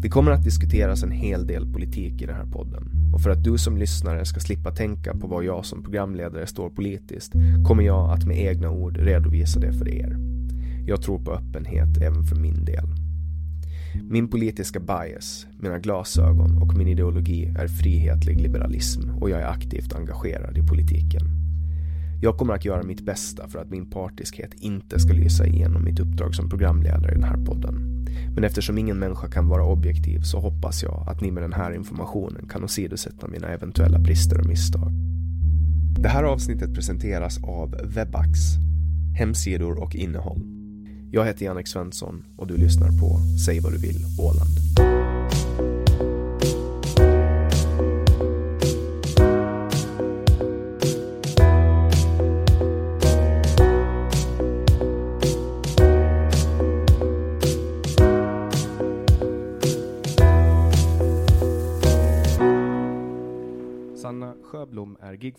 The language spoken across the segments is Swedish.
Det kommer att diskuteras en hel del politik i den här podden och för att du som lyssnare ska slippa tänka på vad jag som programledare står politiskt kommer jag att med egna ord redovisa det för er. Jag tror på öppenhet även för min del. Min politiska bias, mina glasögon och min ideologi är frihetlig liberalism och jag är aktivt engagerad i politiken. Jag kommer att göra mitt bästa för att min partiskhet inte ska lysa igenom mitt uppdrag som programledare i den här podden. Men eftersom ingen människa kan vara objektiv så hoppas jag att ni med den här informationen kan åsidosätta mina eventuella brister och misstag. Det här avsnittet presenteras av Webax, hemsidor och innehåll. Jag heter Jannik Svensson och du lyssnar på Säg vad du vill Åland.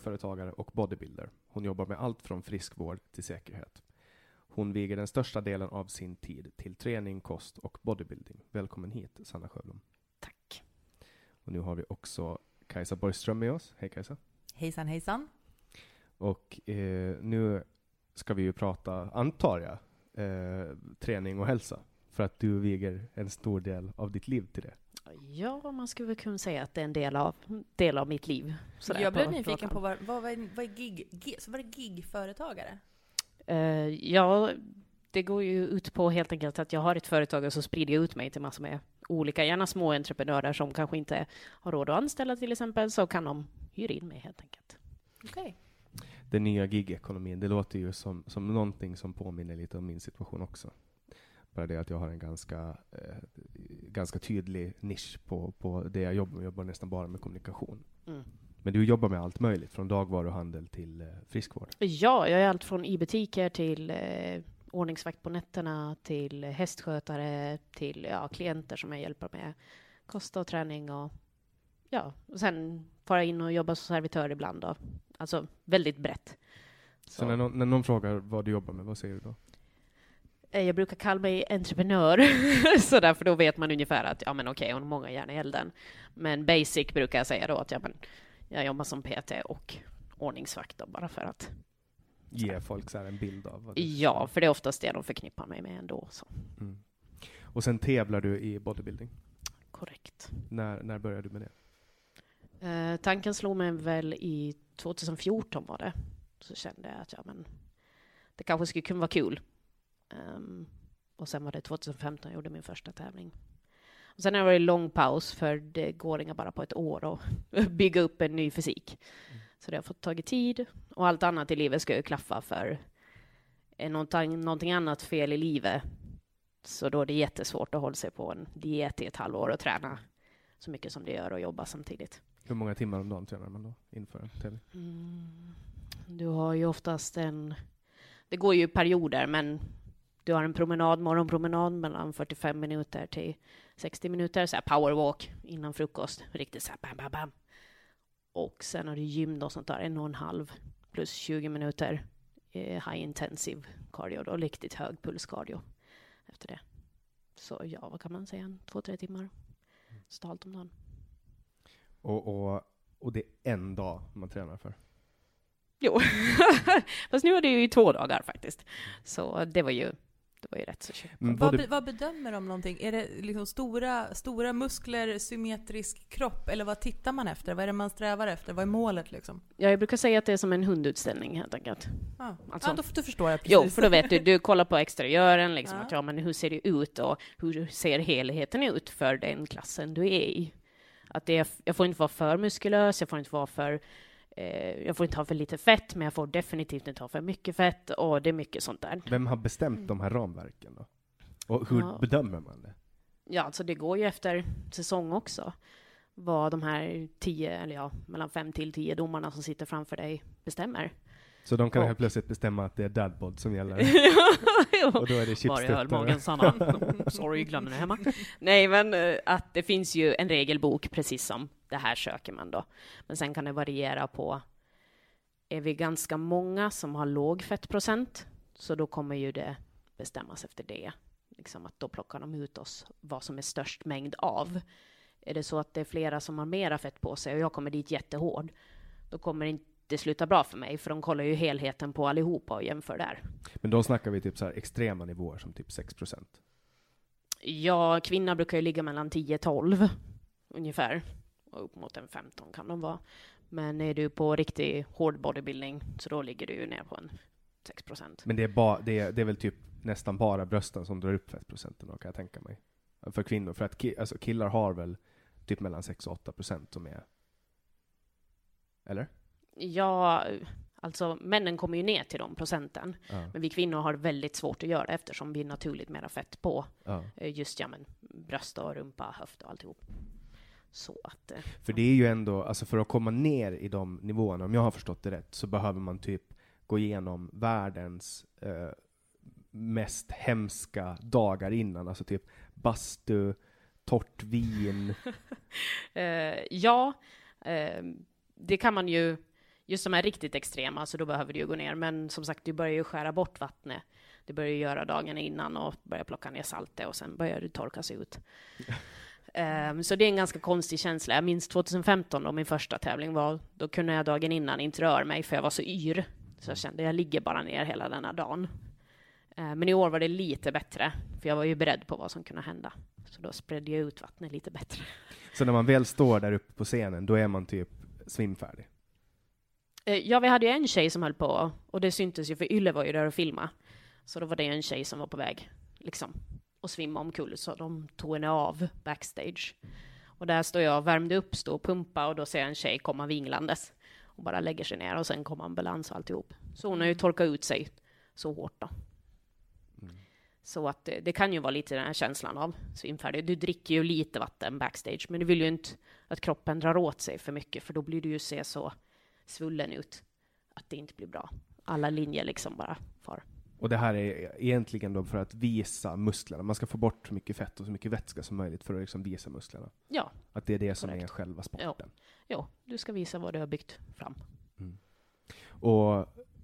Gigföretagare och bodybuilder. Hon jobbar med allt från friskvård till säkerhet. Hon viger den största delen av sin tid till träning, kost och bodybuilding. Välkommen hit, Sanna Sjöblom. Tack. Och nu har vi också Kajsa Borgström med oss. Hej Kajsa. Hejsan hejsan. Och eh, nu ska vi ju prata, antar jag, eh, träning och hälsa. För att du viger en stor del av ditt liv till det. Ja, man skulle väl kunna säga att det är en del av, del av mitt liv. Sådär jag blev på- nyfiken på på vad, vad, vad är, vad är gig, gig, så var det gigföretagare? Eh, ja, det går ju ut på helt enkelt att jag har ett företag och så sprider jag ut mig till massor med olika, gärna små entreprenörer som kanske inte har råd att anställa till exempel, så kan de hyra in mig helt enkelt. Okej. Den nya gigekonomin, det låter ju som, som någonting som påminner lite om min situation också. Bara det att jag har en ganska, eh, ganska tydlig nisch på, på det jag jobbar med. Jag jobbar nästan bara med kommunikation. Mm. Men du jobbar med allt möjligt, från dagvaruhandel till eh, friskvård. Ja, jag är allt från i butiker till eh, ordningsvakt på nätterna till hästskötare till ja, klienter som jag hjälper med kost och träning och ja, och sen fara in och jobba som servitör ibland. Då. Alltså väldigt brett. Så, Så, när, någon, när någon frågar vad du jobbar med, vad säger du då? Eh, jag brukar kalla mig entreprenör, så därför då vet man ungefär att ja men okej, hon har många järn i elden. Men basic brukar jag säga då att ja, men, jag jobbar som PT och ordningsvakt då, bara för att Ge folk så här en bild av vad du ja, för det är oftast det de förknippar mig med ändå. Så. Mm. Och sen tävlar du i bodybuilding. Korrekt. När, när började du med det? Eh, tanken slog mig väl i 2014 var det. Så kände jag att ja, men, det kanske skulle kunna vara kul. Ehm, och sen var det 2015 jag gjorde min första tävling. Och sen har det varit lång paus för det går inga bara på ett år att bygga upp en ny fysik. Så det har fått tagit tid och allt annat i livet ska ju klaffa för är någonting, någonting annat fel i livet så då är det jättesvårt att hålla sig på en diet i ett halvår och träna så mycket som det gör och jobba samtidigt. Hur många timmar om dagen tränar man då inför en tävling? Mm. Du har ju oftast en... Det går ju perioder, men du har en promenad, morgonpromenad mellan 45 minuter till 60 minuter, så här powerwalk innan frukost, riktigt så här bam, bam, bam. Och sen har du gym då som tar en och en halv plus 20 minuter eh, high intensive cardio då, riktigt hög puls cardio efter det. Så ja, vad kan man säga, två, tre timmar totalt om dagen. Och, och, och det är en dag man tränar för? Jo, fast nu var det ju i två dagar faktiskt. Så det var ju, det var ju rätt så kul. Men Vad, be, vad bedömer de någonting? Är det liksom stora, stora muskler, symmetrisk kropp? Eller vad tittar man efter? Vad är det man strävar efter? Vad är målet liksom? Ja, jag brukar säga att det är som en hundutställning helt enkelt. Ja, Alltså- ja då, då förstår jag precis. Jo, för då vet du, du kollar på exteriören, liksom, Ja. att ja, men hur ser det ut och hur ser helheten ut för den klassen du är i? Att det är, jag får inte vara för muskulös, jag får inte vara för jag får inte ha för lite fett, men jag får definitivt inte ha för mycket fett och det är mycket sånt där. Vem har bestämt de här ramverken då? Och hur Ja. bedömer man det? Ja, alltså det går ju efter säsong också. Vad de här tio, eller ja, mellan fem till tio domarna som sitter framför dig bestämmer. Så de kan Och- helt plötsligt bestämma att det är dadbod som gäller? Och då är det Var jag höll chipstuttar? magen, Sanna. Sorry, glömde det hemma. Nej, men eh, att det finns ju en regelbok, precis som det här söker man då. Men sen kan det variera på, är vi ganska många som har låg fettprocent, så då kommer ju det bestämmas efter det. Liksom att då plockar de ut oss vad som är störst mängd av. Är det så att det är flera som har mera fett på sig och jag kommer dit jättehård, då kommer det inte sluta bra för mig, för de kollar ju helheten på allihopa och jämför där. Men då snackar vi typ så här extrema nivåer som typ 6%. Ja, kvinna brukar ju ligga mellan 10-12 ungefär. Och upp mot en 15 kan de vara. Men är du på riktig hård bodybuilding så då ligger du ju ner på en 6 procent. Men det är, ba, det, är, det är väl typ nästan bara brösten som drar upp fettprocenten kan jag tänka mig. För kvinnor. För att ki, alltså killar har väl typ mellan 6 och 8 procent som är... Eller? Ja, alltså männen kommer ju ner till de procenten. Ja. Men vi kvinnor har väldigt svårt att göra det eftersom vi är naturligt mera fett på ja. eh, just ja, men, bröst och rumpa, höft och alltihop. Så att... eh, För det är ju ändå, alltså för att komma ner i de nivåerna, om jag har förstått det rätt, så behöver man typ gå igenom världens eh, mest hemska dagar innan. Alltså typ bastu, torrt vin. Eh, ja, eh, det kan man ju, just de här riktigt extrema, så då behöver du ju gå ner. Men som sagt, du börjar ju skära bort vattnet. Du börjar ju göra dagen innan och börjar plocka ner saltet och sen börjar det torka sig ut. Eh, så det är en ganska konstig känsla. Jag minns 2015 då min första tävling var, då kunde jag dagen innan inte röra mig för jag var så yr. Så jag kände, jag ligger bara ner hela denna dagen. Eh, men i år var det lite bättre, för jag var ju beredd på vad som kunde hända. Så då spredde jag ut vattnet lite bättre. Så när man väl står där uppe på scenen, då är man typ svimfärdig. Eh, Ja, vi hade ju en tjej som höll på, och det syntes ju för Yle var ju där och filma. Så då var det en tjej som var på väg, liksom, och svimma omkull, så de tog henne av backstage. Och där står jag och värmde upp, stod och pumpa och då ser jag en tjej komma vinglandes och bara lägger sig ner och sen kommer ambulans och alltihop. Så hon har ju torkat ut sig så hårt då. Så att det, det kan ju vara lite den här känslan av svimfärdig. Du dricker ju lite vatten backstage, men du vill ju inte att kroppen drar åt sig för mycket, för då blir du ju se så svullen ut att det inte blir bra. Alla linjer liksom bara far. Och det här är egentligen då för att visa musklerna. Man ska få bort så mycket fett och så mycket vätska som möjligt för att liksom visa musklerna. Ja, Att det är det som är Korrekt. själva sporten. ja, du ska visa vad du har byggt fram. Och,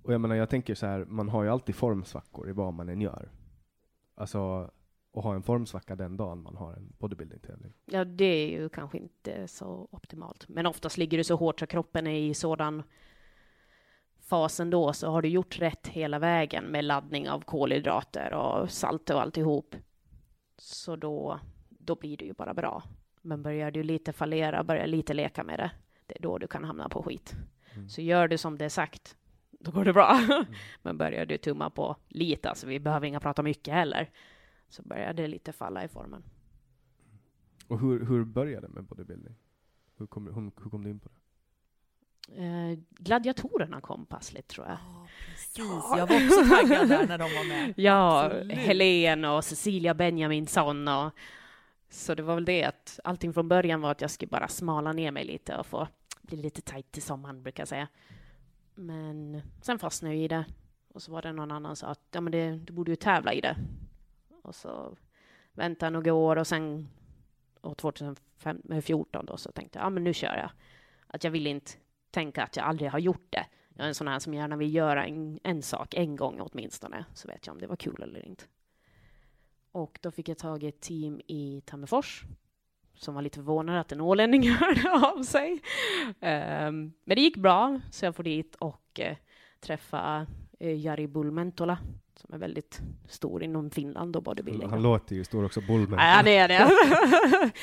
och jag menar, jag tänker så här, man har ju alltid formsvackor i vad man än gör. Alltså, att ha en formsvacka den dagen man har en bodybuilding-tävling. Ja, det är ju kanske inte så optimalt. Men oftast ligger du så hårt så kroppen är i sådan fas ändå, så har du gjort rätt hela vägen med laddning av kolhydrater och salt och alltihop. Så då, då blir det ju bara bra. Men börjar du lite fallera, börjar lite leka med det, det är då du kan hamna på skit. Mm. Så gör du som det är sagt, då går det bra. Men börjar du tumma på lite, alltså vi behöver inga prata mycket heller, så börjar det lite falla i formen. Och hur, hur började det med bodybuilding? Hur kom, hur, hur kom du in på det? Eh, gladiatorerna kom passligt, tror jag. Ja, precis. Jag var också taggad där när de var med. Ja, Absolut. Helen och Cecilia Benjaminsson och så det var väl det att allting från början var att jag skulle bara smala ner mig lite och få bli lite tajt till sommaren, brukar jag säga. Men sen fastnade jag i det och så var det någon annan som sa att ja, men det, du borde ju tävla i det. Och så väntade jag några år och sen år eh, 2014 då så tänkte jag ja, men nu kör jag. Att jag vill inte tänka att jag aldrig har gjort det. Jag är en sån här som gärna vill göra en, en sak en gång åtminstone, så vet jag om det var kul eller inte. Och då fick jag tag i ett team i Tammerfors som var lite förvånade att en ålänning hörde av sig. Um, men det gick bra, så jag får dit och uh, träffa uh, Jari Bulmentola som är väldigt stor inom Finland och bodybuilding. Han låter ju stor också, Bullman. Nej, han är det.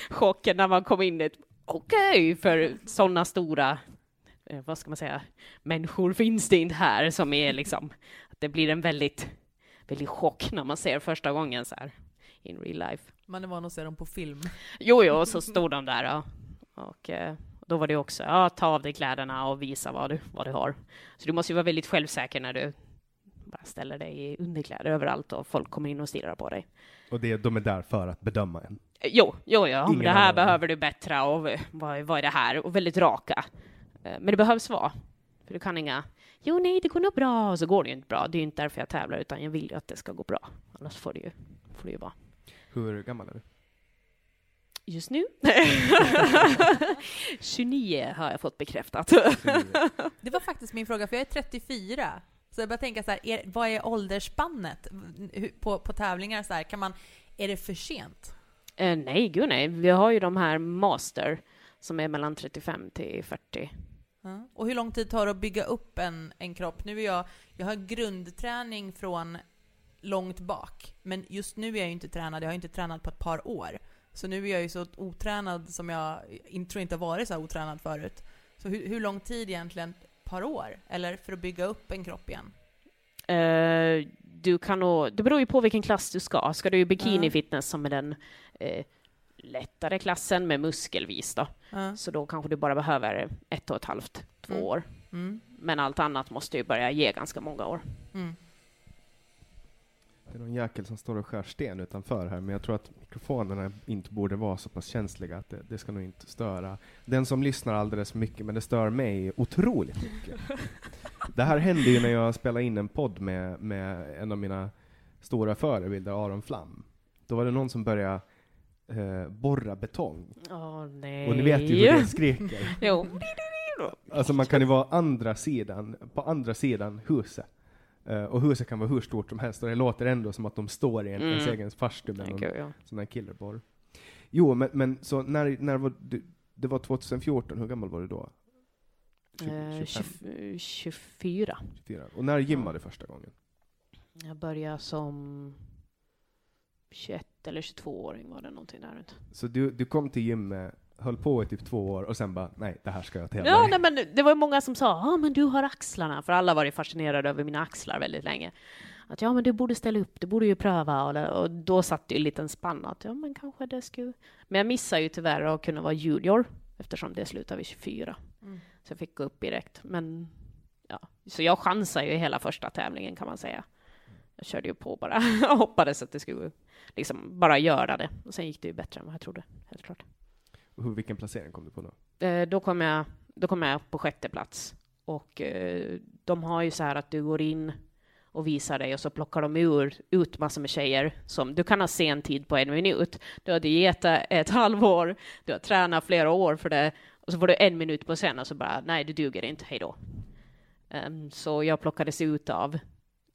Chocken när man kom in dit. Okej, för sådana stora, eh, vad ska man säga, människor finns det inte här som är liksom, att det blir en väldigt, väldigt chock när man ser första gången så här in real life. Man är van att se dem på film. Jo, jo, så stod de där och, och eh, då var det också, ja, ta av dig kläderna och visa vad du, vad du har. Så du måste ju vara väldigt självsäker när du bara ställer dig i underkläder överallt och folk kommer in och stirrar på dig. Och det, de är där för att bedöma en. Jo, jo, ja. Ingen det här annan. behöver du bättra och vad, vad är det här? Och väldigt raka. Eh, Men det behövs vara. För du kan inga, jo nej, det går nog bra, och så går det ju inte bra. Det är ju inte därför jag tävlar, utan jag vill ju att det ska gå bra. Annars får det ju, får det ju vara. Hur gammal är du? Just nu? 29 har jag fått bekräftat. Det var faktiskt min fråga, för jag är 34. Så jag börjar tänka så här, är, vad är åldersspannet på, på tävlingar? Så här, kan man, är det för sent? Eh, nej, gud nej. Vi har ju de här master som är mellan 35 till 40. Ja. Och hur lång tid tar det att bygga upp en, en kropp? Nu är jag, jag har grundträning från långt bak, men just nu är jag ju inte tränad. Jag har inte tränat på ett par år. Så nu är jag ju så otränad som jag inte, tror inte varit så här otränad förut. Så hur, hur lång tid egentligen? Par år? Eller för att bygga upp en kropp igen? Eh, du kan nog, det beror ju på vilken klass du ska. Ska du i bikini Ja. fitness som är den eh, lättare klassen med muskelvis då, Ja. så då kanske du bara behöver ett och ett halvt, två Mm. år. Mm. Men allt annat måste ju börja ge ganska många år. Mm. Det är någon jäkel som står och skär sten utanför här, men jag tror att mikrofonerna inte borde vara så pass känsliga att det, det ska nog inte störa den som lyssnar alldeles mycket, men det stör mig otroligt mycket. Det här hände ju när jag spelade in en podd med, med en av mina stora förebilder, Aron Flam. Då var det någon som började eh, borra betong. Åh nej. Och ni vet ju hur det skriker. Jo. Alltså man kan ju vara andra sidan, på andra sidan huset. Eh, och huset kan vara hur stort som helst och det låter ändå som att de står i en, Mm. ens egen farstu med någon ja. sån här killerborr. Jo, men, men så när, när var du, det var 2014, hur gammal var du då? Eh, 25, 20 24. 24. Och när gymmade du första gången? Jag började som 21 eller 22-åring var det någonting där runt. Så du, du kom till gymmet, höll på i typ två år och sen bara, nej, det här ska jag tävla Ja, i. nej, men det var ju många som sa ja, men du har axlarna, för alla var ju fascinerade över mina axlar väldigt länge. Att ja, men du borde ställa upp, du borde ju pröva. Och, och då satt det ju en liten spann att ja, men kanske det skulle... Men jag missade ju tyvärr att kunna vara junior eftersom det slutade vid 24. Mm. Så jag fick gå upp direkt. Men ja, så jag chansade ju hela första tävlingen kan man säga. Jag körde ju på bara och hoppades att det skulle liksom bara göra det. Och sen gick det ju bättre än vad jag trodde, helt klart. Hur, vilken placering kom du på då? Eh, då kom jag, då kom jag på sjätte plats. Och eh, de har ju så här att du går in och visar dig och så plockar de ur, ut massor med tjejer som du kan ha sen tid på en minut. Du har dietat ett halvår, du har tränat flera år för det och så får du en minut på scen och så bara nej, du duger inte, hej då. Um, så jag plockades ut av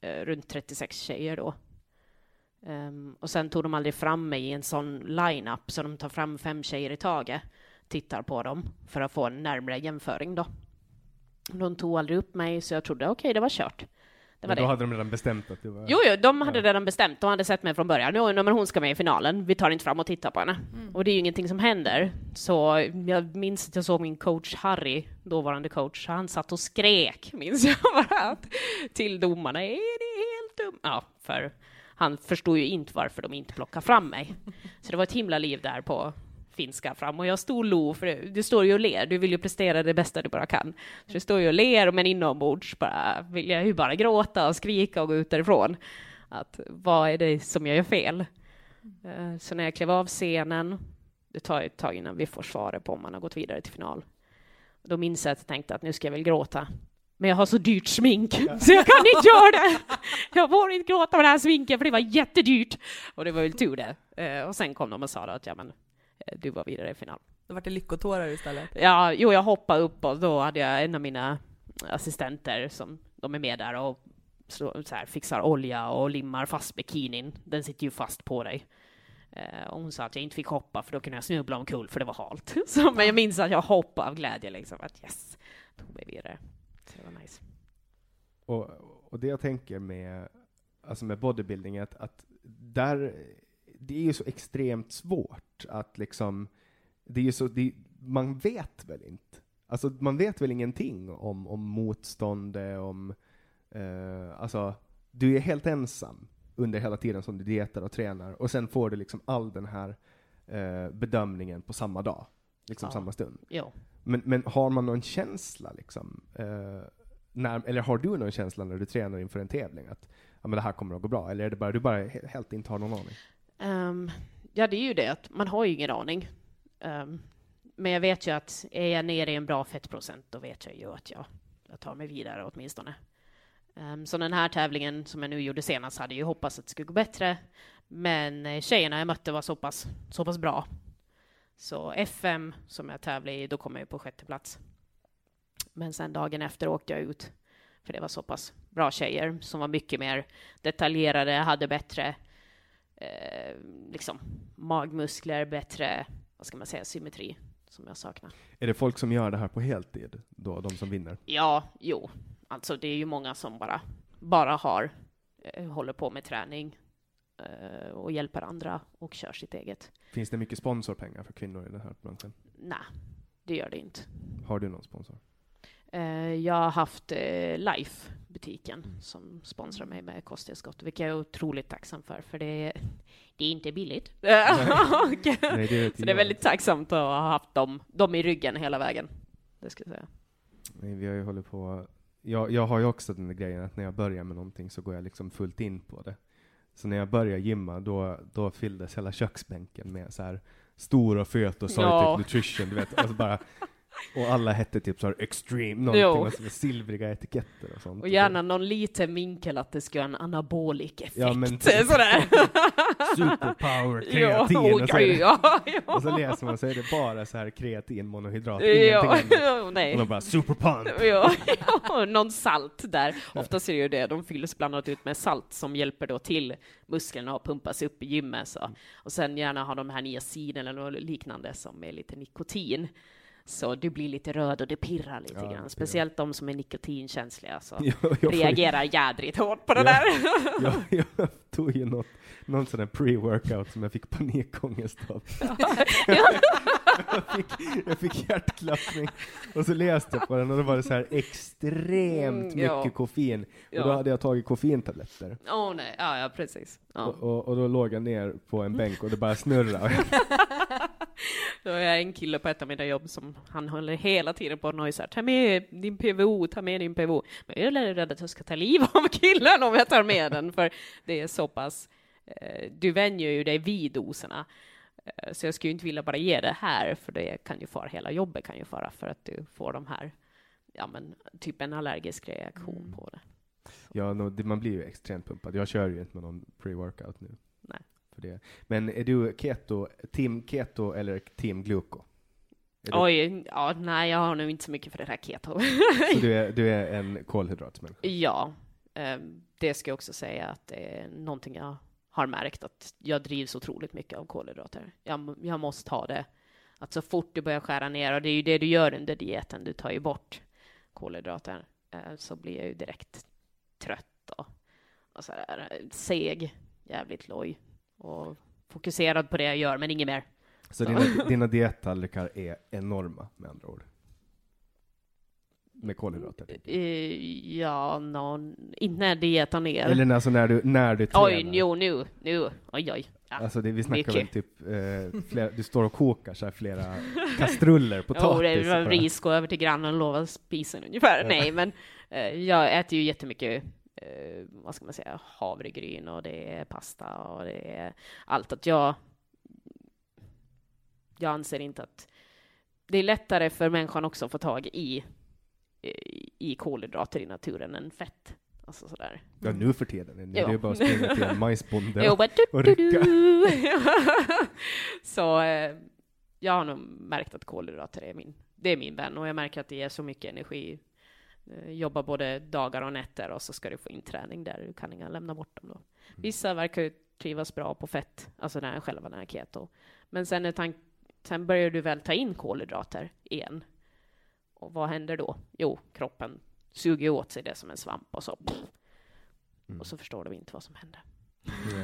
uh, runt 36 tjejer då. Um, och sen tog de aldrig fram mig i en sån line-up så de tar fram fem tjejer i taget, tittar på dem för att få en närmare jämföring då. De tog aldrig upp mig så jag trodde okej, okay, det var kört. Det var men då det. hade de redan bestämt att det var... Jo, jo de hade ja. redan bestämt. De hade sett mig från början. Jo, men hon ska med i finalen. Vi tar inte fram och tittar på henne. Mm. Och det är ju ingenting som händer. Så jag minns att jag såg min coach Harry, dåvarande coach, han satt och skrek, minns jag bara, till domarna. Är det helt dumt? Ja, för han förstod ju inte varför de inte plockade fram mig. Så det var ett himla liv där på finska fram och jag stod och lo, för du står ju och ler, du vill ju prestera det bästa du bara kan. Så du står ju och ler, men inombords bara, vill jag ju bara gråta och skrika och gå ut därifrån. Att vad är det som jag gör fel? Eh, så när jag klev av scenen, det tar ett tag innan vi får svaret på om man har gått vidare till final. Då minns jag att jag tänkte att nu ska jag väl gråta. Men jag har så dyrt smink, så jag kan inte göra det. Jag får inte gråta med det här sminket, för det var jättedyrt. Och det var väl tur det. Eh, och sen kom de och sa att ja, men Eh, du var vidare i final. Då var det lyckotårar istället? Ja, jo, jag hoppade upp och då hade jag en av mina assistenter som de är med där och så, så här, fixar olja och limmar fast bikinin. Den sitter ju fast på dig. Eh, och hon sa att jag inte fick hoppa för då kunde jag snubbla omkull för det var halt. Så, men jag minns att jag hoppade av glädje liksom att yes, tog mig vidare. Så det var nice. Och, och det jag tänker med, alltså med bodybuilding är att, att där det är ju så extremt svårt att liksom, det är ju så, det, man vet väl inte. Alltså man vet väl ingenting om, om motstånd, om, eh, alltså, du är helt ensam under hela tiden som du dietar och tränar, och sen får du liksom all den här eh, bedömningen på samma dag, liksom ja. samma stund. Jo. Men, men har man någon känsla liksom, eh, när, eller har du någon känsla när du tränar inför en tävling, att ja, men det här kommer att gå bra, eller är det bara du bara helt inte har någon aning? Um, ja, det är ju det att man har ju ingen aning. Um, men jag vet ju att är jag nere i en bra fettprocent, då vet jag ju att jag, jag tar mig vidare åtminstone. Um, så den här tävlingen som jag nu gjorde senast hade ju hoppats att det skulle gå bättre. Men eh, tjejerna jag mötte var så pass, så pass bra. Så FM som jag tävlade i, då kom jag ju på sjätte plats. Men sen dagen efter åkte jag ut, för det var så pass bra tjejer som var mycket mer detaljerade, hade bättre eh, liksom magmuskler, bättre, vad ska man säga, symmetri som jag saknar. Är det folk som gör det här på heltid, då, de som vinner? Ja, jo. Alltså det är ju många som bara, bara har, eh, håller på med träning och hjälper andra och kör sitt eget. Finns det mycket sponsorpengar för kvinnor i den här branschen? Nej, det gör det inte. Har du någon sponsor? Eh, jag har haft eh, Life, butiken, som sponsrar mig med kosttillskott, vilket jag är otroligt tacksam för, för det, det är inte billigt. Nej. Nej, det så det är väldigt tacksamt att ha haft dem, dem i ryggen hela vägen. Det ska jag säga. Nej, vi har ju hållit på, jag, jag har ju också den där grejen att när jag börjar med någonting så går jag liksom fullt in på det. Så när jag började gymma, då, då fylldes hela köksbänken med så här stor och fet och ja. nutrition, du vet, och så bara och alla hette typ såhär extreme, någonting med silvriga etiketter och sånt. Och gärna någon liten vinkel att det ska ha en anabolik effekt. Ja, men sådär. Superpower, kreatin. Ja, och, så ja, ja. och så läser man så är det bara så här kreatin, monohydrat, ja, ja, nej. Och de bara superpump. Ja, ja, någon salt där. Oftast är det ju det, de fylls bland annat ut med salt som hjälper då till musklerna att pumpas upp i gymmet. Så. Och sen gärna ha de här niacin eller något liknande som är lite nikotin. Så du blir lite röd och det pirrar lite ja, grann. Speciellt de som är nikotinkänsliga så ja, reagerar jädrigt hårt på det där. ja, jag tog ju något, någon sån där pre-workout som jag fick panikångest av. jag, fick, jag fick hjärtklappning och så läste jag på den och då var det så här extremt mm, mycket koffein. Och då hade jag tagit koffeintabletter. Åh oh, nej, ja, ja precis. Och, och, och, då låg jag ner på en bänk och det bara snurrade. Då är jag en kille på ett av mina jobb som han håller hela tiden på och nojsar. Ta med din PVO, ta med din PVO. Men jag är rädd att jag ska ta liv av killen om jag tar med den, för det är så pass, eh, du vänjer ju dig vid doserna. Eh, så jag skulle inte vilja bara ge det här, för det kan ju fara, hela jobbet kan ju fara för att du får de här, ja men typ en allergisk reaktion mm. på det. Ja, no, man blir ju extremt pumpad. Jag kör ju inte med någon pre-workout nu. För det. Men är du keto, team keto eller team gluko? Är du, Oj, ja, nej, jag har nog inte så mycket för det här keto. Så du är, du är en kolhydratsmänniska? ja, eh, det ska jag också säga att det är någonting jag har märkt att jag drivs otroligt mycket av kolhydrater. Jag, jag måste ha det. Att så fort du börjar skära ner, och det är ju det du gör under dieten, du tar ju bort kolhydrater, eh, så blir jag ju direkt trött och, och så eh, seg, jävligt loj och fokuserad på det jag gör, men inget mer. Så Så. dina, dina diettallrikar är enorma, med andra ord? Med kolhydrater? Eh, ja, någon, inte när dieten ner. Eller alltså när du, när du tränar? Oj, jo, nu, nu, oj, oj. Ja. Alltså det, vi snackar väl mycket. typ, eh, flera, du står och kokar så här flera kastruller potatis. Jo, det var ris, gå över till grannen och lova spisen ungefär. Nej, men eh, jag äter ju jättemycket, eh, vad ska man säga, havregryn och det är pasta och det är allt. Att jag, jag anser inte att det är lättare för människan också att få tag i, i, i kolhydrater i naturen än fett. Alltså sådär. Ja, nu för tiden. Nu är det bara att springa till en majsbonde och, och rycka. Så eh, jag har nog märkt att kolhydrater är min, det är min vän och jag märker att det ger så mycket energi. Eh, Jobba både dagar och nätter och så ska du få in träning där, du kan inga lämna bort dem då. Vissa verkar ju trivas bra på fett, alltså när själva den här keto. Men sen, är sen börjar du väl ta in kolhydrater igen. Och vad händer då? Jo, kroppen suger åt sig det som en svamp och så, Mm. och så förstår du inte vad som händer.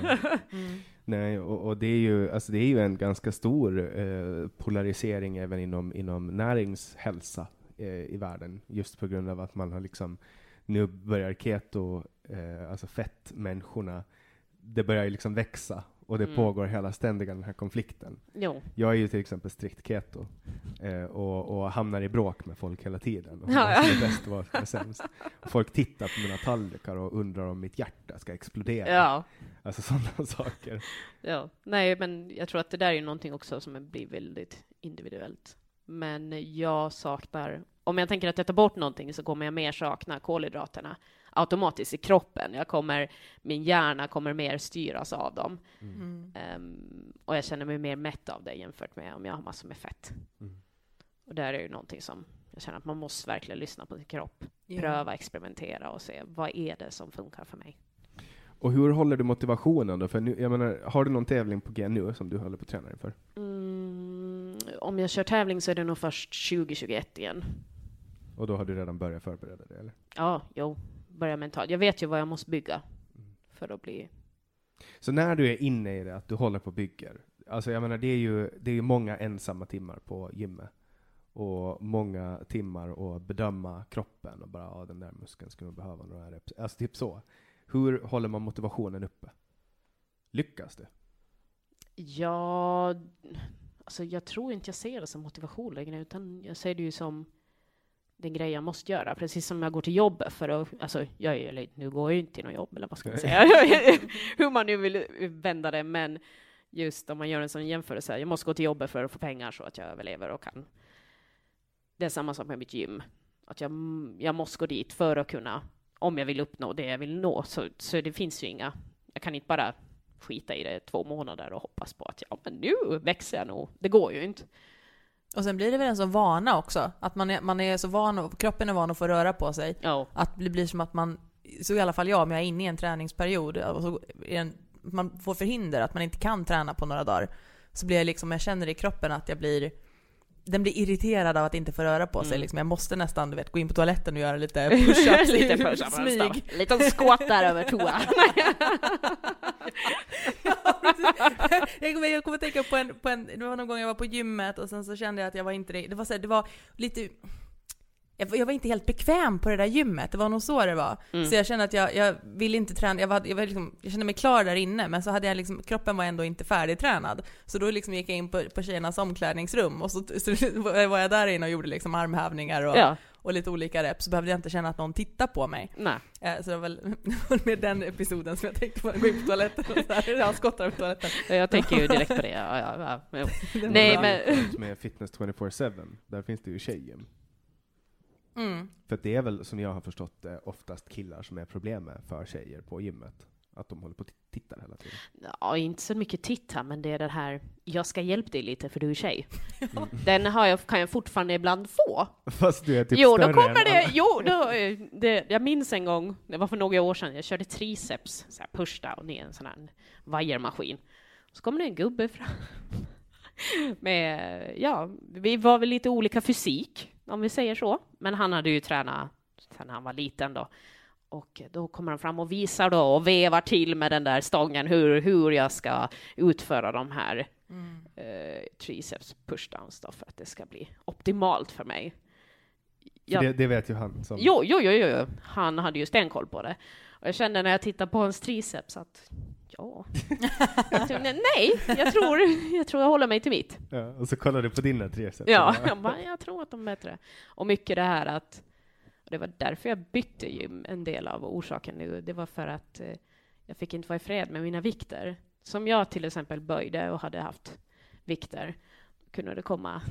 Nej. Mm. Nej, och, och det, är ju, alltså det är ju en ganska stor eh, polarisering även inom, inom näringshälsa i världen, just på grund av att man har liksom, nu börjar keto, eh, alltså fettmänniskorna, det börjar ju liksom växa, och det Mm. pågår hela ständiga den här konflikten. Jo. Jag är ju till exempel strikt keto, eh, och, och hamnar i bråk med folk hela tiden. Och Ja, ja. bäst och vad som är sämst. Och folk tittar på mina tallrikar och undrar om mitt hjärta ska explodera. Ja. Alltså sådana saker. Ja, nej, men jag tror att det där är ju någonting också som blir väldigt individuellt. Men jag saknar, om jag tänker att jag tar bort någonting så kommer jag mer sakna kolhydraterna automatiskt i kroppen. Jag kommer, min hjärna kommer mer styras av dem. Mm. Ehm, och jag känner mig mer mätt av det jämfört med om jag har massor med fett. Mm. Och där är ju någonting som jag känner att man måste verkligen lyssna på sin kropp. Ja. Pröva, experimentera och se vad är det som funkar för mig. Och hur håller du motivationen då? För nu, jag menar, har du någon tävling på G nu som du håller på att träna inför? Mm, om jag kör tävling så är det nog först 2021 igen. Och då har du redan börjat förbereda dig, eller? Ja, jo, börja mentalt. Jag vet ju vad jag måste bygga för att bli... Så när du är inne i det, att du håller på och bygger, alltså jag menar, det är ju, det är många ensamma timmar på gymmet. Och många timmar att bedöma kroppen och bara, ja den där muskeln skulle behöva några reps. Alltså typ så. Hur håller man motivationen uppe? Lyckas det? Ja, alltså jag tror inte jag ser det som motivation längre, utan jag ser det ju som den grej jag måste göra. Precis som jag går till jobbet för att, alltså jag är, nu går jag ju inte till något jobb, eller vad ska man säga? Hur man nu vill vända det, men just om man gör en sån jämförelse, jag måste gå till jobbet för att få pengar så att jag överlever och kan. Det är samma sak med mitt gym. Att jag, jag måste gå dit för att kunna, om jag vill uppnå det jag vill nå, så, så det finns ju inga, jag kan inte bara skita i det två månader och hoppas på att ja, men nu växer jag nog. Det går ju inte. Och sen blir det väl en sån vana också, att man är, man är så van, och, kroppen är van att få röra på sig. Ja, Att det blir som att man, så i alla fall jag, om jag är inne i en träningsperiod, och så en, man får förhinder att man inte kan träna på några dagar, så blir jag liksom, jag känner i kroppen att jag blir den blir irriterad av att inte få röra på sig. Mm. Liksom. Jag måste nästan du vet, gå in på toaletten och göra lite push-ups lite smyg. Liten squat där över toa. Jag, kommer, kommer tänka på en, på en, det var någon gång jag var på gymmet och sen så kände jag att jag var inte, det var, så här, det var lite, jag, var- jag var inte helt bekväm på det där gymmet, det var nog så det var. Mm. Så jag kände att jag, jag ville inte träna, jag, var, jag, var liksom, jag kände mig klar där inne men så hade jag liksom, kroppen var ändå inte färdigtränad. Så då liksom gick jag in på, på tjejernas omklädningsrum och så, så var jag där inne och gjorde liksom armhävningar och, Ja, och lite olika reps, så behövde jag inte känna att någon tittar på mig. nej. Eh, Så det var väl med den episoden som jag tänkte på, gå in på toaletten och så här, jag skottar på toaletten. Jag tänker ju direkt på det. Ja, ja, ja. Nej, men... Med Fitness 24-7, där finns det ju tjejgym. Mm. För det är väl, som jag har förstått det, oftast killar som är problemet för tjejer på gymmet. Att de håller på och tittar hela tiden. Ja, inte så mycket titta, men det är det här, jag ska hjälpa dig lite för du är tjej. Den har jag, kan jag fortfarande ibland få. Fast du är typ jo, då kommer det, jo, då, eh, det, jag minns en gång, det var för några år sedan, jag körde triceps, så här push down i en sån här vajermaskin. Så kommer det en gubbe fram. Med, ja, vi var väl lite olika fysik, om vi säger så. Men han hade ju tränat sen han var liten då. Och då kommer han fram och visar då och vevar till med den där stången hur, hur jag ska utföra de här Mm. eh, triceps pushdowns då för att det ska bli optimalt för mig. För Ja. Det, det vet ju han som... Jo, jo, jo, jo, han hade ju stenkoll på det. Och jag kände när jag tittade på hans triceps att ja, jag tror, nej, jag tror, jag tror jag håller mig till mitt. Ja, och så kollar du på dina triceps. Ja, jag, bara, jag tror att de är bättre. Och mycket det här att, det var därför jag bytte gym, en del av orsaken nu, det var för att eh, jag fick inte vara i fred med mina vikter. Som jag till exempel böjde och hade haft vikter, kunde det komma,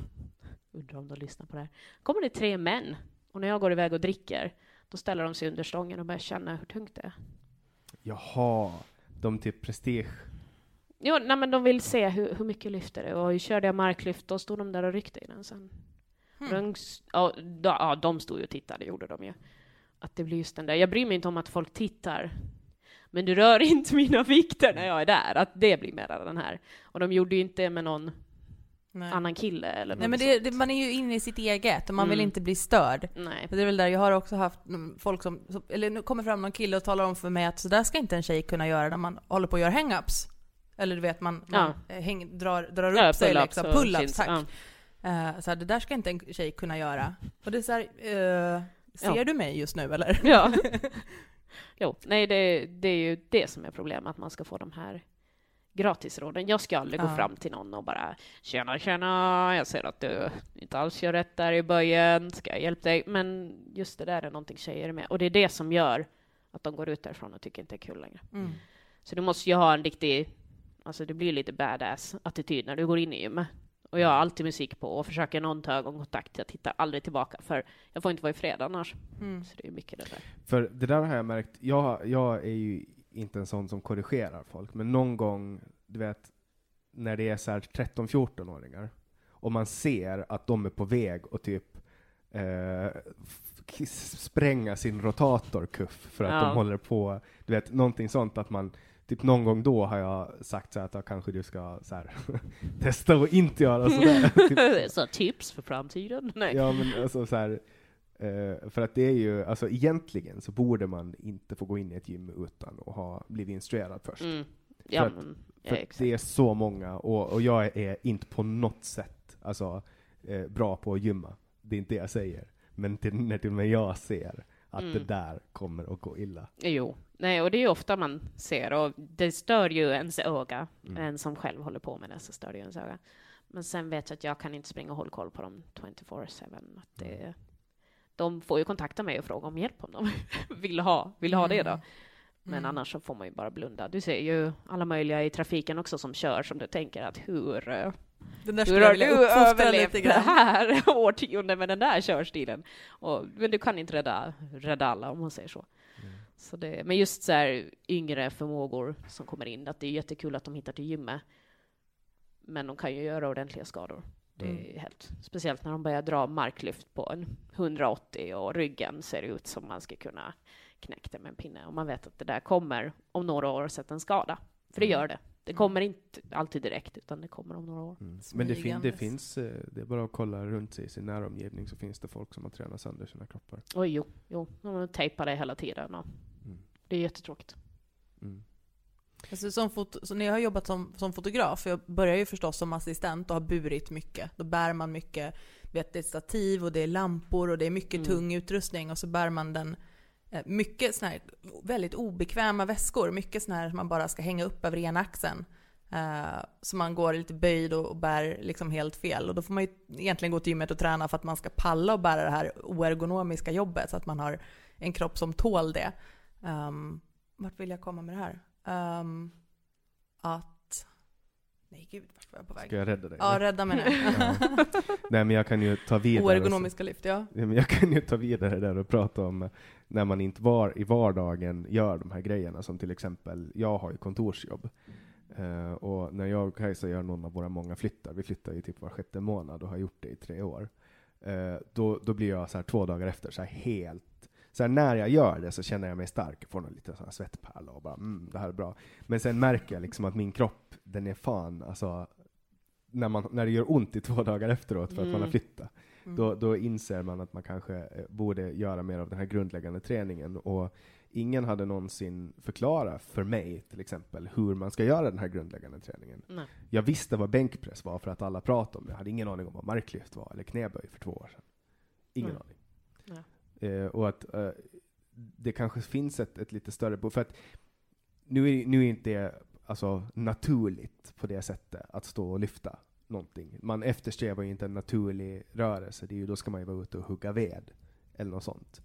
undrar om de lyssnar på det här, kommer det tre män, och när jag går iväg och dricker, då ställer de sig under stången och börjar känna hur tungt det är. Jaha, de typ prestige. Jo, nej, men de vill se hur, hur mycket lyfter det. Och körde jag marklyft, då stod de där och ryckte i den sen. De, ja, de, ja, de stod ju och tittade, gjorde de ju. Att det blir just den där, jag bryr mig inte om att folk tittar. Men du rör inte mina vikter när jag är där, att det blir mera den här. Och de gjorde ju inte med någon Nej. annan kille eller Nej men det, det, man är ju inne i sitt eget och man vill Mm. inte bli störd. Nej. Det är väl där jag har också haft mm, folk som, eller nu kommer fram någon kille och talar om för mig att så där ska inte en tjej kunna göra när man håller på att göra hang-ups. Eller du vet, man, man häng, drar, drar upp Ja, sig liksom. Pull-ups, tack. ja. Eh, så här, det där ska inte en tjej kunna göra. Och det är så här, eh, ser Ja. du mig just nu eller? Ja. jo, nej det, det är ju det som är problemet, att man ska få de här gratisråden. Jag ska aldrig gå Ja. fram till någon och bara ”Tjena, tjena, jag ser att du inte alls gör rätt där i böjen, ska jag hjälpa dig?” Men just det där är någonting tjejer är med. Och det är det som gör att de går ut därifrån och tycker inte det är kul längre. Mm. Så du måste ju ha en riktig, alltså det blir lite badass-attityd när du går in i gymmet. Och jag har alltid musik på och försöker någon ta ögonkontakt. Jag tittar aldrig tillbaka för jag får inte vara i fred annars. Mm. Så det är mycket det där. För det där har jag märkt, jag, jag är ju inte en sån som korrigerar folk, men någon gång, du vet, när det är så här 13-14-åringar, och man ser att de är på väg att typ eh, spränga sin rotatorkuff för att Ja. de håller på, du vet, någonting sånt att man Typ någon gång då har jag sagt så här att ja, kanske du ska så här, testa att inte göra sådär. typ, Så tips för framtiden? Nej. Ja, men alltså så här, eh, för att det är ju, alltså egentligen så borde man inte få gå in i ett gym utan att ha blivit instruerad först. Mm. Ja, För att- men, ja, För exakt. det är så många, och, och jag är inte på något sätt alltså, eh, bra på att gymma. Det är inte det jag säger. Men till, när till och med jag ser att Mm. det där kommer att gå illa. Jo, nej, och det är ju ofta man ser, och det stör ju ens öga. Mm. En som själv håller på med det, så stör det ju ens öga. Men sen vet jag att jag kan inte springa och hålla koll på dem 24-7. Att det, de får ju kontakta mig och fråga om hjälp om de vill ha, vill ha det då. Men Mm. annars så får man ju bara blunda. Du ser ju alla möjliga i trafiken också som kör, som du tänker att hur, eh, Den där hur skulle jag vilja du överlevt det här årtiondet med den där körstilen? Och, men du kan inte rädda, rädda alla om man säger så. så det, men just så här yngre förmågor som kommer in, att det är jättekul att de hittar till gymmet. Men de kan ju göra ordentliga skador. Det är helt, speciellt när de börjar dra marklyft på en 180 och ryggen ser ut som man ska kunna knäcka det med en pinne. Och man vet att det där kommer om några år att sätta en skada. För det gör det. Det kommer inte alltid direkt, utan det kommer om några år. Mm. Men det, fin, det finns, eh, det är bara att kolla runt sig i sin näromgivning så finns det folk som har tränat sönder sina kroppar. Oj, jo, jo. De tejpar det hela tiden. Och Mm. det är jättetråkigt. Mm. Alltså, som så när jag har jobbat som, som fotograf, jag börjar ju förstås som assistent och har burit mycket. Då bär man mycket, vet, det är stativ och det är lampor och det är mycket Mm. tung utrustning och så bär man den Eh, mycket såna här väldigt obekväma väskor, mycket såna här som man bara ska hänga upp över ena axeln. Eh, så man går lite böjd och, och bär liksom helt fel. Och då får man ju egentligen gå till gymmet och träna för att man ska palla och bära det här oergonomiska jobbet så att man har en kropp som tål det. Um, vart vill jag komma med det här? Um, att Nej gud, vart var jag på väg? Ska jag rädda dig? Ja, rädda mig nu. Ja. Nej men jag kan ju ta vidare. Oergonomiska lyft, ja. Ja, men jag kan ju ta vidare där och prata om när man inte var i vardagen gör de här grejerna, som till exempel, jag har ju kontorsjobb. Eh, och när jag och Kajsa gör någon av våra många flyttar, vi flyttar ju typ var sjätte månad och har gjort det i tre år, eh, då, då blir jag så här två dagar efter så här helt så här, när jag gör det så känner jag mig stark, får någon liten svettpärla och bara mm, det här är bra. Men sen märker jag liksom att min kropp, den är fan, alltså, när, man, när det gör ont i två dagar efteråt för att man har Mm. flyttat, Mm. då, då inser man att man kanske eh, borde göra mer av den här grundläggande träningen. Och ingen hade någonsin förklarat för mig, till exempel, hur man ska göra den här grundläggande träningen. Nej. Jag visste vad bänkpress var för att alla pratade om det. Jag hade ingen aning om vad marklyft var, eller knäböj för två år sedan. Ingen Mm. aning. Eh, och att eh, det kanske finns ett, ett lite större behov. För att nu är, nu är inte det alltså, naturligt på det sättet att stå och lyfta någonting. Man eftersträvar ju inte en naturlig rörelse, det är ju, då ska man ju vara ute och hugga ved, eller något sånt.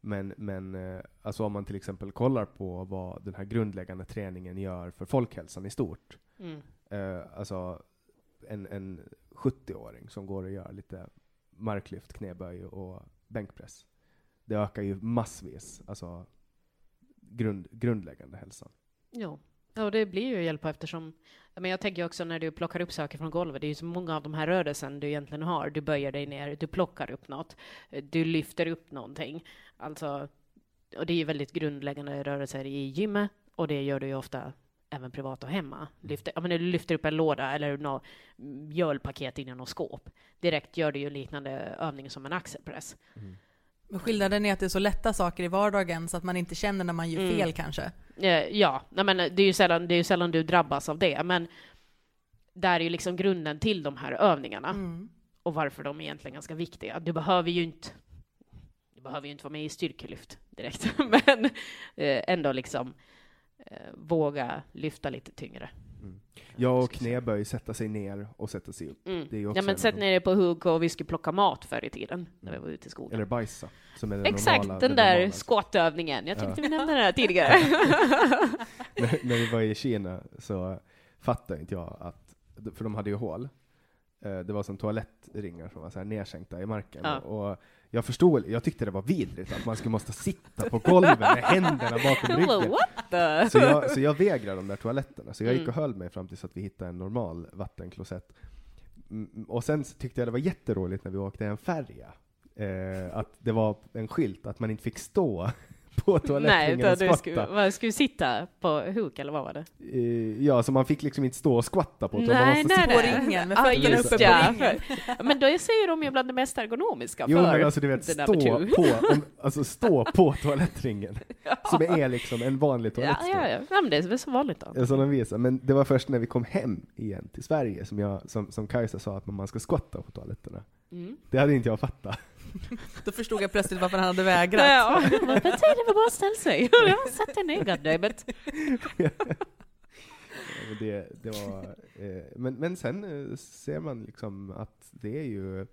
Men, men eh, alltså om man till exempel kollar på vad den här grundläggande träningen gör för folkhälsan i stort. Mm. Eh, alltså en, en 70-åring som går och gör lite marklyft, knäböj och bänkpress. Det ökar ju massvis, alltså grund, grundläggande hälsan. Jo. Ja, och det blir ju hjälp på eftersom, ja, men jag tänker också när du plockar upp saker från golvet, det är ju så många av de här rörelsen du egentligen har. Du böjer dig ner, du plockar upp något, du lyfter upp någonting. Alltså, och det är ju väldigt grundläggande rörelser i gymmet, och det gör du ju ofta även privat och hemma. Lyfter, ja, men du lyfter upp en låda eller något mjölpaket in i något skåp, direkt gör du ju liknande övning som en axelpress. Men skillnaden är att det är så lätta saker i vardagen så att man inte känner när man gör Mm. fel kanske. Eh, Ja, nej men det är ju sällan, det är sällan du drabbas av det, men där är ju liksom grunden till de här övningarna Mm. och varför de är egentligen ganska viktiga. Du behöver ju inte du behöver ju inte vara med i styrkelyft direkt, men eh, ändå liksom eh, våga lyfta lite tyngre. Ja, och knäböj, sätta sig ner och sätta sig upp. Mm. Det är ju Ja, också men en- sätt ner dig på hugg och vi skulle plocka mat förr i tiden, när vi var ute i skogen. Eller bajsa, som är den Exakt, normala, den det där normala. squat-övningen. Jag tyckte Ja. vi nämnde den här tidigare. när, när vi var i Kina så fattade inte jag att, för de hade ju hål, det var som toalettringar som var så här nedsänkta i marken. Ja. Och jag förstod, jag tyckte det var vidrigt att man skulle måste sitta på golvet med händerna bakom ryggen. Så jag, så jag vägrade de där toaletterna, så jag gick Mm. och höll mig fram tills att vi hittade en normal vattenklosett. Mm, Och sen tyckte jag det var jätteroligt när vi åkte en färja, eh, att det var en skylt att man inte fick stå på Nej, toalettringen utan och du skvatta. skulle, vad, skulle sitta på huk, eller vad var det? Eh, Ja, så man fick liksom inte stå och skvatta på, utan man Nej, måste nej, sitta på nej. ringen, med Ja, fötterna just uppe på ja. ringen. Ja, Men då säger de ju bland det mest ergonomiska Jo, för men alltså du vet, stå på, om, alltså stå på toalettringen, som är liksom en vanlig Ja, toalettstol. ja, ja. ja, men det är väl så vanligt då. Som de visar. Men det var först när vi kom hem igen till Sverige som, jag, som, som Kajsa sa att man ska skvatta på toaletterna. Mm. Det hade inte jag fattat. Då förstod jag plötsligt varför han hade vägrat. Ja, men det var bara att ställa sig. Ja, sätt dig ner, goddammit. Det, det var, eh, men, men sen eh, ser man liksom att det är ju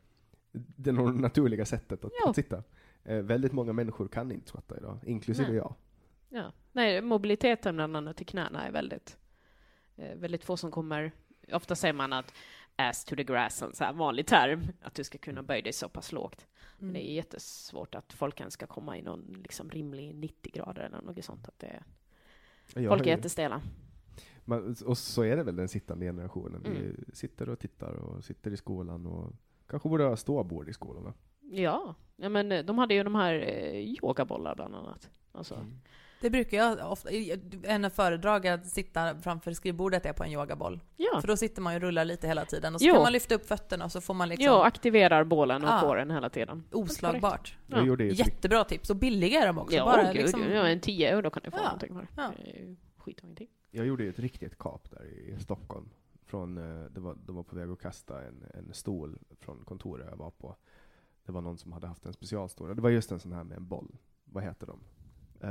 det naturliga sättet att, Ja. att sitta. Eh, väldigt många människor kan inte skvatta idag, inklusive Nej. jag. Ja. Nej, mobiliteten bland annat till knäna är väldigt, eh, väldigt få som kommer. Ofta säger man att ass to the grass, en så här vanlig term, att du ska kunna böja dig så pass lågt. Men det är Mm. jättesvårt att folk ens ska komma i någon liksom rimlig 90 grader eller något sånt. Att det är, jag folk är jättestela. Man, och så är det väl den sittande generationen. Vi Mm. sitter och tittar och sitter i skolan och kanske borde ha ståbord i skolorna. Ja, ja men eh, de hade ju de här eh, yogabollar bland annat. Alltså, Mm. Det brukar jag ofta, en föredrag att sitta framför skrivbordet är på en yogaboll. ja. För då sitter man ju och rullar lite hela tiden och så Jo. kan man lyfta upp fötterna och så får man liksom Jo, aktiverar bålen och Ah. kåren hela tiden. oslagbart. Ja. Jättebra tips, och billiga är de också. Ja, bara gud, liksom, ja, en 10 euro kan du få Ja, någonting för. ja. Skit och ingenting. Jag gjorde ju ett riktigt kap där i Stockholm. Från, eh, det var, de var på väg att kasta en, en stol från kontoret jag var på. Det var någon som hade haft en specialstol. Det var just en sån här med en boll. Vad heter de? Eh,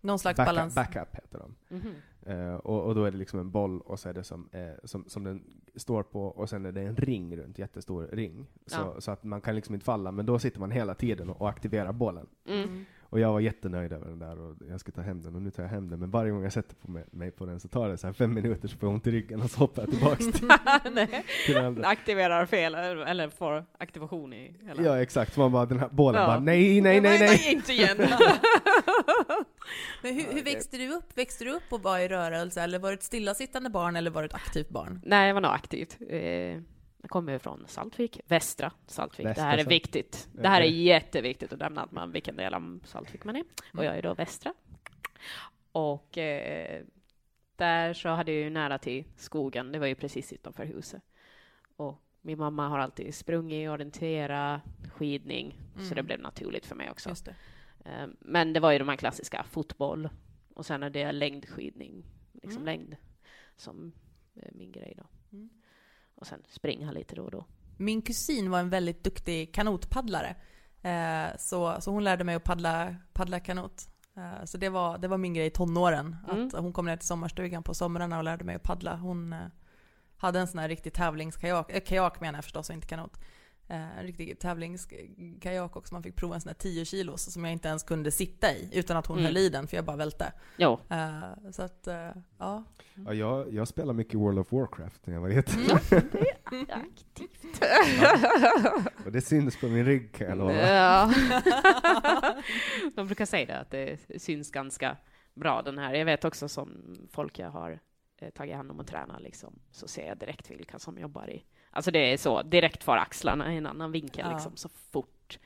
någon slags backup, balans. backup heter de. Mhm. Eh, och, och då är det liksom en boll och så är det som, eh, som, som den står på och sen är det en ring runt, jättestor ring. Så, Ja. så att man kan liksom inte falla, men då sitter man hela tiden och, och aktiverar bollen. Mm. Och jag var jättenöjd över den där och jag ska ta hem den och nu tar jag hem den. Men varje gång jag sätter på mig, mig på den så tar det så här fem minuter så får jag ont i ryggen och så hoppar jag tillbaks till, Nej. till den andra. Aktiverar fel, eller får aktivation i hela... Ja exakt, så man bara den här bålen Ja. bara nej, nej, nej, nej. inte igen! Men hur, hur växte du upp? Växte du upp och var i rörelse, eller var du ett stillasittande barn, eller var du ett aktivt barn? Nej, jag var nog aktivt. Eh, jag kommer från Saltvik, västra Saltvik. Västra det här är viktigt. Det här är jätteviktigt att nämna att man, vilken del av Saltvik man är. Och jag är då västra. Och eh, där så hade jag ju nära till skogen. Det var ju precis utanför huset. Och min mamma har alltid sprungit, orientera, skidning. Så Mm. det blev naturligt för mig också. Just det. Eh, Men det var ju de här klassiska, fotboll och sen är det längdskidning, liksom Mm. längd, som är min grej då. Mm. Och sen springa lite då och då. Min kusin var en väldigt duktig kanotpaddlare. Eh, så, så hon lärde mig att paddla, paddla kanot. Eh, så det var, det var min grej i tonåren. Mm. Att hon kom ner till sommarstugan på somrarna och lärde mig att paddla. Hon eh, hade en sån här riktig tävlingskajak, äh, kajak menar jag förstås och inte kanot. Eh, en riktig tävlingskajak också. Man fick prova en sån här 10 kilos som jag inte ens kunde sitta i utan att hon Mm. höll i den för jag bara välte. Jo, Eh, så att, eh, ja. Ja, jag, jag spelade mycket World of Warcraft när jag var liten. aktivt. Och det syns på min rygg kan jag lova. Ja. De brukar säga det, att det syns ganska bra den här. Jag vet också som folk jag har eh, tagit hand om och tränat, liksom, så ser jag direkt vilka som jobbar i... Alltså det är så, direkt för axlarna i en annan vinkel, Ja. liksom, så fort.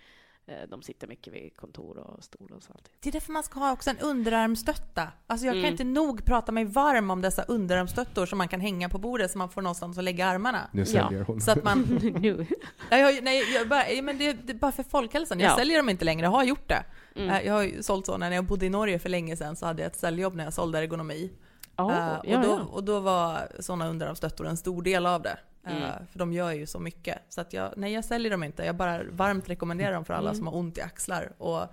Eh, De sitter mycket vid kontor och stol och så alltid. Det är därför man ska ha också en underarmstötta. Alltså jag kan Mm. inte nog prata mig varm om dessa underarmstöttor som man kan hänga på bordet så man får någonstans att lägga armarna. Nu säljer hon. Så att man... nu. Nej, jag, nej jag bara, ja, men det, det är bara för folkhälsan. Jag Ja. säljer dem inte längre, jag har gjort det. Mm. Eh, Jag har ju sålt sådana. När jag bodde i Norge för länge sedan så hade jag ett säljjobb när jag sålde ergonomi. Ja, Eh, och, ja, då, ja. och då var sådana underarmstöttor en stor del av det. Eh, Mm. För de gör ju så mycket. Så att jag, nej jag säljer dem inte. Jag bara varmt rekommenderar dem för alla Mm. som har ont i axlar. Och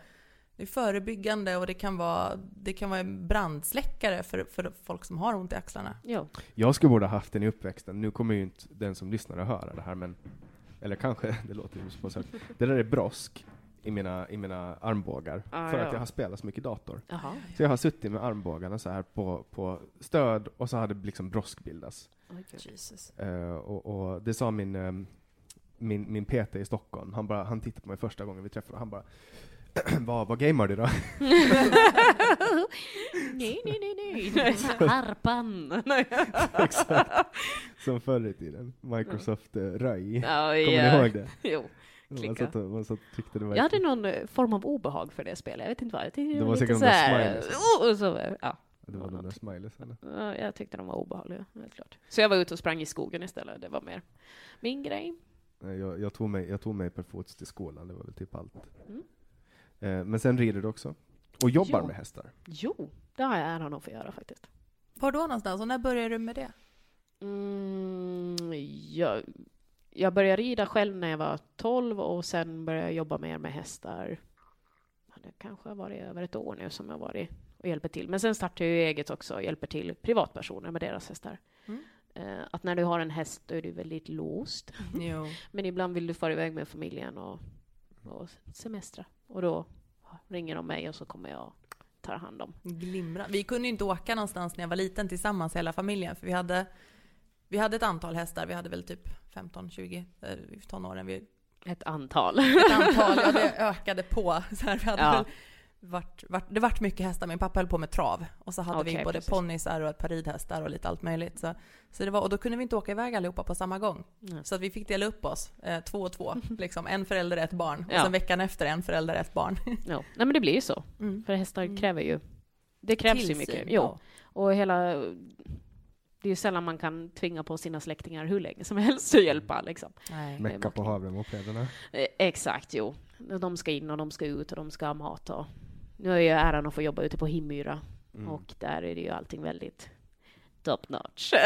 det är förebyggande och det kan vara, det kan vara en brandsläckare för, för folk som har ont i axlarna. Jo. Jag skulle borde ha haft den i uppväxten. Nu kommer ju inte den som lyssnar att höra det här, men eller kanske, det låter ju så. Det där är brosk i mina, i mina armbågar, Ah, för ja. att jag har spelat så mycket dator. Jaha. Så jag har suttit med armbågarna så här på, på stöd, och så hade liksom brosk bildats. Gud. Jesus. Eh, och, och det sa min, ehm, min, min PT i Stockholm, han, bara, han tittade på mig första gången vi träffade, han bara vad, vad gamear du då? nej, nej, nej, nej. Harpan. Exakt. Som förr i tiden, Microsoft uh, röj. Ja, Kommer ja. ni ihåg det? Jo. Man Klicka. satt, och, man satt tyckte det var Jag hade någon eh, form av obehag för det spelet. Jag vet inte vad. Jag tyckte Det var lite så här, smileys. oh, och så, ja. Det var de där smileysarna. Ja, Jag tyckte de var obehagliga, helt klart. Så jag var ute och sprang i skogen istället. Det var mer min grej. Jag, jag, tog mig, jag tog mig per fots till skolan, det var väl typ allt. Mm. Eh, men sen rider du också. Och jobbar Jo. med hästar. Jo, det har jag äran att få göra faktiskt. Var då någonstans och när började du med det? Mm, jag, jag började rida själv när jag var 12 och sen började jag jobba mer med hästar. Det kanske har varit över ett år nu som jag varit och hjälper till. Men sen startade jag ju eget också och hjälper till privatpersoner med deras hästar. Mm. Eh, Att när du har en häst då är du väldigt låst. Jo. Men ibland vill du fara iväg med familjen och, och semestra. Och då ringer de mig och så kommer jag och tar hand om. Glimra. Vi kunde inte åka någonstans när jag var liten tillsammans hela familjen för vi hade, vi hade ett antal hästar. Vi hade väl typ 15-20 eh, i tonåren. Vi, Ett antal. ett antal, ja det ökade på. Så här, vi hade Ja. väl vart, vart, det vart mycket hästar. Min pappa höll på med trav. Och så hade vi Okej, både ponnysar och ett par ridhästar och lite allt möjligt. Så, så det var, och då kunde vi inte åka iväg allihopa på samma gång. Mm. Så att vi fick dela upp oss, eh, två och två. Liksom, en förälder, ett barn. Och Ja. sen veckan efter en förälder, ett barn. Ja. Nej men det blir ju så. Mm. För hästar Mm. kräver ju... Det krävs ju Tillsyn, mycket. Jo. ja. Och hela... Det är ju sällan man kan tvinga på sina släktingar hur länge som helst att hjälpa liksom. Nej. Mecka på havremopederna. Eh, Exakt, jo. De ska in och de ska ut och de ska ha mat och... Nu är jag äran att få jobba ute på Himmyra Mm. och där är det ju allting väldigt top notch. Ja,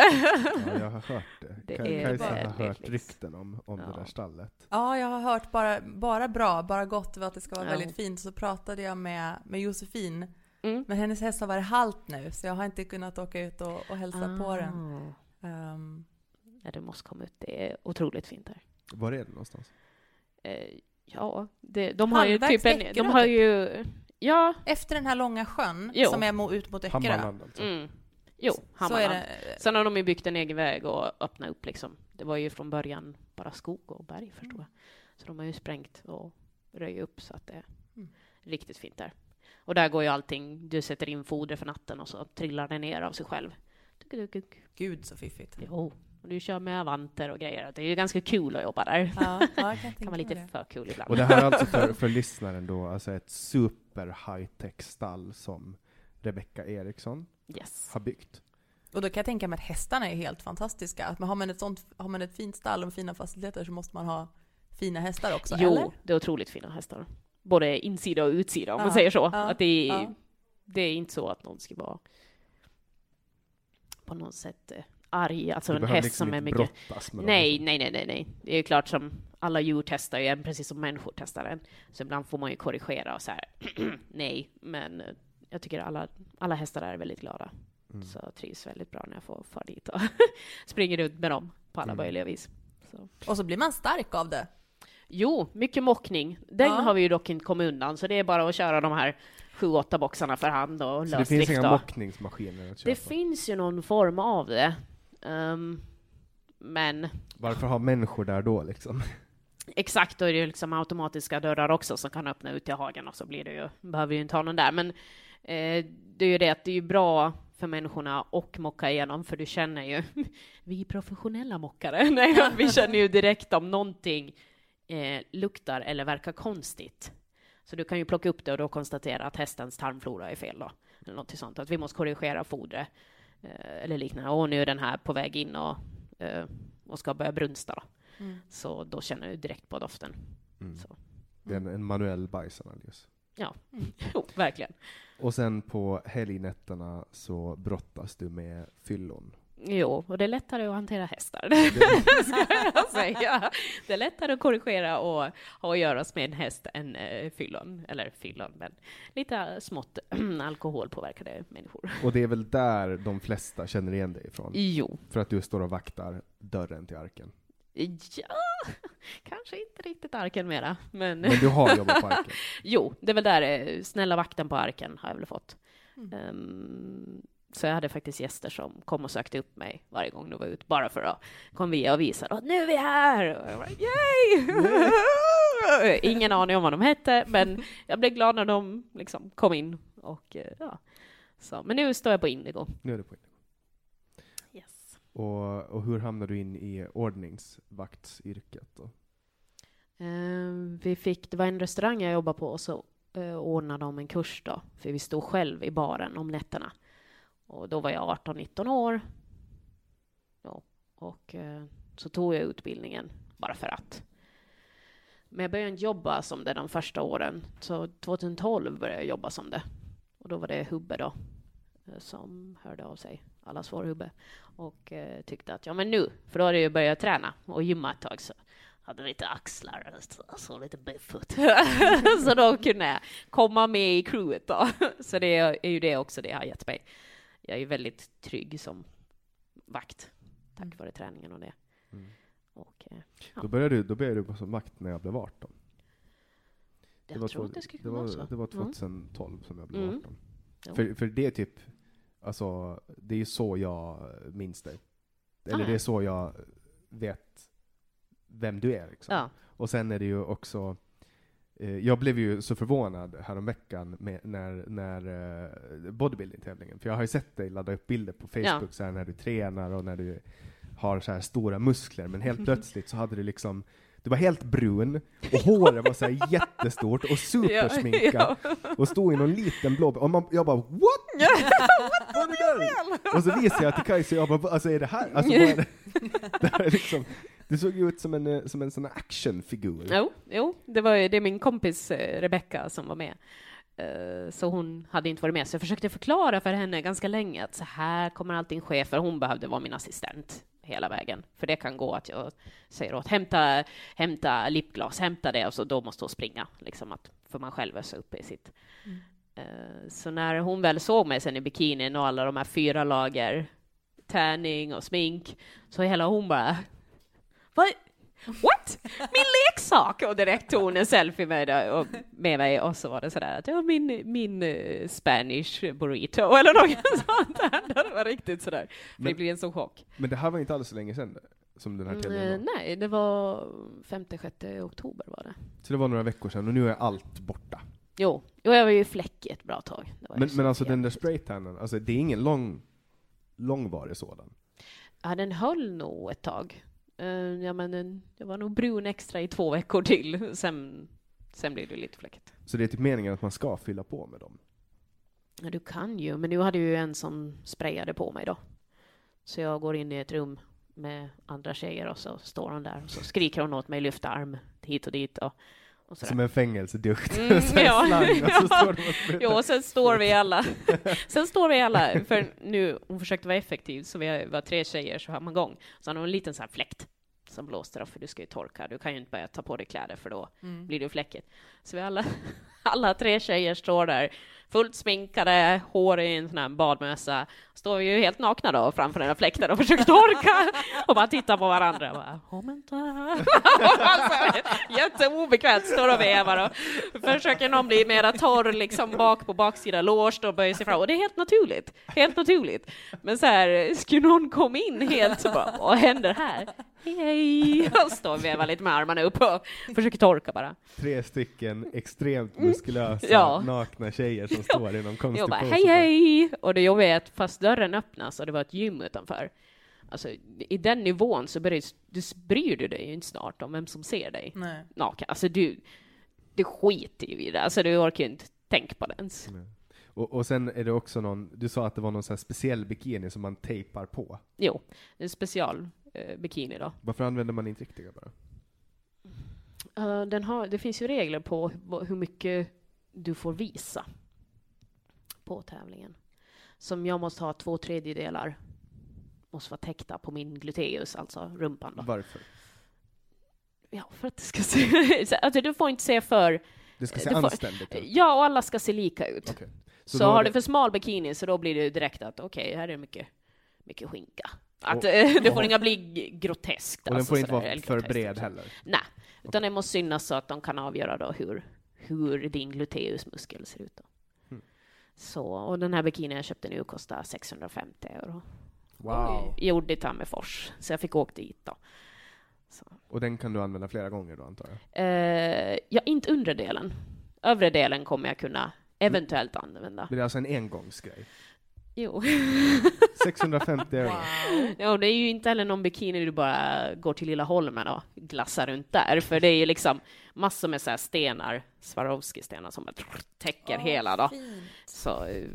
jag har hört det. Det Kajsa har hört liksom. rykten om, om det Ja. där stallet. Ja, jag har hört bara, bara bra, bara gott att det ska vara Ja. väldigt fint. Så pratade jag med, med Josefin, Mm. men hennes häst har varit halt nu så jag har inte kunnat åka ut och, och hälsa på den. Ah. Ehm, Ja, du måste komma ut. Det är otroligt fint där. Var är det någonstans? Eh, ja, det, de har ju typ en, de har typ. ju Ja, Efter den här långa sjön Jo. som är ut mot Öckerö. Alltså. mm. jo, Så är Hammarland. det. Sen har de ju byggt en egen väg och öppnat upp liksom. Det var ju från början bara skog och berg förstår jag. Så de har ju sprängt och röjt upp så att det är Mm. riktigt fint där. Och där går ju allting, du sätter in foder för natten och så trillar det ner av sig själv. Gud så fiffigt. Jo, och du kör med avanter och grejer. Det är ju ganska kul att jobba där. Ja, ja, kan kan vara lite det. för kul ibland. Och det här är alltså för, för lyssnaren då, alltså ett super high-tech stall som Rebecca Eriksson Yes. har byggt. Och då kan jag tänka mig att hästarna är helt fantastiska. Att man har, man ett sånt, har man ett fint stall och fina faciliteter så måste man ha fina hästar också, Jo, eller? det är otroligt fina hästar. Både insida och utsida, om man Ja, säger så. ja, att det, är, ja. det är inte så att någon ska vara på något sätt eh, arg. Alltså Du en häst liksom som är mycket... Nej, dem. nej, nej, nej, nej. Det är ju klart som alla djur testar ju en, precis som människor testar en. Så ibland får man ju korrigera och så här, nej, men eh, jag tycker alla, alla hästar är väldigt glada. Mm. Så jag trivs väldigt bra när jag får fara dit och springer ut med dem på alla Mm. möjliga vis. Så. Och så blir man stark av det. Jo, mycket mockning. Den Ja. har vi ju dock inte kommit undan, så det är bara att köra de här sju, åtta boxarna för hand och Så det lösdrift. finns inga mockningsmaskiner att köpa? Det finns ju någon form av det. Ehm, men Varför har människor där då liksom? exakt, då är det ju liksom automatiska dörrar också som kan öppna ut till hagen och så blir det ju, behöver ju inte ha någon där. Men eh, det är ju det att det är ju bra för människorna och mocka igenom, för du känner ju, vi är professionella mockare, Nej, vi känner ju direkt om någonting eh, luktar eller verkar konstigt. Så du kan ju plocka upp det och då konstatera att hästens tarmflora är fel då, eller något sånt, att vi måste korrigera fodret eh, eller liknande. Och nu är den här på väg in och, eh, och ska börja brunsta då. Mm. Så då känner du direkt på doften. Mm. Så. Det är en, en manuell bajsanalys. Jo, verkligen. Och sen på helgnätterna så brottas du med fyllon. Jo, och det är lättare att hantera hästar, det ska jag säga. Det är lättare att korrigera och ha att göra med en häst än eh, fyllon, eller fyllon, men lite smått alkoholpåverkade människor. Och det är väl där de flesta känner igen dig ifrån? Jo, För att du står och vaktar dörren till arken. ja, kanske inte riktigt arken mera, men Men du har jobbat på arken? jo, det är väl där, eh, snälla vakten på arken har jag väl fått. Mm. Ehm, så jag hade faktiskt gäster som kom och sökte upp mig varje gång de var ute, bara för att kom via och visa att nu är vi här! Och jag bara, Yay! Ingen aning om vad de hette, men jag blev glad när de liksom kom in. Och, eh, ja. så, men nu står jag på Indigo. Nu är du på Yes. och, och hur hamnade du in i ordningsvaktsyrket då? Ehm, vi fick, det var en restaurang jag jobbade på och så uh, ordnade de en kurs då, för vi stod själv i baren om nätterna. Och då var jag 18-19 år. Ja, och eh, så tog jag utbildningen bara för att. Men jag började inte jobba som det de första åren. Så 2012 började jag jobba som det. Och då var det Hubbe då eh, som hörde av sig, allas vår Hubbe, och eh, tyckte att ja men nu, för då hade jag börjat träna och gymma ett tag så hade lite axlar och så, så lite biff så då kunde jag komma med i crewet då. Så det är ju det också det har gett mig. Jag är väldigt trygg som vakt tack Mm. vare träningen och det. Mm. Och eh, Ja. Då började du, då började du som vakt när jag blev 18. jag var två- att det skulle det kunna vara var, så. det var Mm. 2012 som jag blev Mm. 18. Jo. För, för det är typ, alltså, det är ju så jag minns dig. Eller Ah, det är så jag vet vem du är liksom. Ja. Och sen är det ju också, jag blev ju så förvånad häromveckan med, när, när eh, bodybuilding-tävlingen, för jag har ju sett dig ladda upp bilder på Facebook Ja. så här, när du tränar och när du har så här stora muskler, men helt plötsligt så hade du liksom du var helt brun, och håret var så här jättestort och supersminkat, och stod i någon liten blå... Och man, jag bara what? Där? Och så visade jag till Kajsa, jag bara alltså är det här? Alltså, det? det här är liksom, det såg ju ut som en, eh, som en sån här actionfigur. Jo, jo det, var, det är min kompis eh, Rebecca som var med. Eh, Så hon hade inte varit med, så jag försökte förklara för henne ganska länge att så här kommer allting ske, för hon behövde vara min assistent hela vägen. För det kan gå att jag säger åt hämta, hämta lipglas, hämta det, och så då måste hon springa, liksom att, för man själv är så uppe i sitt. Eh, Så när hon väl såg mig sen i bikinin och alla de här fyra lager tärning och smink, så hela hon bara Vad, What? Min leksak! Och direkt tog hon en selfie med, det, och, med mig och så var det sådär att ja, min, min uh, Spanish burrito eller något sånt där. Det var riktigt sådär. Men- det blev en sån chock. Men det här var inte alls så länge sedan som den här tävlingen Mm, var. nej, det var 5-6 oktober var det. Så det var några veckor sedan och nu är allt borta. Jo, jo jag var ju fläckig ett bra tag. Det var Men, men alltså den där spraytannen, alltså det är ingen lång, långvarig sådan. Ja, den höll nog ett tag. Eh, ja, men den, jag var nog brun extra i två veckor till. Sen, sen blev det lite fläckigt. Så det är typ meningen att man ska fylla på med dem. Ja, du kan ju, men nu hade ju en som sprayade på mig då. Så jag går in i ett rum med andra tjejer och så står hon där och så skriker hon åt mig, lyfta arm hit och dit och. Som en fängelsedukt. Mm, Så ja. slang, och så står de och sen står vi alla, sen står vi alla, för nu, hon försökte vara effektiv, så vi var tre tjejer, så har man gång. Så hade hon en liten sån här fläkt som blåste då, för du ska ju torka. Du kan ju inte börja ta på dig kläder, för då Mm. blir det fläckigt. Så vi alla, alla tre tjejer står där, fullt sminkade, hår i en sån här badmössa. Står vi ju helt nakna då framför den här fläkten och försöker torka och bara tittar på varandra. och Bara, vänta. alltså, jätteobekvämt, står och vevar och försöker någon bli mera torr liksom bak på baksida låst och böjer sig fram. Och det är helt naturligt, helt naturligt. Men så här, skulle någon komma in helt så bara, vad händer här? Hej! Och står och vevar lite med armarna upp och försöker torka bara. Tre stycken extremt muskulösa, Mm. Ja. nakna tjejer som står i någon konstig Jag bara, hej hej! Och det jobbiga är att fast dörren öppnas och det var ett gym utanför, alltså i den nivån så bryr, du bryr du dig ju inte snart om vem som ser dig Nej. naken. Alltså du, du skiter ju i det, alltså du orkar ju inte tänka på det ens. Och, och sen är det också någon, du sa att det var någon sån här speciell bikini som man tejpar på. Jo, en special eh, bikini då. Varför använder man inte riktiga bara? Eh, den har, det finns ju regler på hu- hur mycket du får visa på tävlingen. Som jag måste ha två tredjedelar måste vara täckta på min gluteus, alltså rumpan då. Varför? Ja, för att det ska se... så- alltså, du får inte se för... Det ska se får- anständigt ut. Ja, och alla ska se lika ut. Okej. Så, är har det- du för smal bikini så då blir det direkt att okej, här är det mycket, mycket skinka. Att Och- eh, det får och- inga bli groteskt. Och den alltså får inte vara för bred heller. Nej, utan det måste synas så att de kan avgöra då hur, hur din gluteusmuskel ser ut. Då. Så, och den här bikinin jag köpte nu kostar 650 euro. Wow. Gjord i Tammerfors, så jag fick åka dit då. Så. Och den kan du använda flera gånger då antar jag? Eh, ja, inte undre delen. Övre delen kommer jag kunna eventuellt använda. Det är alltså en engångsgrej? Jo. 650 euro? Ja, det är ju inte heller någon bikini du bara går till Lilla Holmen och glassar runt där, för det är ju liksom massor med så här stenar, Swarovski-stenar som bara täcker hela då. Fint. Så, eh,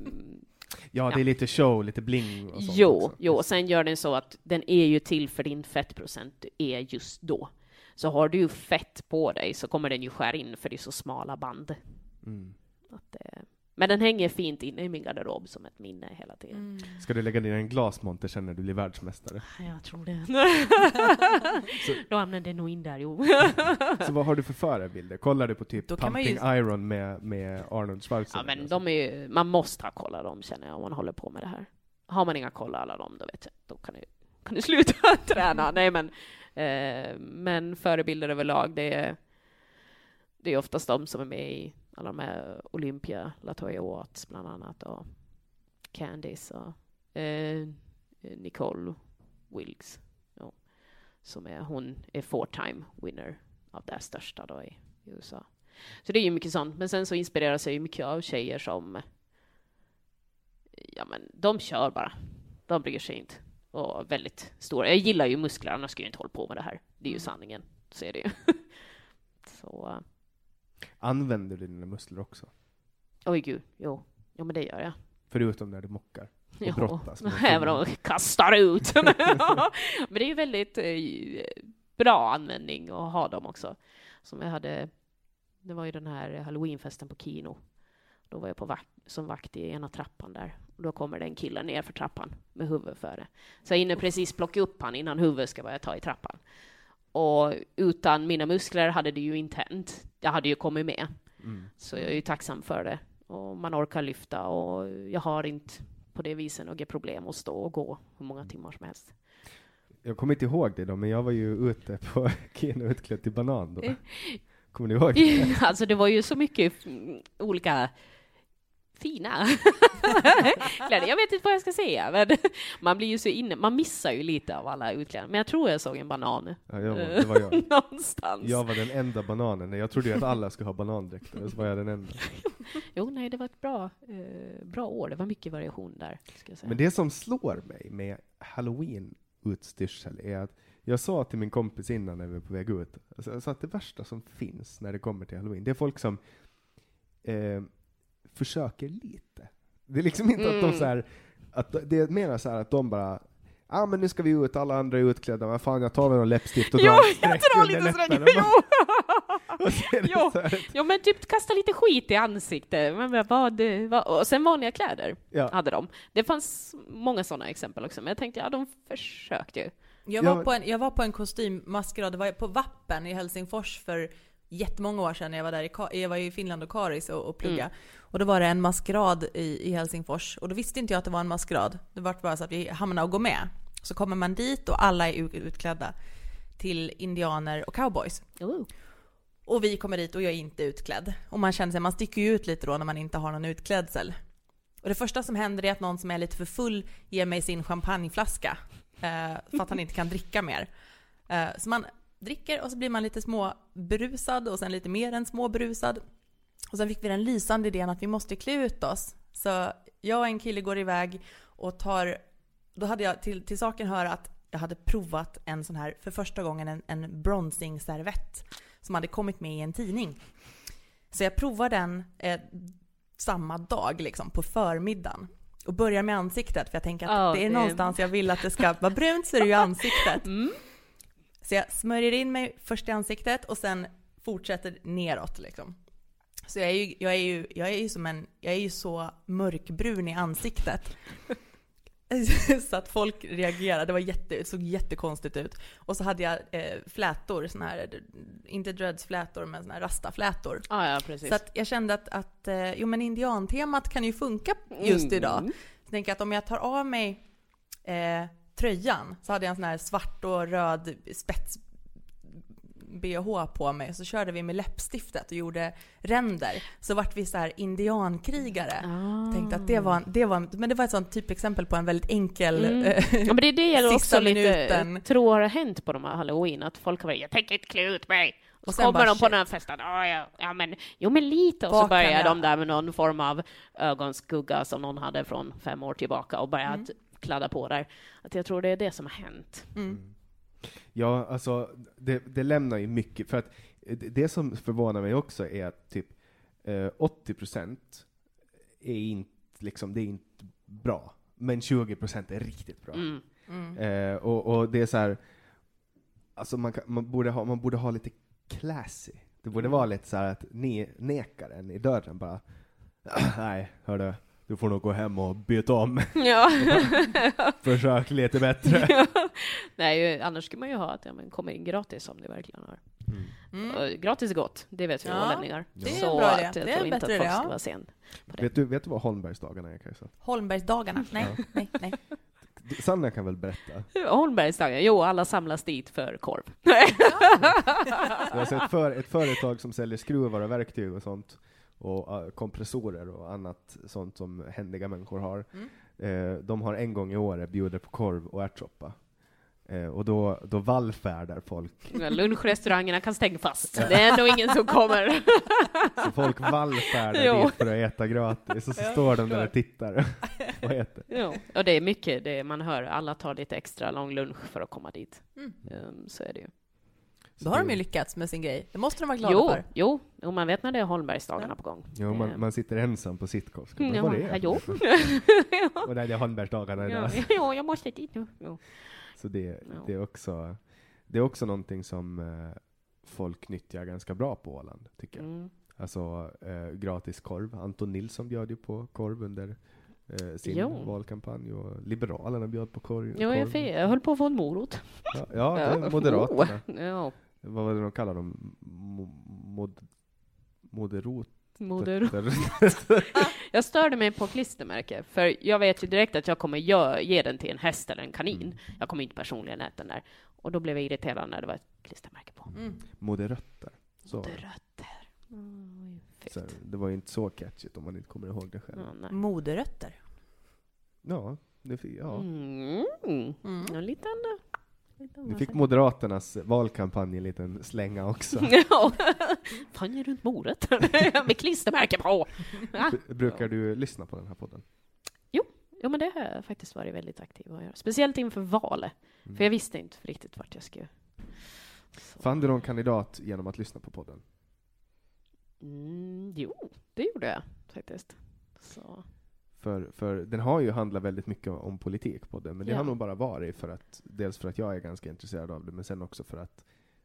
Ja, det är lite show, lite bling och sånt jo, också. jo, sen gör den så att den är ju till för din fettprocent du är just då. Så har du fett på dig så kommer den ju skära in för det är så smala band. Mm. Att, eh, men den hänger fint inne i min garderob som ett minne hela tiden. Mm. Ska du lägga ner en glasmonter sen när du blir världsmästare? Jag tror det. Då hamnar den nog in där, jo. Så vad har du för förebilder? Kollar du på typ Pumping Iron med, med Arnold Ja, Schwarzenegger? men de är ju, man måste ha kolla dem känner jag om man håller på med det här. Har man inga kolla alla dem, då vet jag, då kan du, kan du sluta träna. Nej men, eh, men förebilder överlag, det är, det är oftast de som är med i alla de här Olympia, Latoya Watts bland annat och Candice och eh, Nicole Wilkes. Ja, som är, hon är four time winner av det största då i, i USA. Så det är ju mycket sånt. Men sen så inspireras jag ju mycket av tjejer som, ja men de kör bara. De bryr sig inte. Och väldigt stora. Jag gillar ju muskler, annars skulle jag inte hålla på med det här. Det är ju Mm. sanningen. Så är det ju. så, Använder du dina muskler också? oj gud, jo. Jo men det gör jag. Förutom när du mockar? Och brottas även om jag kastar ut. men det är ju väldigt eh, bra användning att ha dem också. Som jag hade, det var ju den här halloweenfesten på Kino. Då var jag på vakt, som vakt i ena trappan där. Och då kommer det en kille ner för trappan med huvudet före. Så jag hinner precis plocka upp han innan huvudet ska börja ta i trappan. Och utan mina muskler hade det ju inte hänt. Jag hade ju kommit med. Mm. Så jag är ju tacksam för det. Och man orkar lyfta och jag har inte på det viset några problem att stå och gå hur många timmar som helst. Jag kommer inte ihåg det då, men jag var ju ute på Keno utklädd till banan då. Eh. Kommer ni ihåg det? alltså det var ju så mycket mm, olika fina kläder. Jag vet inte vad jag ska säga, men man blir ju så inne, man missar ju lite av alla utklädnader. Men jag tror jag såg en banan Ja, jag var, det var jag. någonstans. Jag var den enda bananen. Jag trodde ju att alla skulle ha banandräkter, så var jag den enda. Jo, nej, det var ett bra, eh, bra år. Det var mycket variation där. Men det som slår mig med halloween-utstyrsel är att jag sa till min kompis innan när vi var på väg ut, alltså, sa att det värsta som finns när det kommer till halloween, det är folk som eh, försöker lite. Det är liksom inte att de Mm. så här, att det är mer så här att de bara Ja ah, men nu ska vi ut, alla andra är utklädda, vad fan jag tar väl någon läppstift och Jo, drar ett jag drar lite läpparna. Jo. Jo. så Jo, men typ kasta lite skit i ansiktet. Men vad, vad, och sen vanliga kläder ja. hade de. Det fanns många sådana exempel också, men jag tänkte, ja, de försökte ju. Jag Ja, var, men- på en, jag var på en kostymmaskerad, det var på Vappen i Helsingfors för jättemånga år sedan. Jag var där i, jag var i Finland och Karis och, och plugga. Mm. Och då var det en maskerad i, i Helsingfors. Och då visste inte jag att det var en maskerad. Det var bara så att vi hamnade och gå med. Så kommer man dit och alla är ut- utklädda till indianer och cowboys. Oh. Och vi kommer dit och jag är inte utklädd. Och man känner sig, man sticker ju ut lite då när man inte har någon utklädsel. Och det första som händer är att någon som är lite för full ger mig sin champagneflaska. Eh, för att han inte kan dricka mer. Eh, så man dricker och så blir man lite små berusad och sen lite mer än små berusad. Och sen fick vi den lysande idén att vi måste klä ut oss. Så jag och en kille går iväg och tar, då hade jag till, till saken hör att jag hade provat en sån här, för första gången, en, en bronzing-servett som hade kommit med i en tidning. Så jag provar den eh, samma dag, liksom, på förmiddagen. Och börjar med ansiktet, för jag tänker att Ja, det är det- någonstans jag vill att det ska vara brunt, så är det ju ansiktet. Mm. Så jag smörjer in mig först i ansiktet och sen fortsätter neråt liksom. Så jag är ju, jag är ju, jag är ju som en, jag är ju så mörkbrun i ansiktet. så att folk reagerade, det var jätte, det såg jättekonstigt ut. Och så hade jag eh, flätor, såna här, inte dreadsflätor, men såna här rastaflätor. Ah, ja, precis. Så att jag kände att, att eh, jo men indiantemat kan ju funka just idag. Mm. Så tänker jag att om jag tar av mig eh, tröjan så hade jag en sån här svart och röd spets bh på mig så körde vi med läppstiftet och gjorde ränder. Så vart vi så här indiankrigare. Ah. Tänkte att det var, det var, men det var ett sånt typexempel på en väldigt enkel... Mm. eh, Ja, men det är det jag Sista också lite minuten. tror har hänt på de här halloween, att folk har varit jag tänker inte klä ut mig. Och Och så kommer bara, de på shit. den här festen, ja, ja, ja men, jo men lite, och så börjar de där med någon form av ögonskugga som någon hade från fem år tillbaka och börjar Mm. kladda på där. Att jag tror det är det som har hänt. mm. Ja, alltså det, det lämnar ju mycket, för att det, som förvånar mig också är att typ eh, 80% är inte, liksom, det är inte bra, men 20% är riktigt bra. Mm. Mm. Eh, och, och det är så här, alltså man, kan, man, borde ha, man borde ha lite classy. Det borde vara lite så här att ni nekar en i dörren bara, nej, hördu, du får nog gå hem och byta om, Ja. försök lite bättre. Nej, annars skulle man ju ha att ja, men kommer in gratis om det verkligen har. Mm. Och Gratis är gott, det vet vi Ja, ålänningar. det är en Så bra idé. att Det jag är en inte att bättre folk idé, ska ja. vara sen det. vet, du, vet du vad Holmbergsdagarna är Kajsa? Holmbergsdagarna? Nej, nej, nej. Sanna kan väl berätta? Holmbergsdagen, jo, alla samlas dit för korv. Det är alltså ett, för, ett företag som säljer skruvar och verktyg och sånt, och uh, kompressorer och annat sånt som händiga människor har. Mm. Eh, de har en gång i året bjuder på korv och ärtsoppa. Eh, och då, då vallfärdar folk. Lunchrestaurangerna kan stänga fast. Det är ändå ingen som kommer. Så folk vallfärdar Jo. dit för att äta gratis, och så står de där och tittar och äter. Jo. Och det är mycket det man hör. Alla tar lite extra lång lunch för att komma dit. Mm. Um, så är det ju. Då har de ju lyckats med sin grej. Det måste de vara glada Jo, för. jo, jo, man vet när det är Holmbergsdagarna på gång. Jo, man, man sitter ensam på sitcom. Ska man, Ja, vad är det? jo. Och det är Holmbergsdagarna Ja, idag. ja, jag måste dit nu. Jo. Så det, Ja. det, är också, det är också någonting som eh, folk nyttjar ganska bra på Åland, tycker jag. Mm. Alltså eh, gratis korv. Anton Nilsson bjöd ju på korv under eh, sin Jo. valkampanj och Liberalerna bjöd på korv. Jo, jag, jag höll på att få en morot. Ja, ja, det är Moderaterna. Oh, ja. Vad var det de kallade dem? Mo, mod, moderot? Moder. Rötter. Jag störde mig på klistermärke, för jag vet ju direkt att jag kommer ge den till en häst eller en kanin. Mm. Jag kommer inte personligen äta den där. Och då blev jag irriterad när det var ett klistermärke på. Mm. Moder Rötter. Så. Rötter. Mm, Så det var ju inte så catchigt om man inte kommer ihåg det själv. Ja, nej. Moderrötter. Ja, det, fi- ja. Mm. Mm. En liten... Nu fick Moderaternas valkampanj en liten slänga också. Ja, fan runt morötter med klistermärke på. B- Brukar du lyssna på den här podden? Jo, men det har jag faktiskt varit väldigt aktiv att göra. Speciellt inför valet. Mm. För jag visste inte riktigt vart jag skulle. Så. Fann du någon kandidat genom att lyssna på podden? Mm, jo, det gjorde jag faktiskt. Så. För, för den har ju handlat väldigt mycket om politik på den, men det Ja. har nog bara varit för att, dels för att jag är ganska intresserad av det, men sen också för att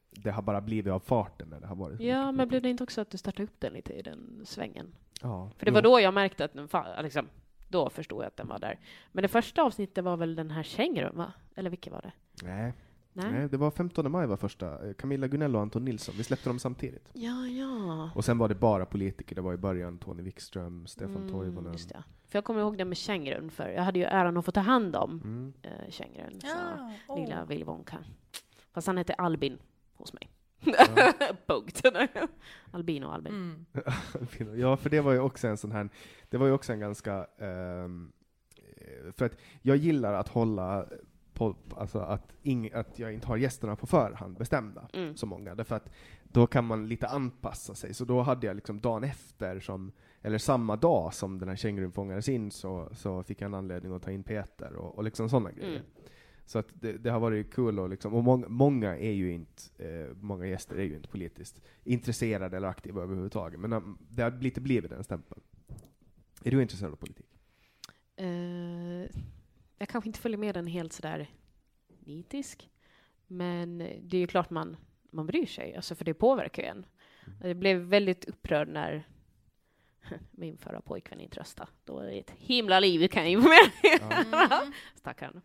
det har bara blivit av farten när det har varit Ja, men blev det inte också att du startade upp den lite i den svängen? Ja, För det var då jag märkte att den fa- liksom, då förstod jag att den var där. Men det första avsnittet var väl den här Kängrum, va? Eller vilket var det? Nej, Nej? nej, det var 15 maj var första. Eh, Camilla Gunell och Anton Nilsson, vi släppte dem samtidigt. Ja, ja. Och sen var det bara politiker, det var i början Tony Wikström, Stefan Mm, Toivonen. just det. För jag kommer ihåg det med Kängrum, för jag hade ju äran att få ta hand om Mm. eh, Kängrum. Så. Ja, åh. Lilla Willy Wonka. Fast han hette Albin hos mig. Ja. Punkt. Albin och Albin. Mm. Ja, för det var ju också en sån här, det var ju också en ganska, eh, för att jag gillar att hålla på, alltså att, ing, att jag inte har gästerna på förhand bestämda, Mm. så många, därför att då kan man lite anpassa sig. Så då hade jag liksom dagen efter, som, eller samma dag som den här kängurun fångades in, så, så fick jag en anledning att ta in Peter och, och liksom sådana grejer. Mm. Så att det, det har varit kul och liksom, och många, många är ju inte, eh, många gäster är ju inte politiskt intresserade eller aktiva överhuvudtaget, men um, det har lite blivit den stämpeln. Är du intresserad av politik? Eh, jag kanske inte följer med den helt sådär nitisk. Men det är ju klart man, man bryr sig, alltså för det påverkar ju en. Jag blev väldigt upprörd när min förra pojkvän inte röstade. Då var det ett himla liv, kan jag informera Mm. Stackarn.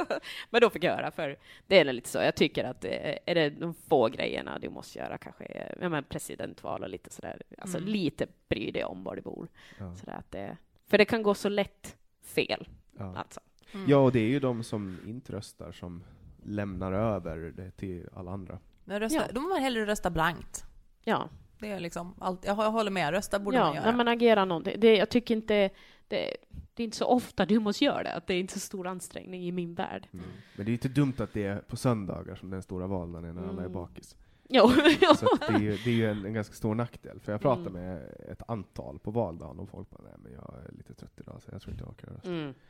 Men då fick jag höra, för det är lite så. Jag tycker att eh, är det de få grejerna du måste göra, kanske ja, men presidentval och lite sådär. Alltså Mm. lite bry dig om var du bor. Ja. Sådär att det, för det kan gå så lätt fel, Ja. alltså. Mm. ja, och det är ju de som inte röstar som lämnar över det till alla andra. Men rösta, Ja. Då får man hellre rösta blankt. Ja, Det är liksom allt, jag, håller med, rösta borde man ja göra. när man agerar någonting. Det, jag tycker inte, det, det är inte så ofta du måste göra det, att det är inte så stor ansträngning i min värld. Mm. Men det är ju inte dumt att det är på söndagar som den stora valdagen är när alla är Mm. bakis. Jo, Så det är ju, det är ju en, en ganska stor nackdel. För jag pratade Mm. med ett antal på valdagen och folk bara, nej men jag är lite trött idag så jag tror inte jag orkar rösta.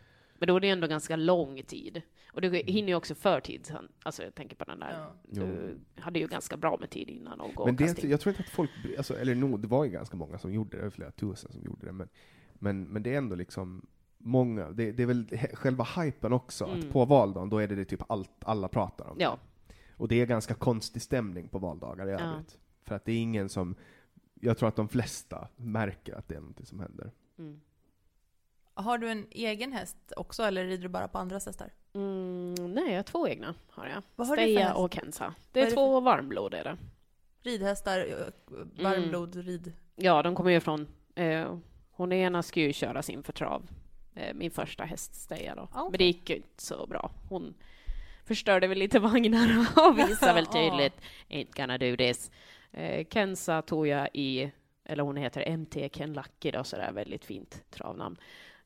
Mm. Men då är det ändå ganska lång tid. Och du hinner ju också förtid. Alltså jag tänker på den där. Ja. Du hade ju ganska bra med tid innan gå Men det, inte- in. jag tror inte att folk, alltså, eller nog, det var ju ganska många som gjorde det, det var flera tusen som gjorde det, men, men, men det är ändå liksom många, det, det är väl själva hypen också, Mm. att på valdagen, då är det, det typ allt alla pratar om. Ja. Och det är ganska konstig stämning på valdagar i Ja. övrigt. För att det är ingen som, jag tror att de flesta märker att det är någonting som händer. Mm. Har du en egen häst också, eller rider du bara på andras hästar? Mm, nej, jag har två egna. Har jag. Vad har du för Steja häst? och Kenza. Det är, är två varmblod är det. Ridhästar, eh, varmblod, rid... Ja, de kommer ju från... Eh, hon ena ska ju köra sin för trav. Eh, min första häst, Steja då. Ah, Men det gick ju inte så bra. Hon förstörde väl lite vagnar och visade väl tydligt Ain't gonna do this. Eh, Kenza tog jag i, eller hon heter MT Ken Lucky då, så det är väldigt fint travnamn.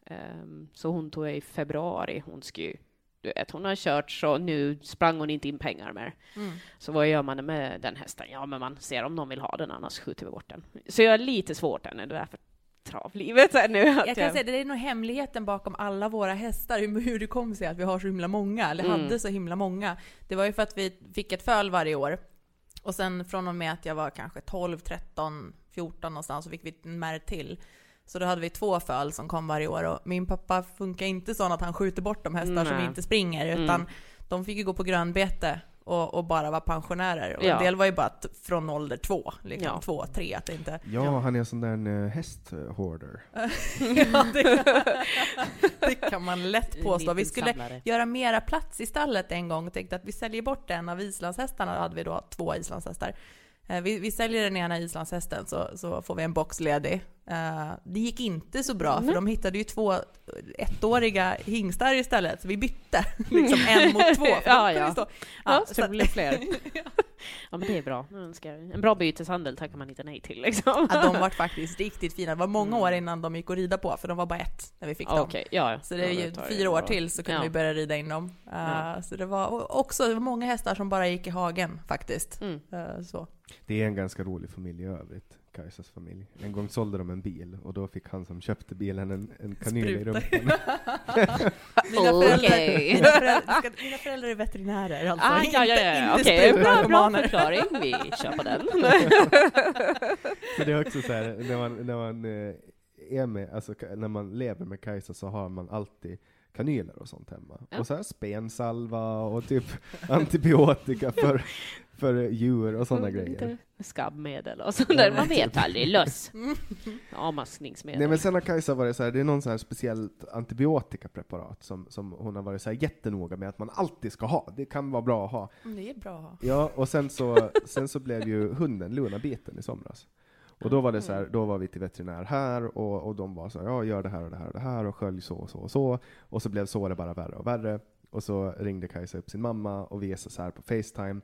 Ehm, så hon tog jag i februari. Hon ska ju, du vet, hon har kört så nu sprang hon inte in pengar mer. Mm. Så vad gör man med den hästen? Ja, men man ser om någon vill ha den, annars skjuter vi bort den. Så jag är lite svårt ännu, det är för travlivet är nu. Jag kan säga det är nog hemligheten bakom alla våra hästar, hur hur det kom sig att vi har så himla många, eller Mm. hade så himla många. Det var ju för att vi fick ett föl varje år. Och sen från och med att jag var kanske 12, 13, 14 någonstans så fick vi en märr till. Så då hade vi två föl som kom varje år och min pappa funkar inte så att han skjuter bort de hästar som Nej. inte springer utan Mm. de fick ju gå på grönbete och, och bara vara pensionärer. Och Ja. en del var ju bara t- från ålder två, liksom Ja. två, tre, att inte... Ja, han är en sån där uh, hästhoarder. ja, det, det kan man lätt påstå. Vi skulle samlare. göra mera plats i stallet en gång och tänkte att vi säljer bort en av islandshästarna. Då hade vi då två islandshästar. Eh, vi, vi säljer den ena islandshästen så, så får vi en box ledig. Eh, det gick inte så bra för de hittade ju två ettåriga hingstar istället. Så vi bytte liksom en mot två. Ja, ja. stå- Ja, så så det blir fler. Ja, men det är bra. En bra byteshandel tackar man inte nej till liksom. Ja, de var faktiskt riktigt fina. Det var många Mm. år innan de gick att rida på, för de var bara ett när vi fick Ja, dem. Okej, ja. ja. Så det är Ja, ju fyra år till så kunde Ja. vi börja rida in dem. Uh, Ja. Så det var också det var många hästar som bara gick i hagen faktiskt. Mm. Uh, så. Det är en ganska rolig familj i övrigt, Kajsas familj. En gång sålde de en bil och då fick han som köpte bilen en, en kanyl i rumpan. Mina, föräldrar, Okej. mina, föräldrar, ska, mina föräldrar är veterinärer alltså. Ah, ja, ja, ja. Inte, Okej, bra, bra förklaring. Vi kör på den. Men det är också så här, när man, när man eh, är med, alltså ka- när man lever med Kajsa så har man alltid kanyler och sånt hemma. Ja. Och så här spensalva och typ antibiotika för, för djur och sådana grejer. Lite Skabbmedel och sånt där. Man vet aldrig. Löss. Mm. Avmaskningsmedel. Nej men sen har Kajsa varit så här, det är någon så här speciellt antibiotikapreparat som, som hon har varit så här jättenoga med att man alltid ska ha. Det kan vara bra att ha. Mm, Det är bra att ha. Ja, och sen så, sen så blev ju hunden Luna biten i somras. Och då var det så här, då var vi till veterinär här, och, och de var så här, ja gör det här och det här och det här, och skölj så och så och så. Och så blev såret bara värre och värre. Och så ringde Kajsa upp sin mamma, och vi är så här på Facetime.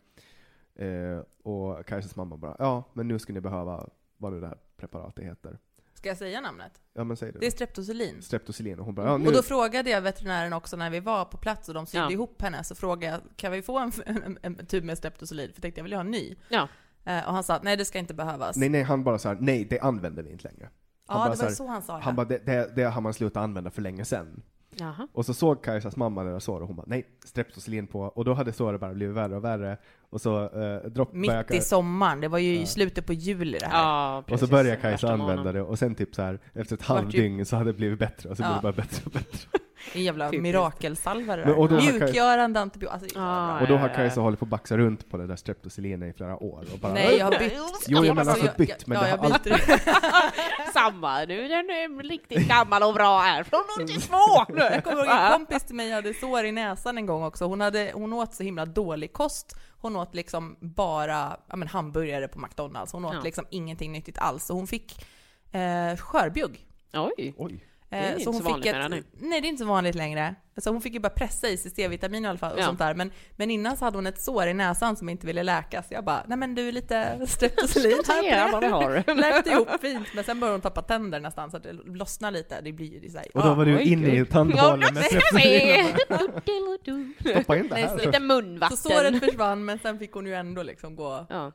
Eh, och Kajsas mamma bara, ja men nu ska ni behöva, vad nu det här preparatet heter. Ska jag säga namnet? Ja men säg det. Det är streptoselin. Streptosilin. Och hon bara, ja nu. Och då frågade jag veterinären också när vi var på plats och de sydde Ja. ihop henne, så frågade jag kan vi få en, en, en tub med streptoselin? För jag tänkte jag vill ha en ny. Ja. Eh, och han sa att nej det ska inte behövas. Nej nej, han bara så här, nej det använder vi inte längre. Han ja, bara det så var här- så han sa Han ja. bara, det, det, det har man slutat använda för länge sedan. Jaha. Och så såg Kajsas mamma deras sår och hon bara nej, streptosilin på. Och då hade såret bara blivit värre och värre. Och så eh, dropp började Mitt i Kaj- sommaren, det var ju i Ja. slutet på juli det här. Ja, och så började Kajsa använda det och sen typ så här efter ett Vart ju- halvdygn så hade det blivit bättre och så Ja. blev det bara bättre och bättre. En jävla Typiskt. mirakelsalva det Men- och då där. har Kaj- Mjukgörande antibiotika. Alltså, Ah, Och då har ja, Kajsa ja. hållit på att baxa runt på det där streptosilinet i flera år och bara Nej, jag har bytt. Jo, jag menar alltså jag- bytt, men ja, det jag har alltid... byter. Samma. Nu är den är riktigt gammal och bra här. Från 82! Jag kommer ihåg en kompis till mig hade sår i näsan en gång också. Hon, hade, hon åt så himla dålig kost. Hon åt liksom bara ja, men hamburgare på McDonalds. Hon åt Ja. liksom ingenting nyttigt alls. Så hon fick eh, skörbjugg. Oj. Oj. Det är Eh, inte så så vanligt ett, det nu. Nej, det är inte så vanligt längre. Så hon fick ju bara pressa i sig C-vitamin i alla fall och Ja. sånt där. Men, men innan så hade hon ett sår i näsan som inte ville läkas. Jag bara, nej men du är lite streptoselin Ta igen vad vi har. Läkte ihop fint, men sen började hon tappa tänder nästan så att det lossnade lite. Det blir ju så här, Och då var du oj, inne i tandhålen med streptosilin. Stoppa in det Nej, här. så- Lite Så munvatten. såret försvann, men sen fick hon ju ändå liksom gå Ja.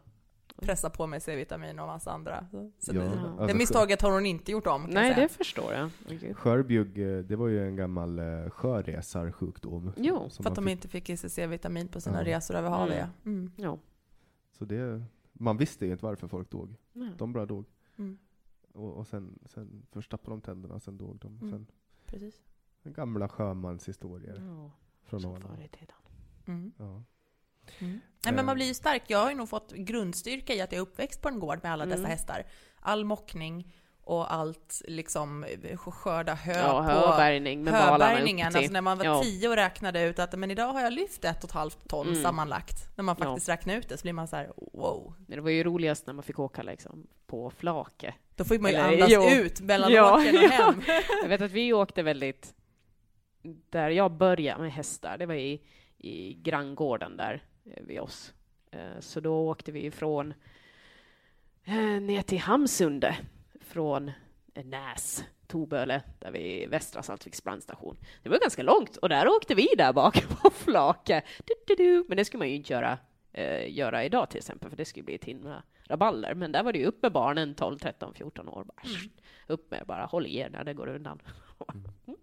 Pressa på med C-vitamin och massa andra. Så, så Ja, det, alltså, det misstaget har hon inte gjort om Nej, det förstår jag. Gud. Skörbjugg, eh, det var ju en gammal eh, sjöresarsjukdom. Jo, som För att de fick- inte fick i sig C-vitamin på sina Ja. resor över havet. Mm. ja. Mm. Ja. Så det, man visste ju inte varför folk dog. Nej. De bara dog. Mm. Och, och sen, sen först tappade de tänderna, och sen dog de. Mm. Sen, Precis. gamla sjömanshistorier Ja, från som Åland. förr i tiden. Mm. Ja. Mm. Nej, men man blir ju stark. Jag har ju nog fått grundstyrka i att jag är uppväxt på en gård med alla dessa Mm. hästar. All mockning och allt liksom eh, skörda hö Ja, på höbärgning med höbärgningen. Alltså när man var Ja. tio och räknade ut att men idag har jag lyft ett och ett halvt ton Mm. sammanlagt. När man Ja. faktiskt räknar ut det så blir man så här: wow. Det var ju roligast när man fick åka liksom på flake. Då får man ju Eller, andas jo. ut mellan Ja. åkern och hem. Jag vet att vi åkte väldigt... Där jag började med hästar, det var i, i granngården där vid oss. Eh, Så då åkte vi ifrån eh, ner till Hamsunde från eh, Näs, Toböle, där vi Västra Saltviks brandstation. Det var ganska långt och där åkte vi där bak på flake. Du, du, du. Men det skulle man ju inte göra, eh, göra idag till exempel, för det skulle bli ett himla rabalder. Men där var det ju upp med barnen 12, 13, 14 år. Bara, Upp med bara, håll i er när det går undan.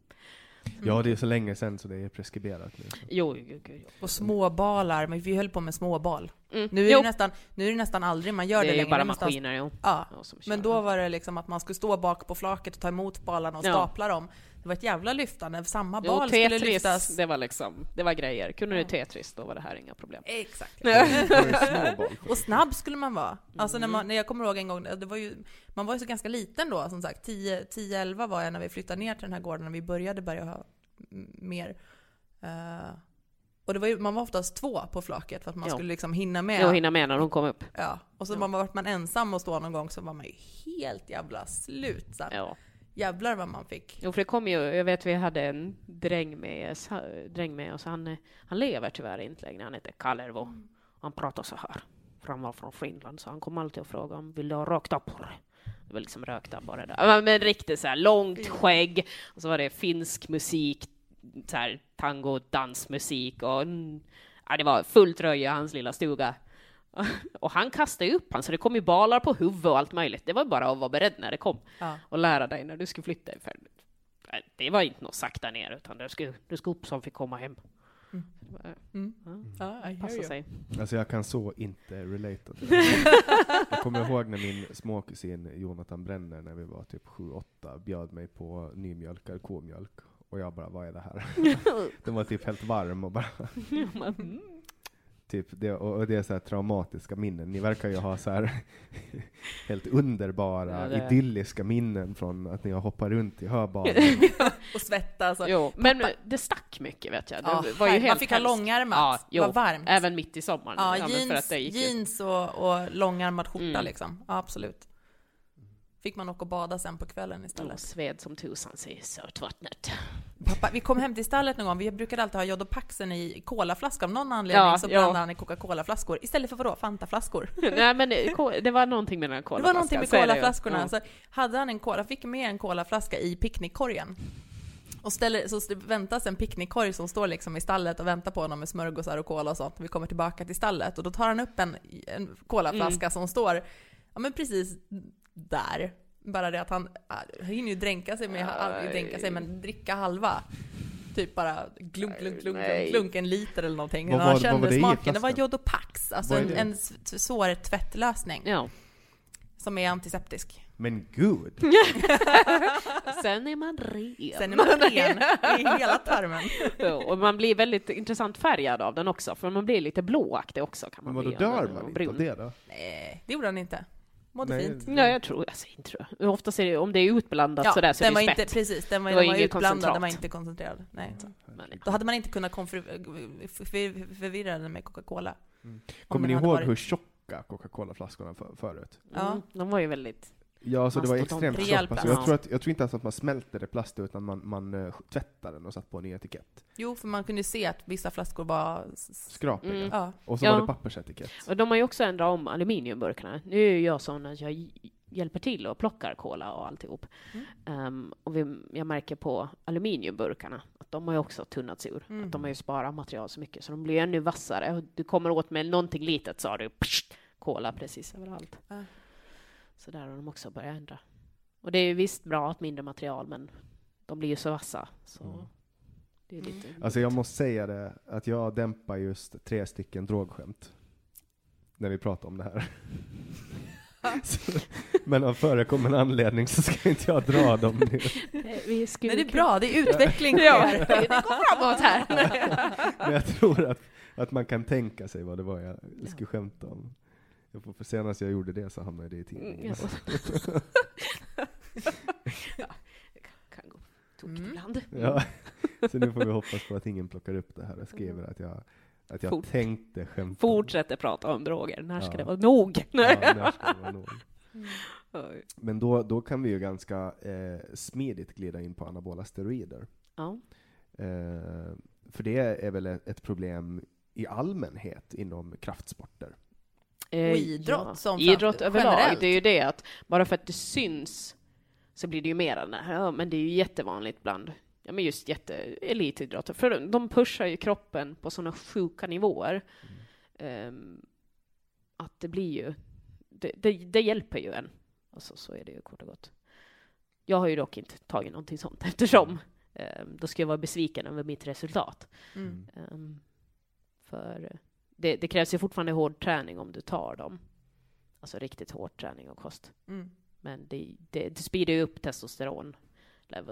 ja, det är så länge sedan så det är preskriberat nu. Jo, jo, jo, jo. Och småbalar, men vi höll på med småbal. Mm. Nu är, jo, det nästan, nu är det nästan aldrig man gör det, det är längre. bara Det är nästan- maskiner. Ja, Ja. Men då var det liksom att man skulle stå bak på flaket och ta emot balarna och Ja. stapla dem. Det var ett jävla lyftande. Samma Jo, bal skulle Tetris, lyftas. det var liksom, det var grejer. Kunde du Tetris, då var det här inga problem. Exakt. Och snabb skulle man vara. Alltså när, Mm. man, när jag kommer ihåg en gång, det var ju, man var ju så ganska liten då som sagt. 10-11 var jag när vi flyttade ner till den här gården och vi började börja ha mer. Eh, Och det var ju, man var oftast två på flaket för att man Ja. skulle liksom hinna med. Jag hinna med när de kom upp. Ja. Och så Ja. var man, vart man ensam och stå någon gång så var man ju helt jävla slut sen. Ja. Jävlar vad man fick. Jo, för det kom ju, jag vet vi hade en dräng med, dräng med oss, han, han lever tyvärr inte längre, han heter Kalervo. Han pratar så här, för han var från Finland, så han kom alltid och frågade om vill du ha rökt abborre? Det var liksom rökt abborre där. Men, riktigt så här långt skägg, och så var det finsk musik, så här tango, dansmusik och mm, ja, det var fullt röj i hans lilla stuga. Och han kastade ju upp han, så det kom ju balar på huvudet och allt möjligt. Det var bara att vara beredd när det kom Ja. och lära dig när du skulle flytta. För det var inte något sakta ner, utan du skulle, du skulle upp som fick komma hem. Mm. Ja, I hear passa sig. Alltså jag kan så inte relata till det. Jag kommer ihåg när min småkusin Jonathan Brenner, när vi var typ 7-8, bjöd mig på nymjölkad komjölk. Och jag bara, vad är det här? Den var typ helt varm och bara, Mm. Typ det, och och det är så här traumatiska minnen. Ni verkar ju ha så här helt underbara, Ja, idylliska minnen från att ni har hoppat runt i höbalen. Och svettas. Och, Jo, men det stack mycket vet jag. Det Ja, var ju helt man fick ha långärmat. Ja, Det var varmt. Även mitt i sommaren. Ja, för jeans, att det gick ju- jeans och, och långärmad skjorta Mm. liksom. Ja, absolut. Fick man åka och bada sen på kvällen Och istället. sved som tusan sig i sötvattnet. Pappa, vi kom hem till stallet någon gång, vi brukade alltid ha Jodopaxen i colaflaska av någon anledning Ja, så ja. blandade han i Coca-Cola-flaskor istället för vadå? Fanta-flaskor. Nej, men det- ko- det var någonting med den här Det colaflaskan. var någonting med det colaflaskorna. Ja. Så hade han en cola, fick med en colaflaska i picknickkorgen. Och ställer, så väntas en picknickkorg som står liksom i stallet och väntar på honom med smörgåsar och cola och sånt. Vi kommer tillbaka till stallet och då tar han upp en, en colaflaska Mm. som står, ja men precis där. Bara det att han, han hinner ju dränka sig med, aldrig dränka sig, men dricka halva. Typ bara glunk, glunk, glunk, glunk, glunk en liter eller någonting. Vad Han kände var det i smaken. Det var? Jodopax, alltså en, en svår tvättlösning Ja. som är antiseptisk. Men gud! Sen är man ren. Sen är man ren i hela tarmen. Ja, och man blir väldigt intressant färgad av den också, för man blir lite blåaktig också. Kan Men man vadå, bli, dör man inte av det då? Nej, det gjorde han inte. Mådde Nej, fint. Ja, jag tror, alltså, inte tror jag. Oftast är det, om det är utblandat sådär så är den det var ju inte, spett. precis, den var, Det var den var utblandad, koncentrat. den var inte koncentrerad. Nej. Då hade man inte kunnat förvirra den med Coca-Cola. Om Kommer ni ihåg varit- hur tjocka Coca-Cola-flaskorna för, förut? Ja. mm, de var ju väldigt... Ja, så det var extremt. Alltså, plast. jag, tror att, jag tror inte ens att man smälte det plastet, utan man, man uh, tvättade den och satte på en ny etikett. Jo, för man kunde se att vissa flaskor var... Skrapiga. Mm. Ja. Och så Ja. var det pappersetikett. Och de har ju också ändrat om aluminiumburkarna. Nu är ju jag sån att jag hj- hjälper till och plockar cola och alltihop. Mm. Um, och vi, jag märker på aluminiumburkarna att de har ju också tunnats ur. Mm. Att de har ju sparat material så mycket så de blir ännu vassare. Och du kommer åt med någonting litet så har du pssst, cola precis överallt. Ja. Så där har de också börjat ändra. Och det är ju visst bra att mindre material men de blir ju så vassa. Så Mm. det är lite... Alltså jag måste säga det, att jag dämpar just tre stycken drogskämt. När vi pratar om det här. Så, men av förekommande anledning så ska inte jag dra dem nu. Nej, det är bra, det är utveckling Ja, det går framåt här. Men jag tror att, att man kan tänka sig vad det var jag skulle skämta om. Jag får, för senast jag gjorde det så hamnade det i tidningen. Mm, ja. ja, det kan, kan gå tokigt Mm. ibland. Ja, så nu får vi hoppas på att ingen plockar upp det här och skriver att jag, att jag Fort. tänkte skämta. Fortsätter prata om droger. När ska Ja. det vara nog? Ja, när ska det vara nog? Oj. Men då, då kan vi ju ganska eh, smidigt glida in på anabola steroider. Ja. Eh, för det är väl ett, ett problem i allmänhet inom kraftsporter. Eh, Och idrott som Idrott överlag. generellt. Det är ju det att bara för att det syns så blir det ju mer det här. Ja, men det är ju jättevanligt bland ja, men just jätte elitidrottare. För de pushar ju kroppen på sådana sjuka nivåer. ehm, att det blir ju, det, det, det hjälper ju en. Alltså, så är det ju kort och gott. Jag har ju dock inte tagit någonting sånt eftersom ehm, då ska jag vara besviken över mitt resultat. Mm. Ehm, för det, det krävs ju fortfarande hård träning om du tar dem. Alltså riktigt hård träning och kost. Mm. Men det, det, det speedar ju upp testosteron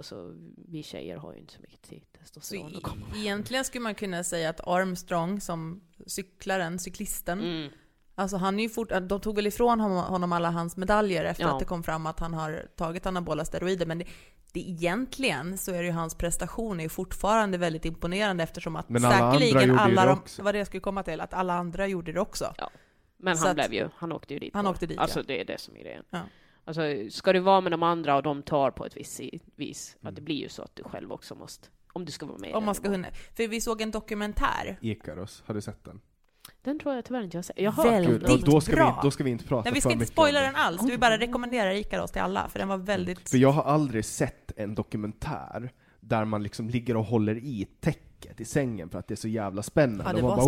så vi tjejer har ju inte så mycket till Så testosteron e- att komma egentligen skulle man kunna säga att Armstrong som cyklaren, cyklisten, mm. Alltså han är ju fort, de tog väl ifrån honom alla hans medaljer efter Ja. att det kom fram att han har tagit anabola steroider, men det, det egentligen så är det ju hans prestation är ju fortfarande väldigt imponerande eftersom att Men alla andra säkerligen ju alla det de, också. vad det jag skulle komma till, att alla andra gjorde det också. Men Så han att- blev ju, han åkte ju dit. Han bara. åkte dit, Alltså ja. det är det som är grejen. Ja. Alltså, ska du vara med de andra och de tar på ett visst vis, Mm. att det blir ju så att du själv också måste, om du ska vara med Om man ska hinna. För vi såg en dokumentär. Ikaros, har du sett den? Den tror jag tyvärr inte jag har sett. Jag har Väldigt hört Då, den. då, ska vi, bra. då ska vi inte prata Nej, vi ska för inte spoila den alls, vi bara rekommenderar Ikaros till alla, för den var väldigt... För jag har aldrig sett en dokumentär där man liksom ligger och håller i täcket i sängen för att det är så jävla spännande. Ja, det var bara,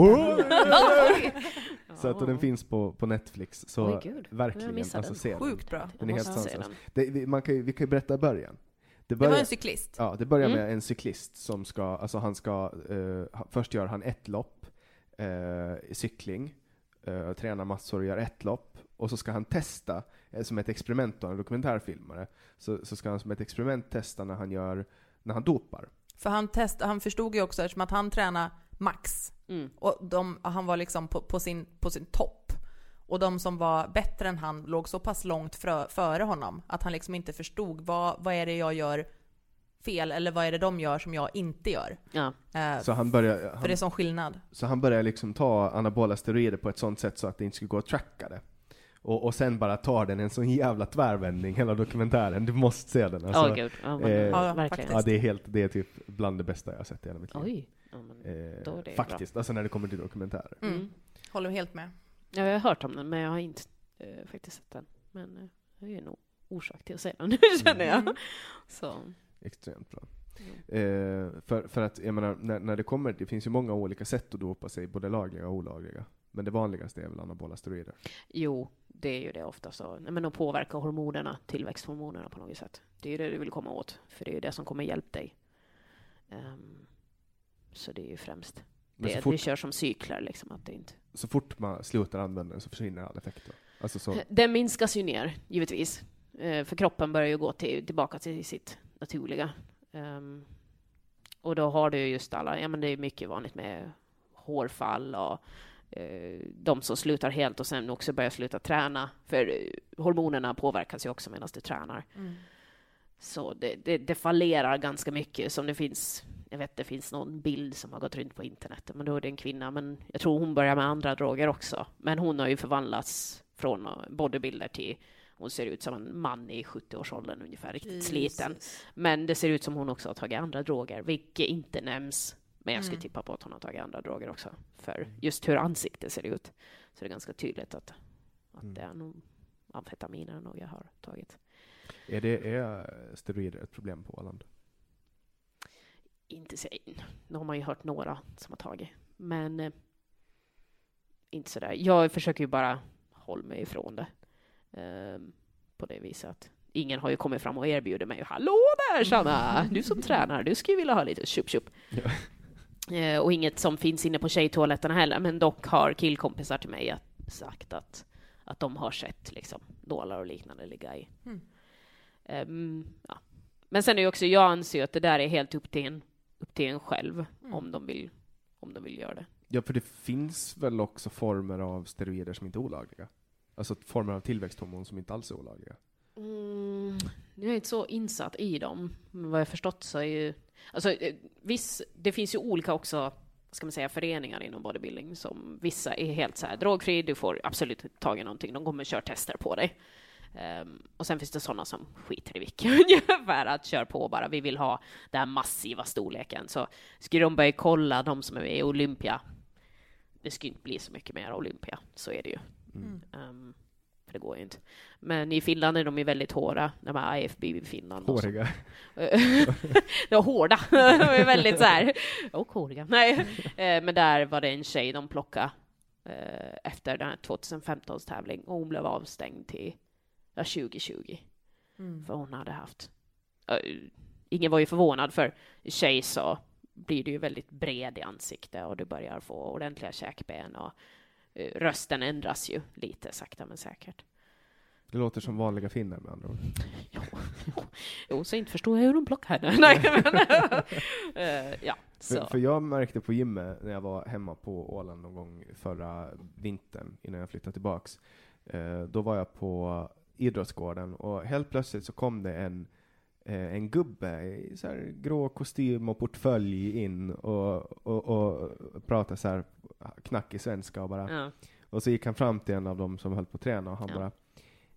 Så att den finns på, på Netflix, så. Jag verkligen, alltså den. se den. Sjukt bra. Den är helt sanslös. den. Det, vi, man kan, ju- vi kan ju berätta i början. Det Det var börjar, en cyklist. ja, det börjar Mm. med en cyklist som ska, alltså han ska, ha- först gör han ett lopp eh, cykling, eh, tränar massor och gör ett lopp, och så ska han testa, eh, som ett experiment då, en dokumentärfilmare, så, så ska han som ett experiment testa när han gör, när han dopar. För han, test, han förstod ju också, eftersom att han tränade max, Mm. och de, han var liksom på, på, sin, på sin topp. Och de som var bättre än han låg så pass långt frö, före honom att han liksom inte förstod vad, vad är det jag gör fel eller vad är det de gör som jag inte gör. Ja. Eh, Så han börjar, för han, det är sån skillnad. så han börjar liksom ta anabola steroider på ett sånt sätt så att det inte skulle gå att tracka det. Och, och sen bara tar den en sån jävla tvärvändning, hela dokumentären. Du måste se den. Alltså, gud. Ja, men, eh, Ja, verkligen. ja, det är helt, det är typ bland det bästa jag har sett i hela mitt liv. Oj. Ja, men, Eh, Då är det faktiskt, alltså när det kommer till dokumentärer. Mm. Mm. Håller helt med. Ja, jag har hört om den, men jag har inte eh, faktiskt sett den. Men eh, det är nog orsak till att se den nu, känner jag. Mm. Så. Extremt bra. Mm. Eh, för, för att, jag menar, när, när det kommer, det finns ju många olika sätt att dopa sig, både lagliga och olagliga. Men det vanligaste är väl anabola steroider. Jo, det är ju det ofta så. Men att påverka hormonerna, tillväxthormonerna på något sätt. Det är ju det du vill komma åt, för det är ju det som kommer hjälpa dig. Ehm, så det är ju främst Men det. fort, Det kör som cyklar liksom, att det inte... så fort man slutar använda den så försvinner all effekt. Då. Alltså så, Den minskas ju ner, givetvis. Eh, för kroppen börjar ju gå till, tillbaka till sitt naturliga. Ehm, och då har du ju just alla, ja men det är mycket vanligt med hårfall och eh, de som slutar helt och sen också börjar sluta träna. För eh, hormonerna påverkas ju också medan du tränar. Mm. Så det, det, det fallerar ganska mycket. Som det finns, jag vet det finns någon bild som har gått runt på internet, men då är det en kvinna. Men jag tror hon börjar med andra droger också. Men hon har ju förvandlats från eh, bodybuilder till hon ser ut som en man i 70-årsåldern ungefär, riktigt sliten. Jesus. Men det ser ut som hon också har tagit andra droger, vilket inte nämns. Men jag skulle Mm. tippa på att hon har tagit andra droger också. För just hur ansiktet ser ut så är det ganska tydligt att, att Mm. det är nog amfetaminer nog jag har tagit. är, det, är steroider ett problem på Åland? Inte så, nu har man ju hört några som har tagit, men eh, inte sådär. Jag försöker ju bara hålla mig ifrån det. Ehm, på det viset att ingen har ju kommit fram och erbjudit mig Hallå där Sanna! Du som tränar, du skulle vilja ha lite tjup tjup. Ja. Eh, och inget som finns inne på tjejtoaletterna heller, men dock har killkompisar till mig att, sagt att, att de har sett liksom, nålar och liknande ligga i. Mm. Ehm, ja. Men sen är det också, jag anser ju att det där är helt upp till en, upp till en själv Mm. om, de vill, om de vill göra det. Ja, för det finns väl också former av steroider som inte är olagliga? Alltså former av tillväxthormon som inte alls är olagliga. Mm, jag är inte så insatt i dem, men vad jag förstått så är ju... Alltså, eh, viss, det finns ju olika också, ska man säga, föreningar inom bodybuilding som vissa är helt så här drogfri, du får absolut inte tag i någonting, de kommer köra tester på dig. Um, och sen finns det sådana som skiter i vilken, ungefär, att kör på bara, vi vill ha den här massiva storleken. Så skulle de börja kolla de som är med i Olympia, det skulle inte bli så mycket mer Olympia, så är det ju. Mm. Ehm, för det går ju inte. Men i Finland är de ju väldigt hårda, de här IFB i Finland. Håriga. ja, hårda. de är väldigt så här. Och håriga. Nej, Eh, men där var det en tjej de plockade eh, efter den här 2015 tävling och hon blev avstängd till ja, 2020. Mm. För hon hade haft... ingen var ju förvånad för tjej så blir du ju väldigt bred i ansiktet och du börjar få ordentliga käkben och rösten ändras ju lite sakta men säkert. Det låter som vanliga finnar med andra ord. Jo, jo, jo, så inte förstår jag hur de plockar henne. Nej, men, eh, ja, För, så. för jag märkte på gymmet när jag var hemma på Åland någon gång förra vintern innan jag flyttade tillbaks. Eh, då var jag på idrottsgården och helt plötsligt så kom det en, eh, en gubbe i så här grå kostym och portfölj in och, och, och prata så här knackig svenska och bara Ja. och så gick han fram till en av dem som höll på att träna och han Ja. bara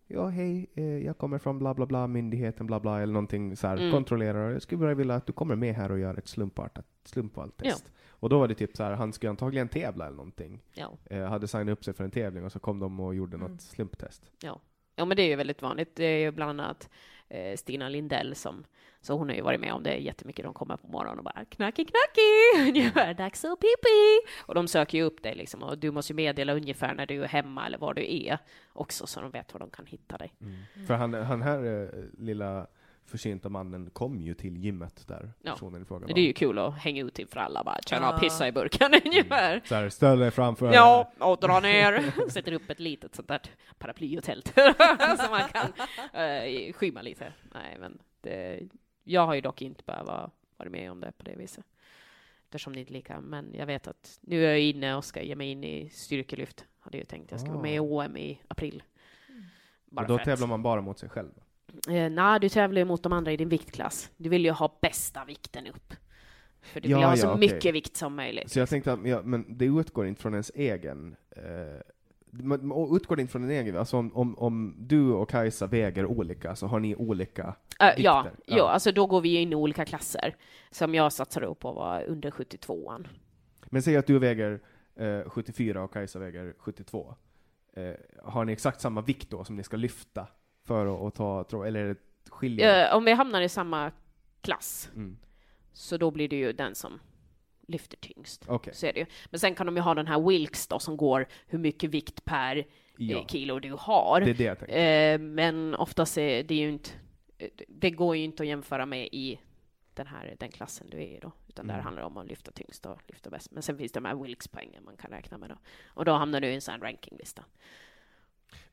Ja, hej, eh, jag kommer från bla bla bla, myndigheten bla bla, eller någonting så här, Mm. kontrollerar. Jag skulle bara vilja att du kommer med här och gör ett slumpartat slumpvalt test. Och då var det typ så här, han skulle antagligen tävla eller någonting. Ja. Eh, hade signat upp sig för en tävling och så kom de och gjorde Mm. något slumptest. Ja. ja, men det är ju väldigt vanligt. Det är ju bland annat eh, Eh, Stina Lindell som, så hon har ju varit med om det jättemycket. De kommer på morgonen och bara knacki knacki, ungefär dags att pipi. Och de söker ju upp dig liksom och du måste ju meddela ungefär när du är hemma eller var du är också så de vet var de kan hitta dig. Mm. För han, han här eh, lilla försynta mannen kom ju till gymmet där Ja. personen i fråga var. Det är ju kul att hänga ut inför alla bara tjena Ja. pissa i burken ungefär. Så här, ställ dig framför. Ja, och dra ner. Sätter upp ett litet sånt där paraply och tält så man kan uh, skymma lite. Nej, men det, jag har ju dock inte behövt vara med om det på det viset. Eftersom det inte är lika, men jag vet att nu är jag inne och ska ge mig in i styrkelyft. Hade jag tänkt jag ska vara med i OM i april. Bara och då tävlar man bara mot sig själv. Eh, du tävlar ju mot de andra i din viktklass. Du vill ju ha bästa vikten upp. För du vill Ja, ha ja, så okej. mycket vikt som möjligt. Så jag tänkte att, ja, men det utgår inte från ens egen eh, man- utgår inte från en egen, alltså om, om, om du och Kajsa väger olika, så har ni olika Äh, ja, ja. Ja. alltså då går vi in i olika klasser. Som jag satsar upp på var under 72an. Men säg att du väger eh, 74 och Kajsa väger 72. Eh, har ni exakt samma vikt då som ni ska lyfta för att, ta, tro, eller skiljer? Eh, om vi hamnar i samma klass, Mm. så då blir det ju den som lyfter tyngst. Okej, Så är det ju. Men sen kan de ju ha den här Wilks då, som går hur mycket vikt per ja. eh, kilo du har. Det är det jag. Eh, men oftast är det ju inte, det går ju inte att jämföra med i den här den klassen du är i då, utan där Mm. handlar det om att lyfta tyngst och lyfta bäst. Men sen finns det de här Wilks-poängen man kan räkna med då. Och då hamnar du i en sån här rankinglista.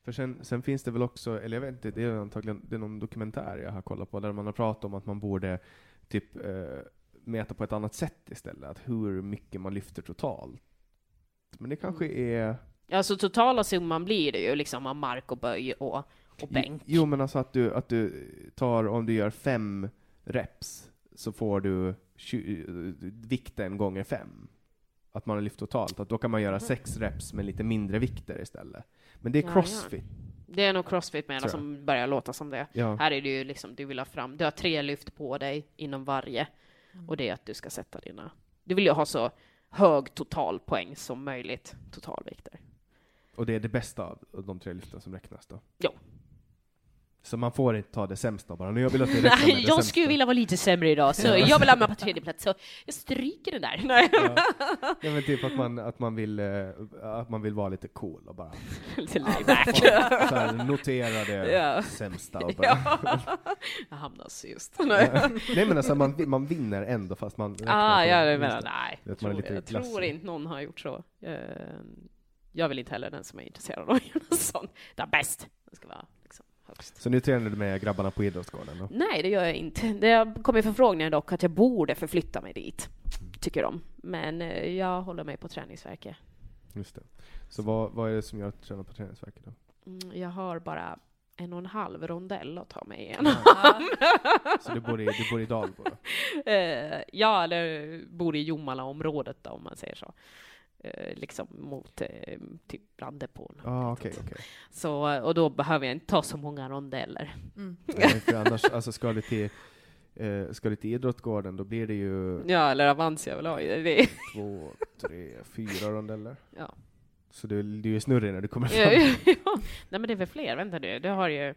För sen, sen finns det väl också, eller jag vet inte, det är antagligen det är någon dokumentär jag har kollat på, där man har pratat om att man borde typ eh, mäta på ett annat sätt istället, att hur mycket man lyfter totalt. Men det kanske är... Ja, så totala summan blir det ju liksom av mark och böj och, och bänk. Jo, men alltså att du, att du tar, om du gör fem reps, så får du 20, vikten gånger fem. Att man har lyft totalt, att då kan man göra sex reps med lite mindre vikter istället. Men det är Ja, crossfit. Det är nog crossfit med som börjar låta som det. Ja. Här är det ju liksom, du vill ha fram, du har tre lyft på dig inom varje. Och det är att du ska sätta dina, du vill ju ha så hög totalpoäng som möjligt, totalvikter. Och det är det bästa av de tre lyften som räknas då? Ja. Så man får inte ta det sämsta bara, nu jag vill att det Nej, det jag sämsta. skulle vilja vara lite sämre idag, så jag vill hamna på tredje plats, så jag stryker den där. Nej. Ja. ja men typ att man, att man vill, eh, att man vill vara lite cool och bara lite här, notera det Ja. sämsta och bara, Ja. Jag hamnar sist. Nej. Nej men alltså man, man vinner ändå fast man Ah, ja, jag menar, nej. Är tror, lite jag tror inte någon har gjort så. Eh, Jag vill inte heller den som är intresserad av att göra sånt. Det är bäst. Det ska vara högst. Så nu tränar du med grabbarna på idrottsgården då? Nej, det gör jag inte. Det har kommit förfrågningar dock att jag borde förflytta mig dit, tycker de. Men eh, jag håller mig på träningsverket. Just det. Så vad, vad är det som gör att du tränar på träningsverket då? Mm, Jag har bara en och en halv rondell att ta mig igen. Så du bor i, du bor i Dalbo? Eh, ja, eller bor i Jomala-området då, om man säger så. Eh, liksom mot eh, typ Brandepån. Ah, okej, okej. Så, och då behöver jag inte ta så många rondeller. Mm. Nej, för annars, alltså ska du till, eh, ska du till idrottsgården, då blir det ju Ja, eller Avantia vill ha. Det två, tre, fyra rondeller. ja. Så du, du är ju snurrig när du kommer ja, fram. ja. Nej, men det är väl fler. Vänta nu. Du har ju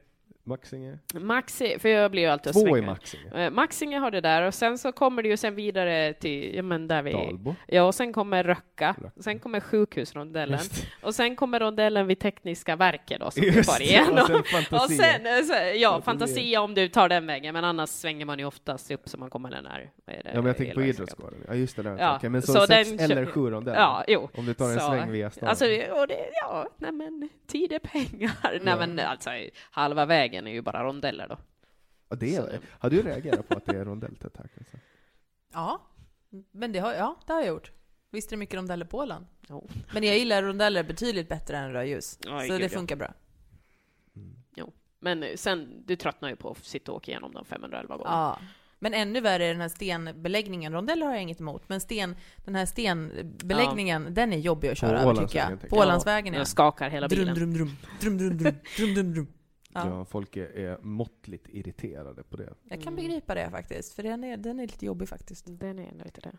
Maxinge? Maxi, för jag blir ju alltid Två i svänger. Maxinge. Eh, Maxinge har det där och sen så kommer det ju sen vidare till, ja men där vi... Dalbo? Ja, och sen kommer Röcka, Röcka. sen kommer sjukhusrondellen, och sen kommer rondellen vid Tekniska verket då, som vi just far det, igenom. och sen Och sen, eh, så, ja, Fantasia. Fantasia om du tar den vägen, men annars svänger man ju oftast upp så man kommer den här... det, Ja, men jag tänker på idrottsgården. Ja, just det. Där. Ja, Okej, men så, så sex den eller sju rondeller? Ja, jo. Om du tar en Så, sväng via stan? Alltså, och det, ja, nej men, tid är pengar. Nej Ja. men alltså, halva vägen är ju bara rondeller då. Ja, det så är, det- har du reagerat på att det är rondelltätt här? Kanske? Ja, men det har, ja, det har jag gjort. Visst är det mycket rondeller på Åland? Jo. Men jag gillar rondeller betydligt bättre än rödljus. Oj, så gud, det ja. funkar bra. Men eh, sen, du tröttnar ju på att sitta och åka igenom dem 511 gånger. Ja. Men ännu värre är den här stenbeläggningen. Rondeller har jag inget emot, men sten, den här stenbeläggningen, den är jobbig att köra På över tycker jag. På. Ålandsvägen ja. Den skakar hela Drum, bilen. drum, drum, drum, drum, drum, drum, drum, drum. Ja. Ja. folk är, är måttligt irriterade på det. Jag kan Mm. begripa det faktiskt, för den är, den är lite jobbig faktiskt. Den är lite det.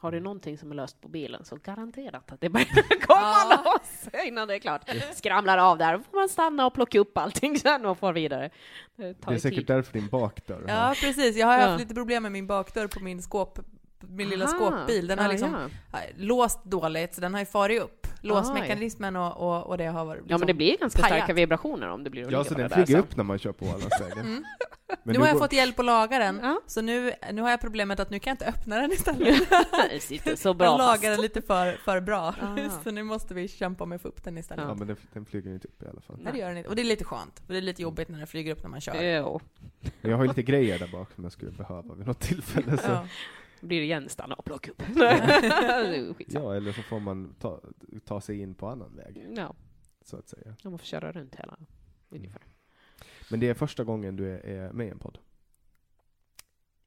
Har du någonting som är löst på bilen så garanterat att det börjar komma Ja. loss innan det är klart. Skramlar av där, då får man stanna och plocka upp allting sen och få vidare. Det tar Det är säkert tid. därför din bakdörr Ja, precis. Jag har Ja. haft lite problem med min bakdörr på min skåp, min lilla Aha. skåpbil. Den har Ja, liksom ja. äh, låst dåligt, så den har ju farit upp. Låsmekanismen och, och, och det har varit liksom ja, men det blir ganska pajat. starka vibrationer om det blir Ja, så den där flyger upp när man kör på Ålandsvägen. Mm. Men nu har jag går- fått hjälp att laga den, Ja. så nu, nu har jag problemet att nu kan jag inte öppna den istället. så bra jag lagar den lite för, för bra, Ah. så nu måste vi kämpa med att få upp den istället. Ja, men den, den flyger inte upp i alla fall. Nej, det gör den inte. Och det är lite skönt, för det är lite jobbigt när den flyger upp när man kör. Jo, jag har ju lite grejer där bak som jag skulle behöva vid något tillfälle. Så. Ja. Blir det igen stanna och plocka upp. Det. Ja, eller så får man ta, ta sig in på annan väg, Ja, så att säga. man får köra runt hela ungefär. Men det är första gången du är, är med i en podd.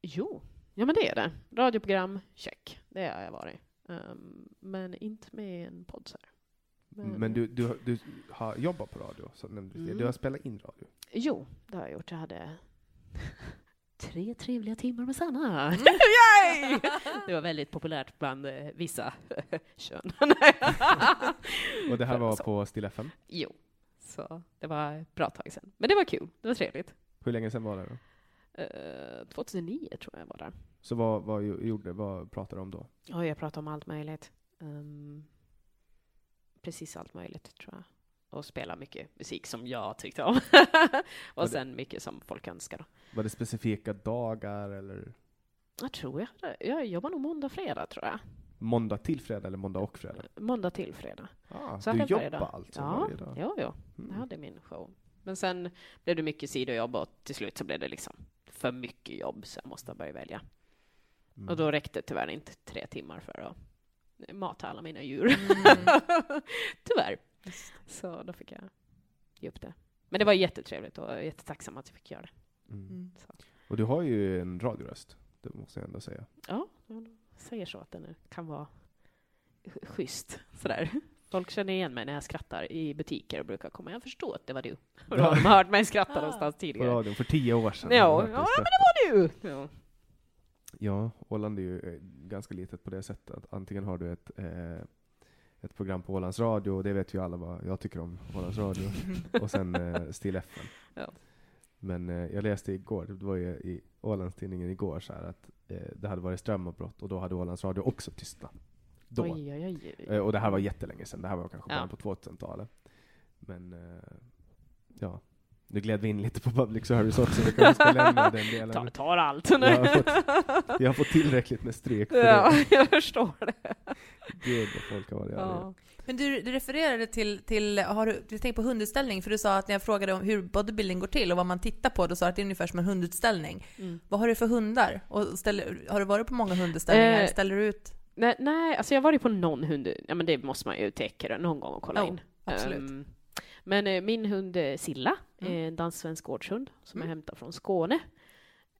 Jo, ja men det är det. Radioprogram, check. Det har jag varit. Ehm, men inte med i en podd så här. Men du, du, du har jobbat på radio, så nämnde du det. Mm. Du har spelat in radio. Jo, det har jag gjort. Jag hade tre trevliga timmar med Sanna. Mm. Yay! Det var väldigt populärt bland eh, vissa kön. Och det här var Så. på Still FM. Jo, så det var ett bra tag sedan. Men det var kul. Det var trevligt. Hur länge sedan var det då? Eh, 2009 tror jag var där. Så vad, vad gjorde, vad pratade du om då? Och jag pratade om allt möjligt. Ehm, precis allt möjligt, tror jag. Och spela mycket musik som jag tyckte om. och det- sen mycket som folk önskade. Var det specifika dagar eller Jag tror jag hade, jag jobbar nog måndag, fredag tror jag. måndag till fredag eller måndag och fredag? Måndag till fredag. Ah, Så du jag jobbar alltså Ja, varje dag? jo. Jag Mm. hade min show. Men sen blev det mycket sidojobb och till slut så blev det liksom för mycket jobb så jag måste börja välja. Mm. Och då räckte tyvärr inte tre timmar för att mata alla mina djur. Mm. tyvärr. Så då fick jag ge upp det. Men det var jättetrevligt och jag är jättetacksam att jag fick göra det. Mm. Mm. Så. Och du har ju en radioröst, det måste jag ändå säga. Ja, jag säger så att den kan vara sch- schysst. Sådär. Folk känner igen mig när jag skrattar i butiker och brukar komma. Jag förstår att det var du. Och då har de hört mig skratta Ah. någonstans På tidigare. radion för tio år sedan. Ja, Jag har hört dig ja, skratta. Du! Ja. Ja, Åland är ju eh, ganska litet på det sättet att antingen har du ett, eh, ett program på Ålands Radio, och det vet ju alla vad jag tycker om Ålands Radio, och sen eh, Still FM. Ja. Men eh, jag läste igår, det var ju i Ålandstidningen igår, så här att eh, det hade varit strömavbrott och då hade Ålands Radio också tystnat. Då. Oj, oj, oj. Eh, och det här var jättelänge sedan, det här var kanske Ja. på 2000-talet. Men eh, ja, nu gled vi in lite på public service också, vi kanske ska lämna den delen. Ta, tar allt. Jag har, fått, jag har fått tillräckligt med stryk för ja, det. jag förstår det. Gud vad folk har varit. Ja. Men du, du refererade till, till har du, du tänkte på hundutställning, för du sa att när jag frågade om hur bodybuilding går till och vad man tittar på, då sa du att det är ungefär som en hundutställning. Mm. Vad har du för hundar? Och ställer, har du varit på många hundutställningar? Eh, ställer du ut? Nej, nej, alltså jag har varit på någon hund, ja men det måste man ju täcka någon gång och kolla Jo, in. absolut. Ehm, men eh, min hund eh, Silla Mm. är en danssvensk gårdshund som Mm. jag hämtar från Skåne.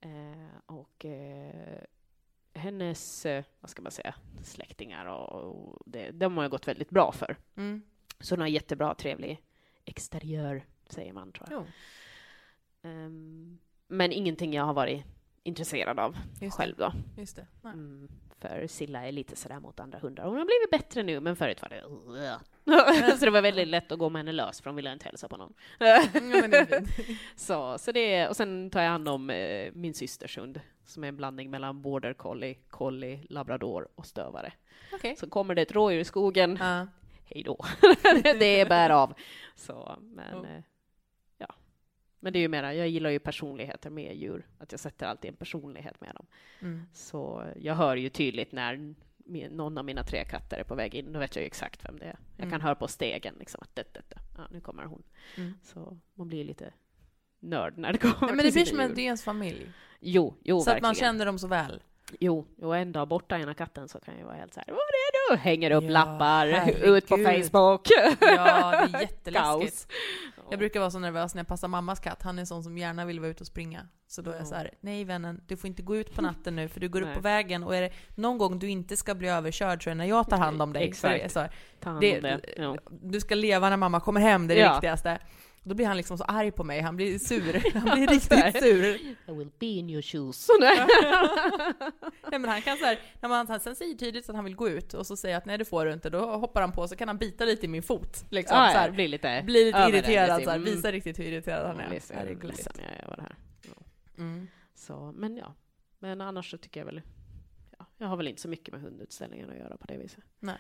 Eh, och eh, hennes, eh, vad ska man säga, släktingar och, och det, de har ju gått väldigt bra för. Mm. Så hon har jättebra, trevlig exteriör, säger man tror jag. Ehm, men ingenting jag har varit intresserad av just själv då. Just det. Mm, för Silla är lite sådär mot andra hundar. Hon har blivit bättre nu, men förut var det... så det var väldigt lätt att gå med henne lös, för hon ville inte hälsa på någon. Så, så det är, och sen tar jag hand om eh, min systers hund, som är en blandning mellan border collie, collie, labrador och stövare. Okej. Så kommer det ett rådjur i skogen, Ja. hej då. det bär av. Så, men, Ja. Men det är ju mera, jag gillar ju personligheter med djur, att jag sätter alltid en personlighet med dem. Mm. Så jag hör ju tydligt när min- någon av mina tre katter är på väg in. Då vet jag ju exakt vem det är. Jag kan Mm. höra på stegen liksom att det, det, det. Ja, nu kommer hon. Mm. Så man blir lite nörd när det kommer Nej, men det blir som en, djur. det är ens familj. Jo, jo, så att verkligen. man känner dem så väl. Jo, och en dag borta ena katten så kan jag vara helt så här, var är du? Hänger upp Ja, lappar, herregud. ut på Facebook. Ja, det är jätteläskigt. Kaos. Jag brukar vara så nervös när jag passar mammas katt. Han är en sån som gärna vill vara ute och springa. Så då är jag Ja. så här: nej vännen, du får inte gå ut på natten nu för du går upp på vägen och är det någon gång du inte ska bli överkörd så är det när jag tar hand om dig. Exakt. Det här, det- det. Ja. du ska leva när mamma kommer hem, det är det Ja. viktigaste. Då blir han liksom så arg på mig, han blir sur. Han blir riktigt sur. I will be in your shoes. Nej men han kan så här, när man han sen säger tydligt att han vill gå ut och så säger jag att nej det får du inte, då hoppar han på så kan han bita lite i min fot. Liksom, Ja, så här, blir lite, blir lite det, irriterad, lite, så här, mm. visar riktigt hur irriterad han är. ledsen- Ja, det är gulligt. jag är över det här. Mm. Så, men ja. Men annars så tycker jag väl... Ja, jag har väl inte så mycket med hundutställningen att göra på det viset. Nej.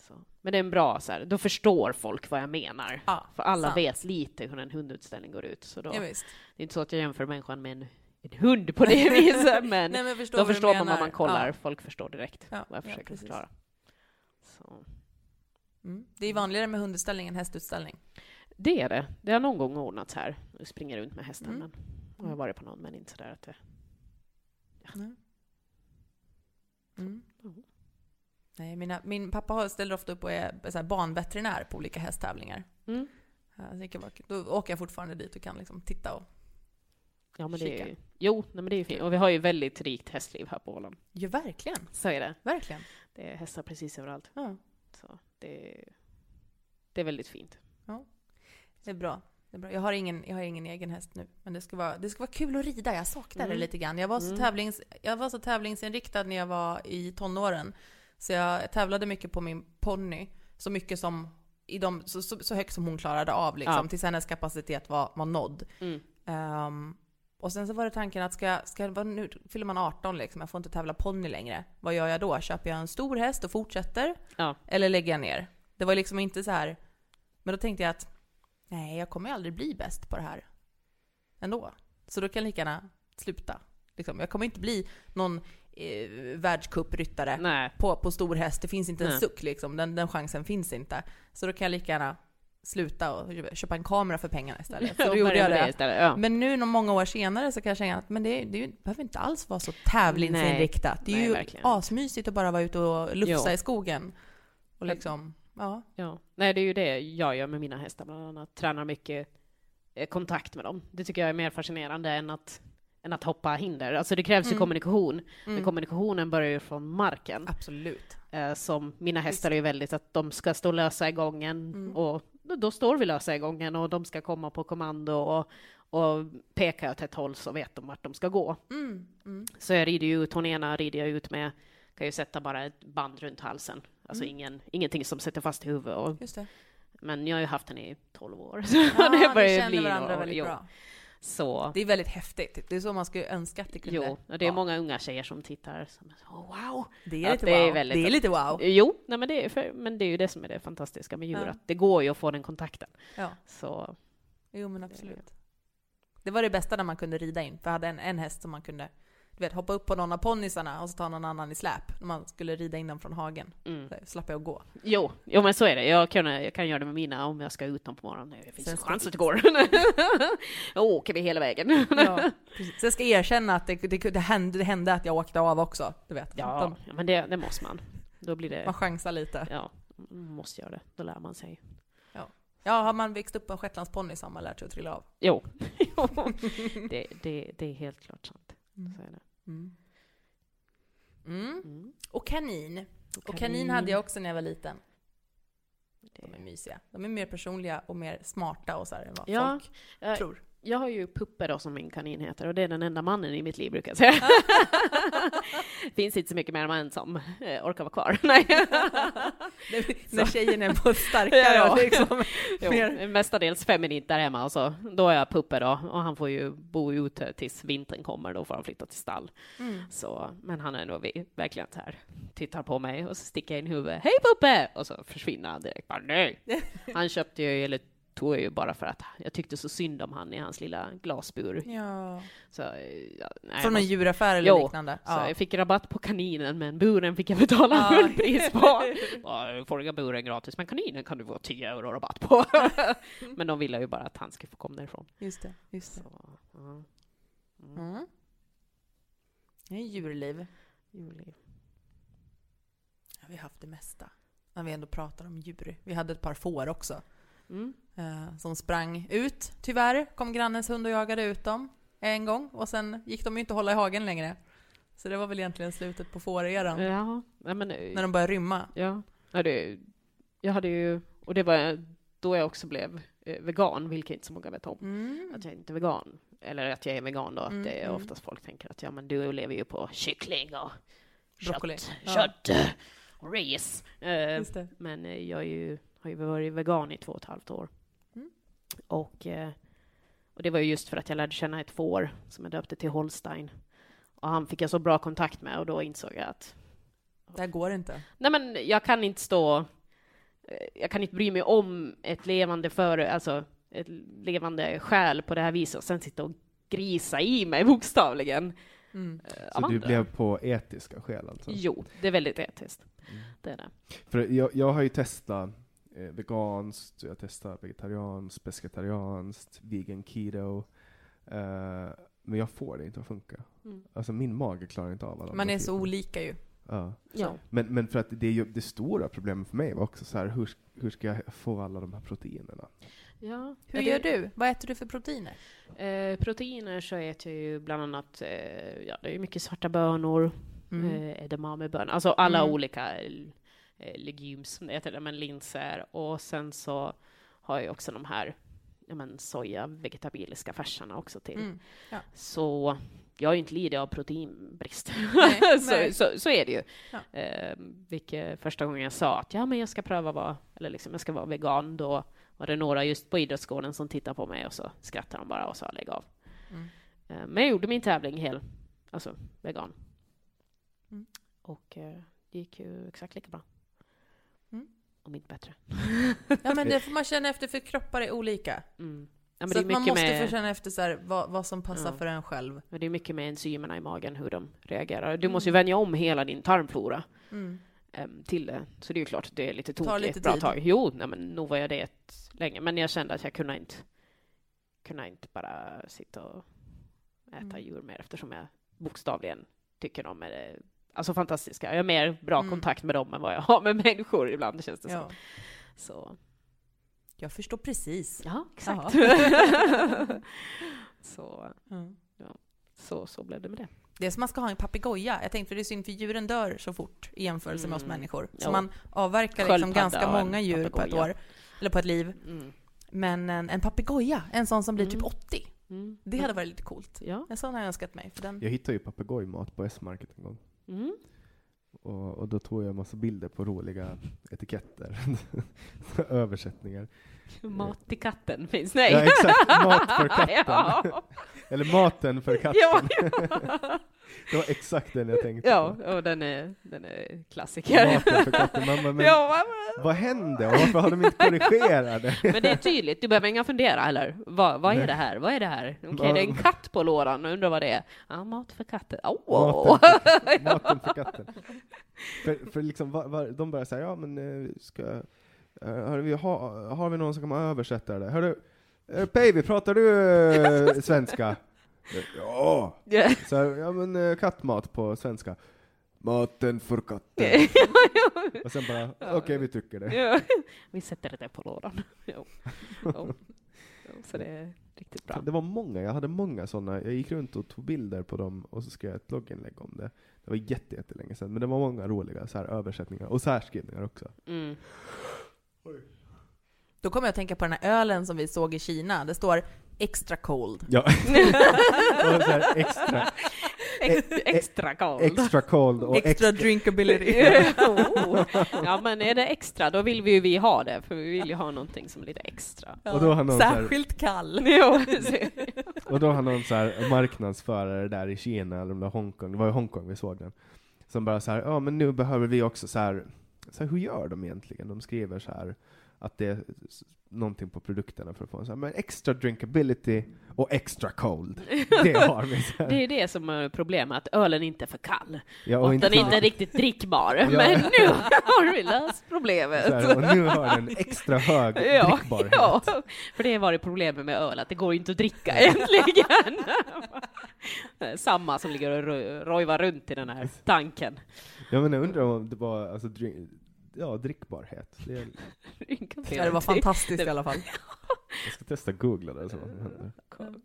Så. Men det är en bra så här, då förstår folk vad jag menar. Ja, För alla sant. vet lite hur en hundutställning går ut. Så då, Ja, det är inte så att jag jämför människan med en, en hund på det viset, men Nej, men jag förstår då förstår man vad man kollar. Ja. Folk förstår direkt Ja, vad jag ja, försöker förklara. Så. Mm. Det är vanligare med hundutställning än hästutställning. Det är det. Det har någon gång ordnats här. Nu springer runt med hästen, Mm. men jag har varit på någon, men inte sådär att det... Mm. Mm. Nej, mina, min pappa ställer ofta upp och är så här banveterinär på olika hästtävlingar. Mm. Ja, det. Då åker jag fortfarande dit och kan liksom titta och... Ja, men det är Kika. Jo, nej, men det är ju fint. Och vi har ju väldigt rikt hästliv här på Åland. Ja, verkligen. Så är det. Verkligen. Det är hästar precis överallt. Ja, Så det, det är väldigt fint. det är bra. Det är bra. Jag, har ingen, jag har ingen egen häst nu, men det ska vara, det ska vara kul att rida. Jag saknar det Mm. lite grann. Jag var, så Mm. tävlings, jag var så tävlingsinriktad när jag var i tonåren. Så jag tävlade mycket på min ponny. Så mycket som, i de, så, så, så högt som hon klarade av liksom, Ja. tills hennes kapacitet var, var nådd. Mm. Ehm, och sen så var det tanken att ska, ska nu fyller man 18 liksom, jag får inte tävla ponny längre. Vad gör jag då? Köper jag en stor häst och fortsätter? Ja. Eller lägger jag ner? Det var liksom inte så här. Men då tänkte jag att nej, jag kommer ju aldrig bli bäst på det här ändå. Så då kan jag lika gärna sluta. Liksom, jag kommer inte bli någon eh, världscupryttare Nej. på, på stor häst. Det finns inte en Nej. suck liksom. Den, den chansen finns inte. Så då kan jag lika gärna sluta och köpa en kamera för pengarna istället. Så då gjorde jag det. istället. Ja. Men nu, många år senare, så kan jag känna att men det, det behöver inte alls vara så tävlingsinriktat. Det är Nej, ju verkligen asmysigt att bara vara ute och lufsa Jo. i skogen. Och liksom, ja. Ja. Nej, det är ju det jag gör med mina hästar bland annat. Tränar mycket eh, kontakt med dem. Det tycker jag är mer fascinerande än att, än att hoppa hinder. Alltså det krävs ju Mm. kommunikation. Men Mm. kommunikationen börjar ju från marken. Absolut. Eh, som mina hästar är ju väldigt att de ska stå lösa i gången Mm. och då, då står vi lösa i gången och de ska komma på kommando och, och pekar åt ett håll så vet de vart de ska gå. Mm. Mm. Så jag rider ju ut, hon ena rider jag ut med, kan ju sätta bara ett band runt halsen. Alltså Mm. ingen, ingenting som sätter fast i huvudet. Och, men jag har ju haft henne i 12 år. Så Ja, det börjar ju känner bli väldigt jo. bra. Så, Det är väldigt häftigt. Det är så man skulle önska att det kunde jo, och det är många unga tjejer som tittar som är oh, wow! Det är lite det är wow. väldigt- det är lite wow. Jo, nej, men, det är för, men det är ju det som är det fantastiska med djur, Ja. att det går ju att få den kontakten. Ja. Så, Jo men absolut. Det var det bästa när man kunde rida in. För jag hade en, en häst som man kunde du vet, hoppa upp på någon av ponnysarna och så ta någon annan i släp. När man skulle rida in dem från hagen. mm. Så slapp jag gå. Jo, jo, men så är det. Jag kan, jag kan göra det med mina om jag ska ut dem på morgonen. Det finns Sen en chans att det går. Då åker vi hela vägen. Ja, precis. Jag ska erkänna att det, det, det, hände, det hände att jag åkte av också. Du vet. Ja, De, ja, men det, det måste man. Då blir man det... chansar lite. Ja, man måste göra det. Då lär man sig. Ja, har man växt upp på en shetlandsponny så har man lärt sig att trilla av. Jo, jo. Det, det, det är helt klart sant. Mm. Så är det. Mm. Mm. Mm. Och kanin. Och kanin hade jag också när jag var liten. De är mysiga. De är mer personliga och mer smarta och så här än vad Ja, folk jag, tror. Jag har ju Puppe då som min kanin heter och det är den enda mannen i mitt liv brukar jag säga. Finns inte så mycket mer än som eh, orkar vara kvar. Nej. När- tjejen är på starkare Ja. liksom Jo, mer... mestadels feminint där hemma och så. Då är jag Puppe då och han får ju bo ute tills vintern kommer. Då får han flytta till stall. Mm. Så, men han är nog verkligen så här, tittar på mig och så sticker jag in huvudet. Hej Puppe! Och så försvinner han direkt. Bara, nej! Han köpte ju, eller tog jag ju bara för att jag tyckte så synd om han i hans lilla glasbur. Ja. Så, ja, nej, Från en djuraffär eller Jo, liknande? Så Ja. jag fick rabatt på kaninen, men buren fick jag betala Ja. full pris på. Du får buren gratis, men kaninen kan du få 10 euro rabatt på. men de ville ju bara att han skulle få komma därifrån. Just det. Just det. Så. Mm. Mm. Det är djurliv. Juli. Ja, vi har haft det mesta. När vi ändå pratar om djur. Vi hade ett par får också. Mm. eh, som sprang ut. Tyvärr kom grannens hund och jagade ut dem en gång och sen gick de ju inte att hålla i hagen längre. Så det var väl egentligen slutet på fåreran. Ja, men, eh, När de började rymma. ja. ja det, jag hade ju, och det var då jag också blev eh, vegan, vilket inte så många vet om. Mm. Att jag inte är vegan. Eller att jag är vegan då, att Mm, det är mm. oftast folk tänker att ja men du lever ju på kyckling och Broccoli. kött, Ja. kött och ris. Men jag är ju, har ju varit vegan i två och ett halvt år. Mm. Och, eh, och det var ju just för att jag lärde känna ett får som jag döpte till Holstein. Och han fick jag så bra kontakt med och då insåg jag att Det här går inte. nej men jag kan inte stå, eh, jag kan inte bry mig om ett levande före, alltså ett levande själ på det här viset och sen sitta och grisa i mig bokstavligen. Mm. eh, Så du blev på etiska skäl alltså? Jo, det är väldigt etiskt. Mm. Det är det. För jag, jag har ju testat eh, veganskt, jag har testat vegetarianskt, pescetarianskt, vegan keto. Eh, men jag får det inte att funka. Mm. Alltså min mage klarar inte av alla Man är så olika ju. Ja. Ja. Men, men för att det, är ju, det stora problemet för mig var också så här, hur, hur ska jag få alla de här proteinerna? ja. Hur gör du? Vad äter du för proteiner? Eh, proteiner så äter jag ju bland annat, eh, ja det är mycket svarta bönor, Mm. eh, edamamebönor, alltså alla Mm. olika eh, legumes, som det heter, men linser. Och sen så har jag också de här ja, men soja, vegetabiliska färserna också till. Mm. Så jag ju inte lidit av proteinbrist. Nej, så, så, så är det ju. Ja. Eh, vilket första gången jag sa att ja, men jag ska pröva vara, eller liksom jag ska vara vegan, då var det några just på idrottsgården som tittade på mig och så skrattade de bara och sa lägg av. Mm. Eh, men jag gjorde min tävling hel, alltså vegan. Mm. Och eh, det gick ju exakt lika bra. Mm. Om inte bättre. Ja men det får man känna efter för kroppar är olika. Mm. Ja, men så det är att man måste med, få känna efter så här, vad, vad som passar Ja. för en själv. men det är mycket med enzymerna i magen, hur de reagerar. Du måste ju Mm. vänja om hela din tarmflora. Mm. em, till det. Så det är ju klart att det är lite tokigt ett bra tid. tag. Jo, nej, men nog var jag det ett, länge. Men jag kände att jag kunde inte, kunde inte bara sitta och äta Mm. djur mer eftersom jag bokstavligen tycker de är alltså fantastiska. Jag har mer bra Mm. kontakt med dem än vad jag har med människor ibland känns det Ja. som. Så, Jag förstår precis. ja, exakt. så, Mm. så, så blev det med det. Det är som man ska ha en papegoja. Jag tänkte för det är synd för djuren dör så fort i jämförelse med oss Mm. människor. Så Jo. man avverkar liksom ganska många djur på ett år. Eller på ett liv. Mm. Men en, en papegoja, en sån som blir typ Mm. 80. Mm. Det hade varit lite coolt. Ja. En sån har jag önskat mig. För den... Jag hittade ju papegojmat på S-market en gång. Mm. Och, och då tog jag en massa bilder på roliga etiketter. Översättningar. Mat till katten finns. Nej. Ja, exakt. Mat för katten. ja. Eller maten för katten. Ja, Det var exakt den jag tänkte ja, på. och den är, den är klassiker. Maten för katten. Bara, men ja, vad hände? Och varför har de inte korrigerat det? men det är tydligt, du behöver inga fundera heller. Vad, vad är det här? Vad är det här? Okej, Ja. det är en katt på lådan, undrar vad det är. Ja, mat för katten. Åh! Maten för, maten för katten. För, för liksom, va, va, de börjar säga, ja men eh, ska, eh, har, vi, ha, har vi någon som kan översätta det? Hörru, uh, Päivi, pratar du eh, svenska? Ja! Så ja men eh, kattmat på svenska. Maten för katten. Och sen bara, okej vi tycker det. Vi sätter det på lådan. Jo. Jo. Jo, Så det är riktigt bra. Det var många, jag hade många sådana, jag gick runt och tog bilder på dem och så skrev jag ett blogginlägg om det. Det var jätte, jättelänge sedan, men det var många roliga så här, översättningar och särskrivningar också. Mm. Då kommer jag att tänka på den här ölen som vi såg i Kina. Det står extra cold. Ja. och så här extra, Ex- extra cold. extra cold och Extra extra, drinkability. oh. Ja, men är det extra, då vill vi ju vi ha det, för vi vill ju ha någonting som är lite extra. Och då har någon så här- Särskilt kall. Och då har någon så här marknadsförare där i Kina, eller om det var Hongkong, det var i Hongkong vi såg den, som bara så här, ja men nu behöver vi också så här, så här hur gör de egentligen? De skriver så här att det är någonting på produkterna för att få en så här, men extra drinkability och extra cold. Det har vi. Det är det som är problemet, att ölen inte är för kall. Ja, Och den inte är riktigt drickbar. Men nu har vi löst problemet. här, och nu har den extra hög Ja, drickbarhet. ja, för det har varit problemet med öl, att det går inte att dricka egentligen. Samma som ligger och ro- rojvar runt i den här tanken. Ja, men jag undrar om det var, alltså, drink, ja, drickbarhet. Det är, Ja, det var fantastiskt i alla fall. jag ska testa googla det. Så. vad som händer.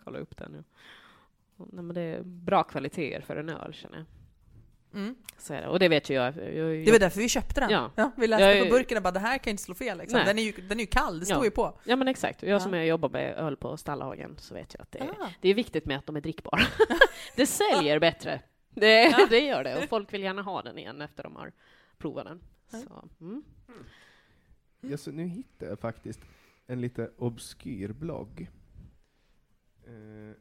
Kolla, upp den nu. Nej, men det är bra kvaliteter för en öl, känner jag. Mm. Så är det. Och det vet ju jag. jag, jag Det var därför vi köpte den. Ja. vi läste Jag på burken och bara det här kan ju inte slå fel liksom. Nej. Den är, ju, den är ju kall, det står Ja. ju på. Ja men exakt, jag Ja. som jag jobbar med öl på Stallhagen så vet jag att det är, Ah. det är viktigt med att de är drickbara. det säljer bättre. Det, Ja. det gör det, och folk vill gärna ha den igen efter de har provat den. Ja. Så, mm. Ja, så nu hittar jag faktiskt en lite obskyr blogg. Eh,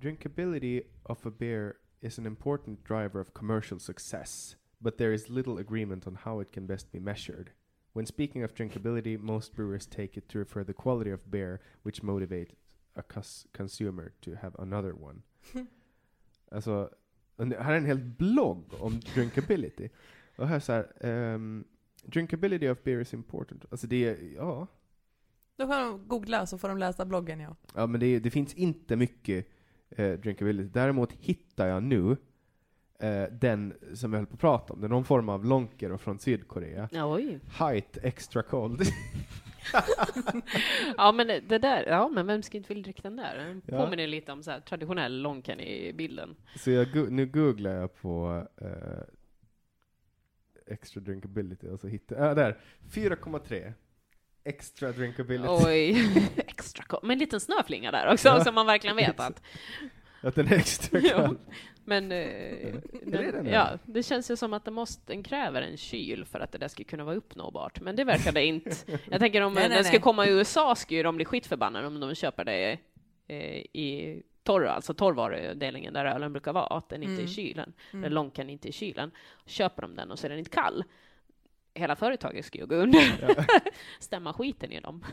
drinkability of a beer is an important driver of commercial success, but there is little agreement on how it can best be measured. When speaking of drinkability, most brewers take it to refer the quality of beer, which motivates a cus- consumer to have another one. alltså, här är en hel blogg om drinkability. Och här så här, ehm, drinkability of beer is important. Alltså det är, ja. Då får de googla så får de läsa bloggen ja. Ja men det, är- det finns inte mycket eh, drinkability. Däremot hittar jag nu eh, den som jag höll på att prata om. Det är någon form av lonker från Sydkorea. ja, oj. Height extra cold. Ja men det där, ja men vem ska inte vilja dricka den där? Den Ja. påminner lite om så här traditionell lonken i bilden. så jag, nu googlar jag på eh, extra drinkability och så hittar jag, ja där, 4,3. Extra drinkability. Oj, extra Med en liten snöflinga där också, Ja. så man verkligen vet att Att den är extra Ja. kall. Men eh, det den är? ja, det känns ju som att det måste, den kräver en kyl för att det där ska kunna vara uppnåbart. Men det verkar det inte. Jag tänker om Nej, nej, den ska nej. komma i USA skulle de bli skitförbannade om de köper det eh, i torr, alltså torrvarudelningen där ölen brukar vara, att den inte är i Mm. kylen. Mm. Eller lonken inte är i kylen. Köper de den och så är den inte kall. Hela företaget ska ju gå under. Stämma skiten i dem.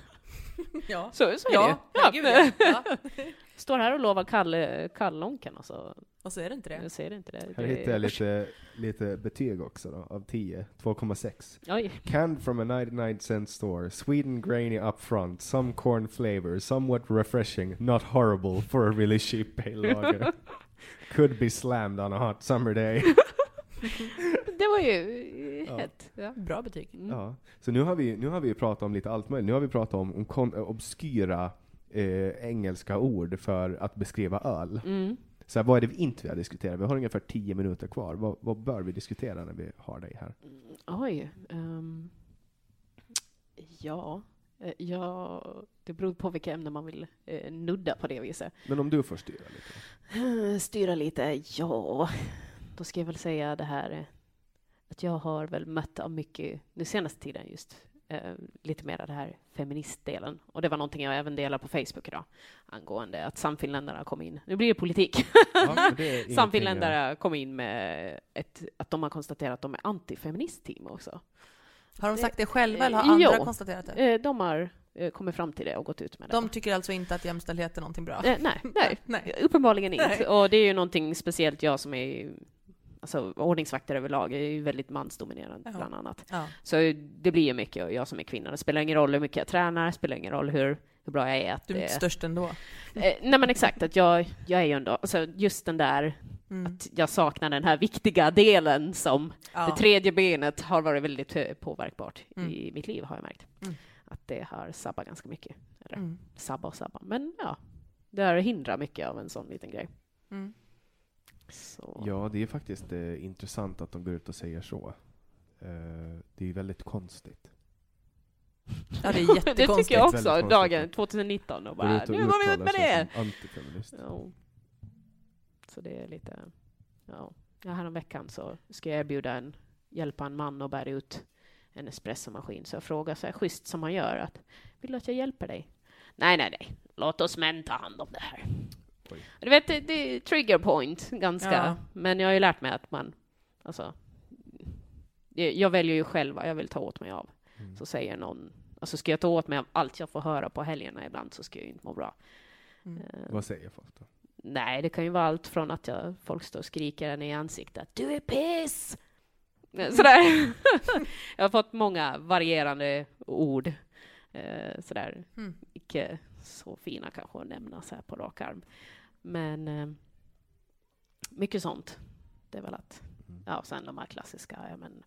Ja, Så, så är ja, det herregud, ju. ja. ja. Står här och lovar kall, kall lonken och så Och så är det inte det. jag ser inte det. Här det hittar jag lite, lite betyg också då, av 10. 2,6. Oj. Canned from a 99 cent store, sweet and grainy up front, some corn flavor, somewhat refreshing, not horrible for a really cheap pale lager. Could be slammed on a hot summer day. Det var ju Ja. hett. Ja. Bra betyg. Mm. Ja. Så nu har vi, nu har vi pratat om lite allt möjligt. Nu har vi pratat om, om kon, obskyra eh, engelska ord för att beskriva öl. Mm. Så här, vad är det vi inte vi har diskuterat? Vi har ungefär 10 minuter kvar. Vad, vad bör vi diskutera när vi har dig här? Oj. ehm, ja. eh, ja, det beror på vilka ämnen man vill eh, nudda på det viset. Men om du får styra lite. Eh, Styra lite, ja. Då ska jag väl säga det här eh, att jag har väl mött av mycket den senaste tiden just eh, lite mer av det här feministdelen. Och det var någonting jag även delade på Facebook idag angående att Samfinländarna kom in. Nu blir det politik. Ja, det Samfinländare kom in med ett, att de har konstaterat att de är antifeministteam också. Har de Det- sagt det själva eller har Eh, andra jo. konstaterat det? Eh, De har eh, kommit fram till det och gått ut med det. De tycker alltså inte att jämställdhet är någonting bra? Eh, nej, nej, Nej. uppenbarligen inte. Nej. Och det är ju någonting speciellt jag som är Alltså ordningsvakter överlag är ju väldigt mansdominerande Ja. bland annat. Ja. Så det blir ju mycket, och jag som är kvinna, det spelar ingen roll hur mycket jag tränar, det spelar ingen roll hur, hur bra jag är. Att Du är inte störst ändå? eh, nej men exakt, att jag, jag är ju ändå, alltså just den där, Mm. att jag saknar den här viktiga delen som Ja. det tredje benet har varit väldigt eh, påverkbart Mm. i mitt liv, har jag märkt. Mm. Att det har sabbat ganska mycket. Eller Mm. sabba och sabba. Men ja, det har hindrat mycket av en sån liten grej. Så. Ja, det är faktiskt eh, intressant att de går ut och säger så. Eh, det är ju väldigt konstigt. Ja, det är det jättekonstigt. tycker jag också, dagen konstigt. 2019. Och bara, och nu går vi ut med det! Antifeminist. Ja. Så det är lite... Ja. Ja, häromveckan så ska jag erbjuda en, hjälpa en man att bära ut en espressomaskin. Så jag frågar så här schysst som man gör att vill du att jag hjälper dig? Nej, nej, nej. Låt oss män ta hand om det här. Oj. Du vet, det, är trigger point ganska. Ja. Men jag har ju lärt mig att man, alltså, jag väljer ju själv vad jag vill ta åt mig av. Mm. Så säger någon, alltså ska jag ta åt mig av allt jag får höra på helgerna ibland så ska jag ju inte må bra. Mm. Eh, Vad säger folk då? Nej, det kan ju vara allt från att jag, folk står och skriker en i ansiktet. Du är piss! Eh, Sådär. jag har fått många varierande ord. Eh, sådär. Mm. Icke så fina kanske att nämna så här på rak arm. Men eh, mycket sånt. Det är väl att, Mm. ja, sen de här klassiska, ja men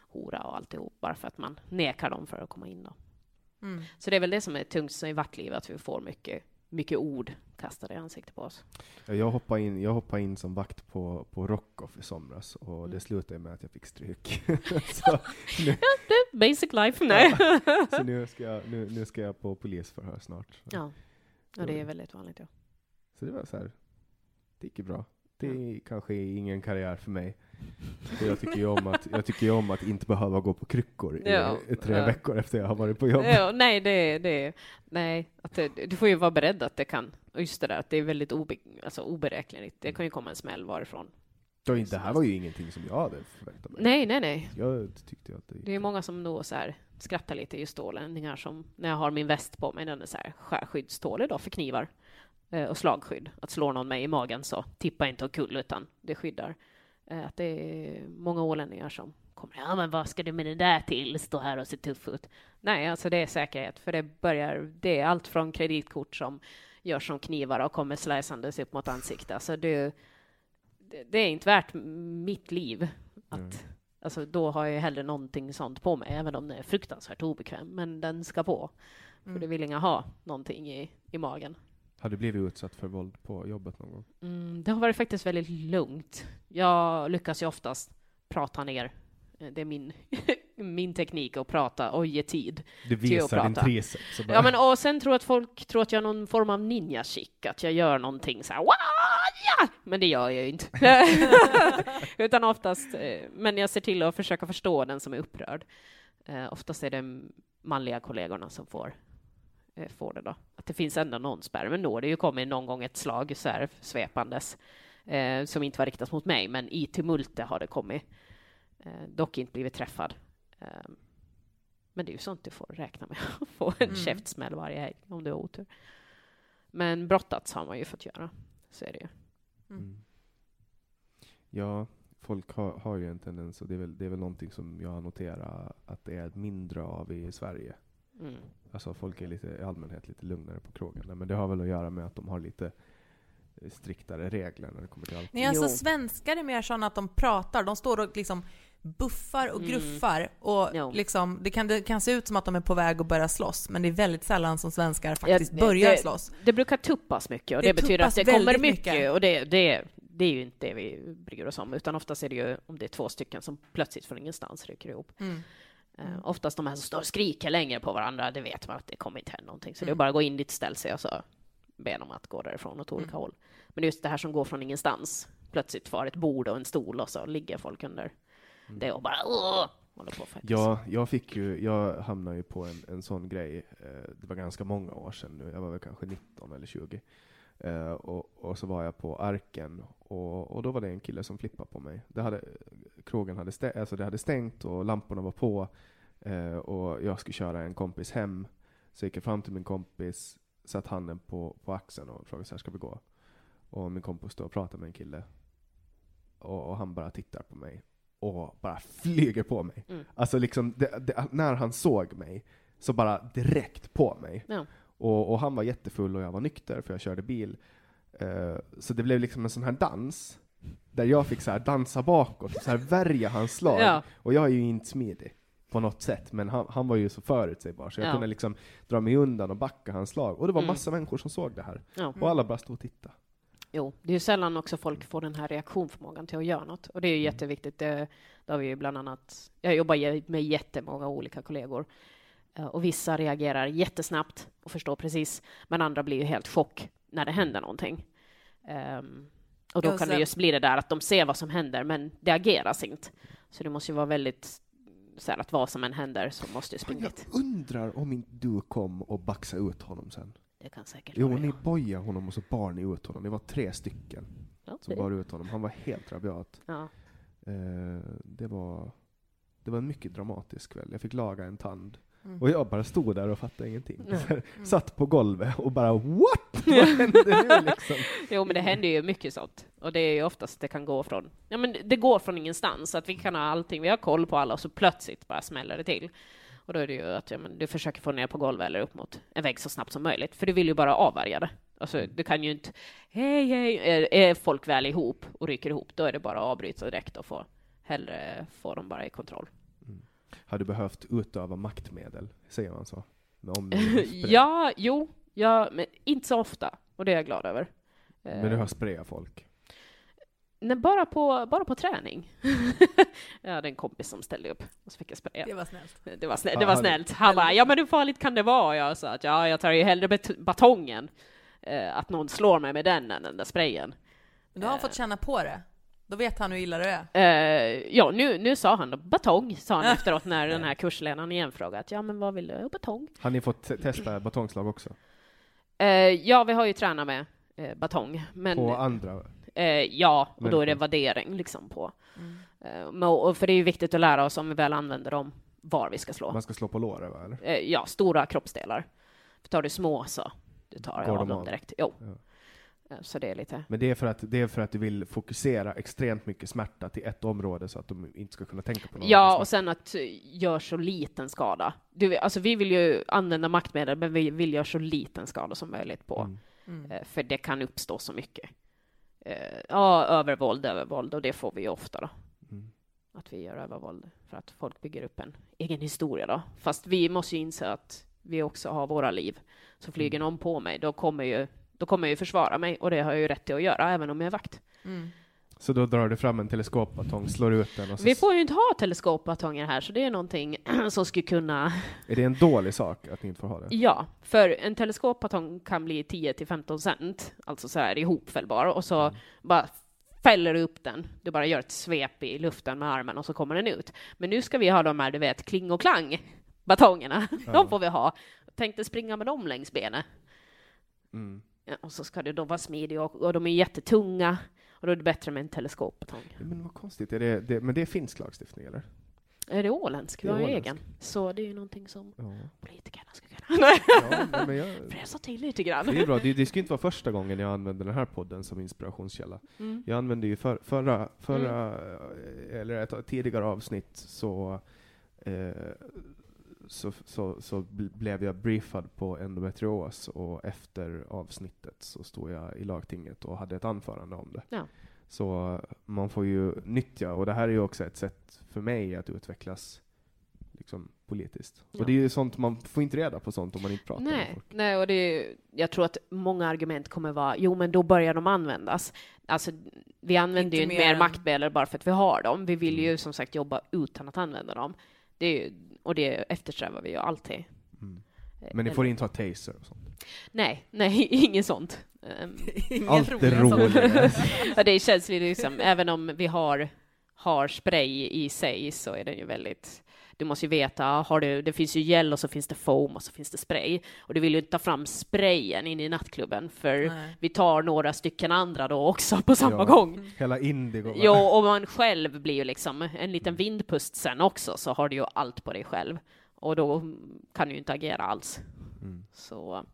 hora och alltihop, bara för att man nekar dem för att komma in. Då. Mm. Så det är väl det som är tungt i vårt liv, att vi får mycket, mycket ord kastade i ansiktet på oss. Ja, Jag hoppade in, jag hoppade in som vakt på, på Rockoff i somras och Mm. det slutade med att jag fick stryk. så, nu, Basic life, nej. så nu, ska jag, nu, nu ska jag på polisförhör snart. Så, Ja, och det är väldigt vanligt. Ja. Så det var så här, det gick ju bra. Det är kanske ingen karriär för mig. För jag tycker ju om att, jag tycker ju om att inte behöva gå på kryckor i, Ja, i tre ja. veckor efter jag har varit på jobb. Ja, nej, det, det, nej, att det, du får ju vara beredd att det kan, och just det där, att det är väldigt obe, alltså oberäkneligt. Det kan ju komma en smäll varifrån. Det, här var ju ingenting som jag hade förväntat mig. Nej, nej, nej. Jag tyckte att det gick Det är många som då så här skrattar lite just ålänningar som, när jag har min väst på mig, den är så här skärskyddstålig då för knivar och slagskydd. Att slår någon mig i magen så tippa inte omkull utan det skyddar. Eh, att det är många ålänningar som kommer, ja men vad ska du med det där till, stå här och se tuff ut. Nej, alltså det är säkerhet, för det börjar, det är allt från kreditkort som görs som knivar och kommer slicandes upp mot ansiktet. Alltså det, det, är inte värt mitt liv att Mm. Alltså då har jag hellre någonting sånt på mig, även om det är fruktansvärt obekväm. Men den ska på. För Mm. det vill inga ha någonting i, i magen. Har du blivit utsatt för våld på jobbet någon gång? Mm, det har varit faktiskt väldigt lugnt. Jag lyckas ju oftast prata ner. Eh, Det är min, min teknik att prata och ge tid. Du visar din triceps Ja, men och sen tror jag att folk tror att jag är någon form av ninja-chic, att jag gör någonting så här, "Wah, ja! men det gör jag ju inte. Utan oftast, eh, men jag ser till att försöka förstå den som är upprörd. Eh, Oftast är det manliga kollegorna som får, får det då. Att det finns ändå någon spärr, men då har det ju kommit någon gång ett slag så här svepandes, eh, som inte var riktat mot mig, men i tumultet har det kommit. Eh, dock inte blivit träffad. Eh, men det är ju sånt du får räkna med, att få en Mm. käftsmäll varje helg om du har otur. Men brottats har man ju fått göra, så är det ju. Mm. Ja, folk har, har ju en tendens, och det är, väl, det är väl någonting som jag har noterat att det är mindre av i Sverige. Mm. Alltså folk är lite, i allmänhet lite lugnare på krogarna, men det har väl att göra med att de har lite eh, striktare regler när det kommer till alkohol. Nej, alltså Jo. svenskar är mer sådana att de pratar, de står och liksom buffar och Mm. gruffar och Jo. liksom, det kan, det kan se ut som att de är på väg att börja slåss, men det är väldigt sällan som svenskar faktiskt det- börjar det- slåss. Det brukar tuppas mycket och Det det, betyder att det kommer mycket, mycket. och det, det, det är ju inte det vi bryr oss om, utan oftast är det ju om det är två stycken som plötsligt från ingenstans rycker ihop. Mm. Eh, oftast de här som står och skriker längre på varandra, det vet man att det kommer inte hända någonting. Så det är Mm. bara att gå in dit, ställa sig och så be dem att gå därifrån åt olika Mm. håll. Men just det här som går från ingenstans, plötsligt får ett bord och en stol och så ligger folk under det och bara Åh! håller på faktiskt. Ja, jag fick ju, jag hamnade ju på en, en sån grej, eh, det var ganska många år sedan nu, jag var väl kanske 19 eller 20. Eh, och, och så var jag på Arken, och, och då var det en kille som flippade på mig. Det hade, krogen hade, stä, alltså det hade stängt och lamporna var på, eh, och jag skulle köra en kompis hem. Så gick jag fram till min kompis, satt handen på, på axeln och frågade så här, ska vi gå? Och min kompis och pratar med en kille. Och, och han bara tittar på mig och bara flyger på mig. Mm. Alltså liksom, det, det, när han såg mig, så bara direkt på mig. Ja. Och, och han var jättefull och jag var nykter för jag körde bil. Eh, så det blev liksom en sån här dans, där jag fick så här dansa bakåt, så här värja hans slag. Ja. Och jag är ju inte smidig på något sätt, men han, han var ju så förutsägbar, så jag Ja. kunde liksom dra mig undan och backa hans slag. Och det var Mm. massa människor som såg det här. Ja. Och alla bara stod och tittade. Jo, det är ju sällan också folk får den här reaktionsförmågan till att göra något. Och det är ju Mm. jätteviktigt. Det, det har vi ju bland annat... Jag jobbar med jättemånga olika kollegor. Eh, Och vissa reagerar jättesnabbt och förstår precis. Men andra blir ju helt chock när det händer någonting. Ehm, och då Ja, kan sen- det just bli det där att de ser vad som händer, men det ageras inte. Så det måste ju vara väldigt så här att vad som än händer så måste du springa Jag undrar om inte du kom och baxade ut honom sen? Det kan säkert Jo, vara ni bojade honom och så bar ni ut honom. Ni var tre stycken Ja, som det, bar ut honom. Han var helt rabiat. ja. Eh, det, var, det var en mycket dramatisk kväll. Jag fick laga en tand. Mm. Och jag bara stod där och fattade ingenting. Här, Satt på golvet och bara what? Vad hände nu liksom? Jo, men det händer ju mycket sånt. Och det är ju oftast det kan gå från, ja men det går från ingenstans, att vi kan ha allting, vi har koll på alla och så plötsligt bara smäller det till. Och då är det ju att ja, men du försöker få ner på golvet eller upp mot en vägg så snabbt som möjligt, för du vill ju bara avvärja det. Alltså, du kan ju inte, hej, hej, är, är folk väl ihop och ryker ihop, då är det bara att avbryta direkt och få, hellre få dem bara i kontroll. Har du behövt utöva maktmedel, säger man så? Ja, jo, ja, men inte så ofta. Och det är jag glad över. Men du har Eh, sprayat folk? Nej, bara på, bara på träning. jag hade en kompis som ställde upp och så fick jag spraya. Det var snällt. Det var, snä- Ja, det var hade- snällt. Han bara, ja men hur farligt kan det vara? Jag sa att ja, jag tar ju hellre batongen, eh, att någon slår mig med den än den där sprayen. Men då har han fått känna på det. Då vet han hur illa det är. Eh, ja, nu, nu sa han då, batong, sa han efteråt när den här kursledaren igen frågade att ja men vad vill du? Batong. Har ni fått te- testa batongslag också? Eh, ja, vi har ju tränat med eh, batong, men På andra? ja, och då är det värdering liksom på. Mm. Men- och för det är ju viktigt att lära oss om vi väl använder dem, var vi ska slå. Man ska slå på låret va? Eller? Ja, stora kroppsdelar. För tar du små så du tar Går av de dem direkt. Jo. Ja. Så det är lite... Men det är, för att, det är för att du vill fokusera extremt mycket smärta till ett område så att de inte ska kunna tänka på något Ja, och sen att eh, gör så liten skada. Du, alltså vi vill ju använda maktmedel, men vi vill göra så liten skada som möjligt på. Mm. Mm. Eh, För det kan uppstå så mycket. Eh, Ja, övervåld, övervåld, och det får vi ju ofta då. Mm. Att vi gör övervåld för att folk bygger upp en egen historia då. Fast vi måste ju inse att vi också har våra liv. Så flyger någon på mig, då kommer ju då kommer jag ju försvara mig och det har jag ju rätt till att göra även om jag är vakt. Mm. Så då drar du fram en teleskopbatong, slår ut den och så Vi får ju inte ha teleskopbatonger här så det är någonting som skulle kunna Är det en dålig sak att ni inte får ha det? Ja, för en teleskopbatong kan bli 10 till 15 cent, alltså så här ihopfällbar, och så bara fäller du upp den. Du bara gör ett svep i luften med armen och så kommer den ut. Men nu ska vi ha de här, du vet, kling och klang batongerna. De får vi ha. Tänkte springa med dem längs benet. Mm. Och så ska du då vara smidig och, och de är jättetunga. Och då är det bättre med en teleskopbatong. Men vad konstigt, är det, det, men det är finsk lagstiftning eller? Är det åländsk? Vi har ju egen. Så det är ju någonting som Ja. politikerna ska kunna. ja men jag, Fräsa till lite grann. det är bra, det, det ska inte vara första gången jag använder den här podden som inspirationskälla. Mm. Jag använde ju för, förra, förra eller ett tidigare avsnitt så, eh, så, så, så bl- blev jag briefad på endometrios och efter avsnittet så stod jag i lagtinget och hade ett anförande om det. Ja. Så man får ju nyttja, och det här är ju också ett sätt för mig att utvecklas liksom, politiskt. Ja. Och det är ju sånt, man får inte reda på sånt om man inte pratar med Nej, folk. nej, och det är, jag tror att många argument kommer vara, jo men då börjar de användas. Alltså, vi använder ju Inte mer mer än- maktmedel bara för att vi har dem. Vi vill ju Mm. som sagt jobba utan att använda dem. Det är ju, och det eftersträvar vi ju alltid. Mm. Eh, Men ni får inte ha taser och sånt. Nej, nej, inget sånt. Ehm, Inga Allt saker. roliga. ja, det känns lite liksom, även om vi har, har spray i sig så är den ju väldigt du måste ju veta, har du, det finns ju gel och så finns det foam och så finns det spray. Och du vill ju inte ta fram sprayen in i nattklubben för Nej. vi tar några stycken andra då också på samma Ja. gång. Hela Indigo. Jo, och man själv blir ju liksom en liten vindpust sen också, så har du ju allt på dig själv. Och då kan du ju inte agera alls. Mm. Så,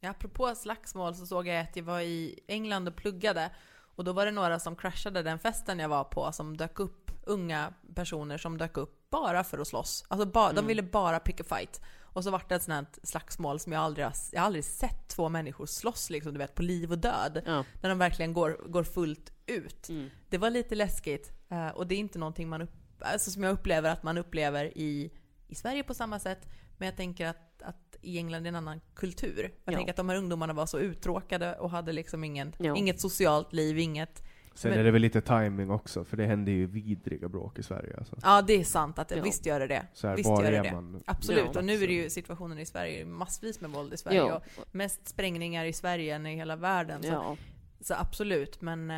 Ja, apropå slagsmål så såg jag att jag var i England och pluggade och då var det några som kraschade den festen jag var på som dök upp, unga personer som dök upp bara för att slåss. Alltså ba, de ville bara pick a fight. Och så vart det ett sånt här slagsmål som jag aldrig har, jag har aldrig sett två människor slåss liksom, du vet, på liv och död. ja. När de verkligen går, går fullt ut. Mm. Det var lite läskigt eh, och det är inte någonting man upp, alltså som jag upplever att man upplever i, i Sverige på samma sätt. Men jag tänker att, att i England är en annan kultur. Jag Ja. tänker att de här ungdomarna var så uttråkade och hade liksom ingen, Ja. inget socialt liv, inget... Sen Men- är det väl lite timing också, för det händer ju vidriga bråk i Sverige. Alltså. Ja, det är sant. att det, Ja. Visst gör det det. Så här, visst var gör det är det. man? Absolut, Ja. och nu är det ju situationen i Sverige, massvis med våld i Sverige. Ja. Och mest sprängningar i Sverige än i hela världen. Så, ja. så absolut, men...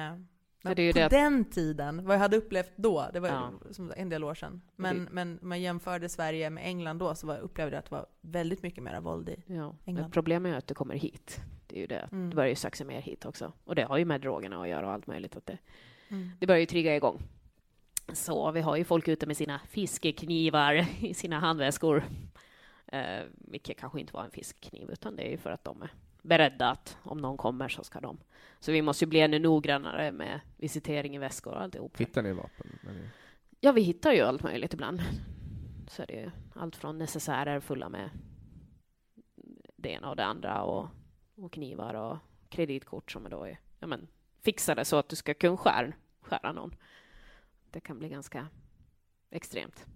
Men det är ju på det den tiden, vad jag hade upplevt då, det var Ja. ju en del år sedan. Men, Det- men om man jämförde Sverige med England då så var, upplevde jag att det var väldigt mycket mer våld i. Ja, men England. problemet är att det kommer hit. Det är ju det. Mm. Det börjar ju sakta mer hit också. Och det har ju med drogerna att göra och allt möjligt. Att det, Mm. det börjar ju trigga igång. Så vi har ju folk ute med sina fiskeknivar i sina handväskor. Eh, vilket kanske inte var en fiskkniv, utan det är ju för att de är beredda att om någon kommer så ska de. Så vi måste ju bli ännu noggrannare med visitering i väskor och alltihop. Hittar ni vapen? ni- Ja, vi hittar ju allt möjligt ibland. Så är det ju allt från necessärer fulla med det ena och det andra och, och knivar och kreditkort som är då är ja, men, fixade så att du ska kunna skära, skära någon. Det kan bli ganska extremt.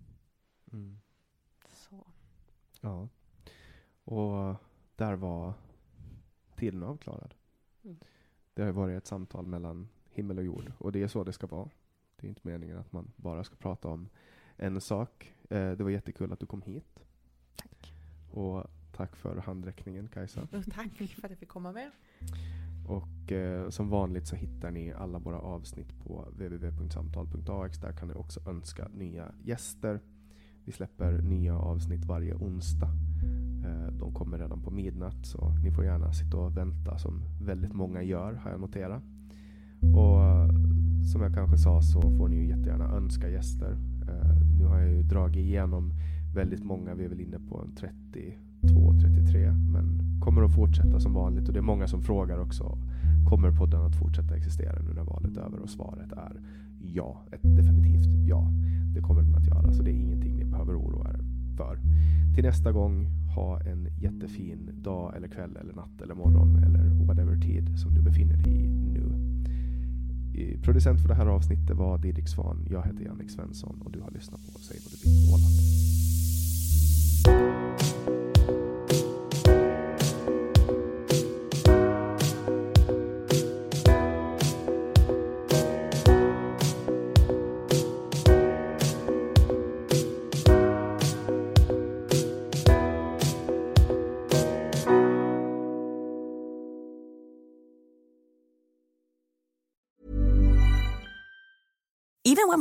Mm. Så. Ja. Och där var tiden avklarad. Mm. Det har varit ett samtal mellan himmel och jord och det är så det ska vara. Det är inte meningen att man bara ska prata om en sak. Eh, det var jättekul att du kom hit. Tack. Och tack för handräckningen Kajsa. Och Tack för att jag fick komma med. Och eh, som vanligt så hittar ni alla våra avsnitt på www.samtal.ax. Där kan ni också önska nya gäster. Vi släpper nya avsnitt varje onsdag. Eh, de kommer redan på midnatt så ni får gärna sitta och vänta som väldigt många gör har jag noterat. Och eh, som jag kanske sa så får ni ju jättegärna önska gäster. Eh, nu har jag ju dragit igenom väldigt många. Vi är väl inne på en 32, 33 men kommer att fortsätta som vanligt och det är många som frågar också. Kommer podden att fortsätta existera nu när valet är över? Och svaret är ja, ett definitivt ja. Det kommer den att göra så det är ingenting ni behöver oroa er för. Till nästa gång, ha en jättefin dag eller kväll eller natt eller morgon eller whatever tid som du befinner dig i nu. Producent för det här avsnittet var Didrik Svan. Jag heter Jannik Svensson och du har lyssnat på Säg vad du vill Åland.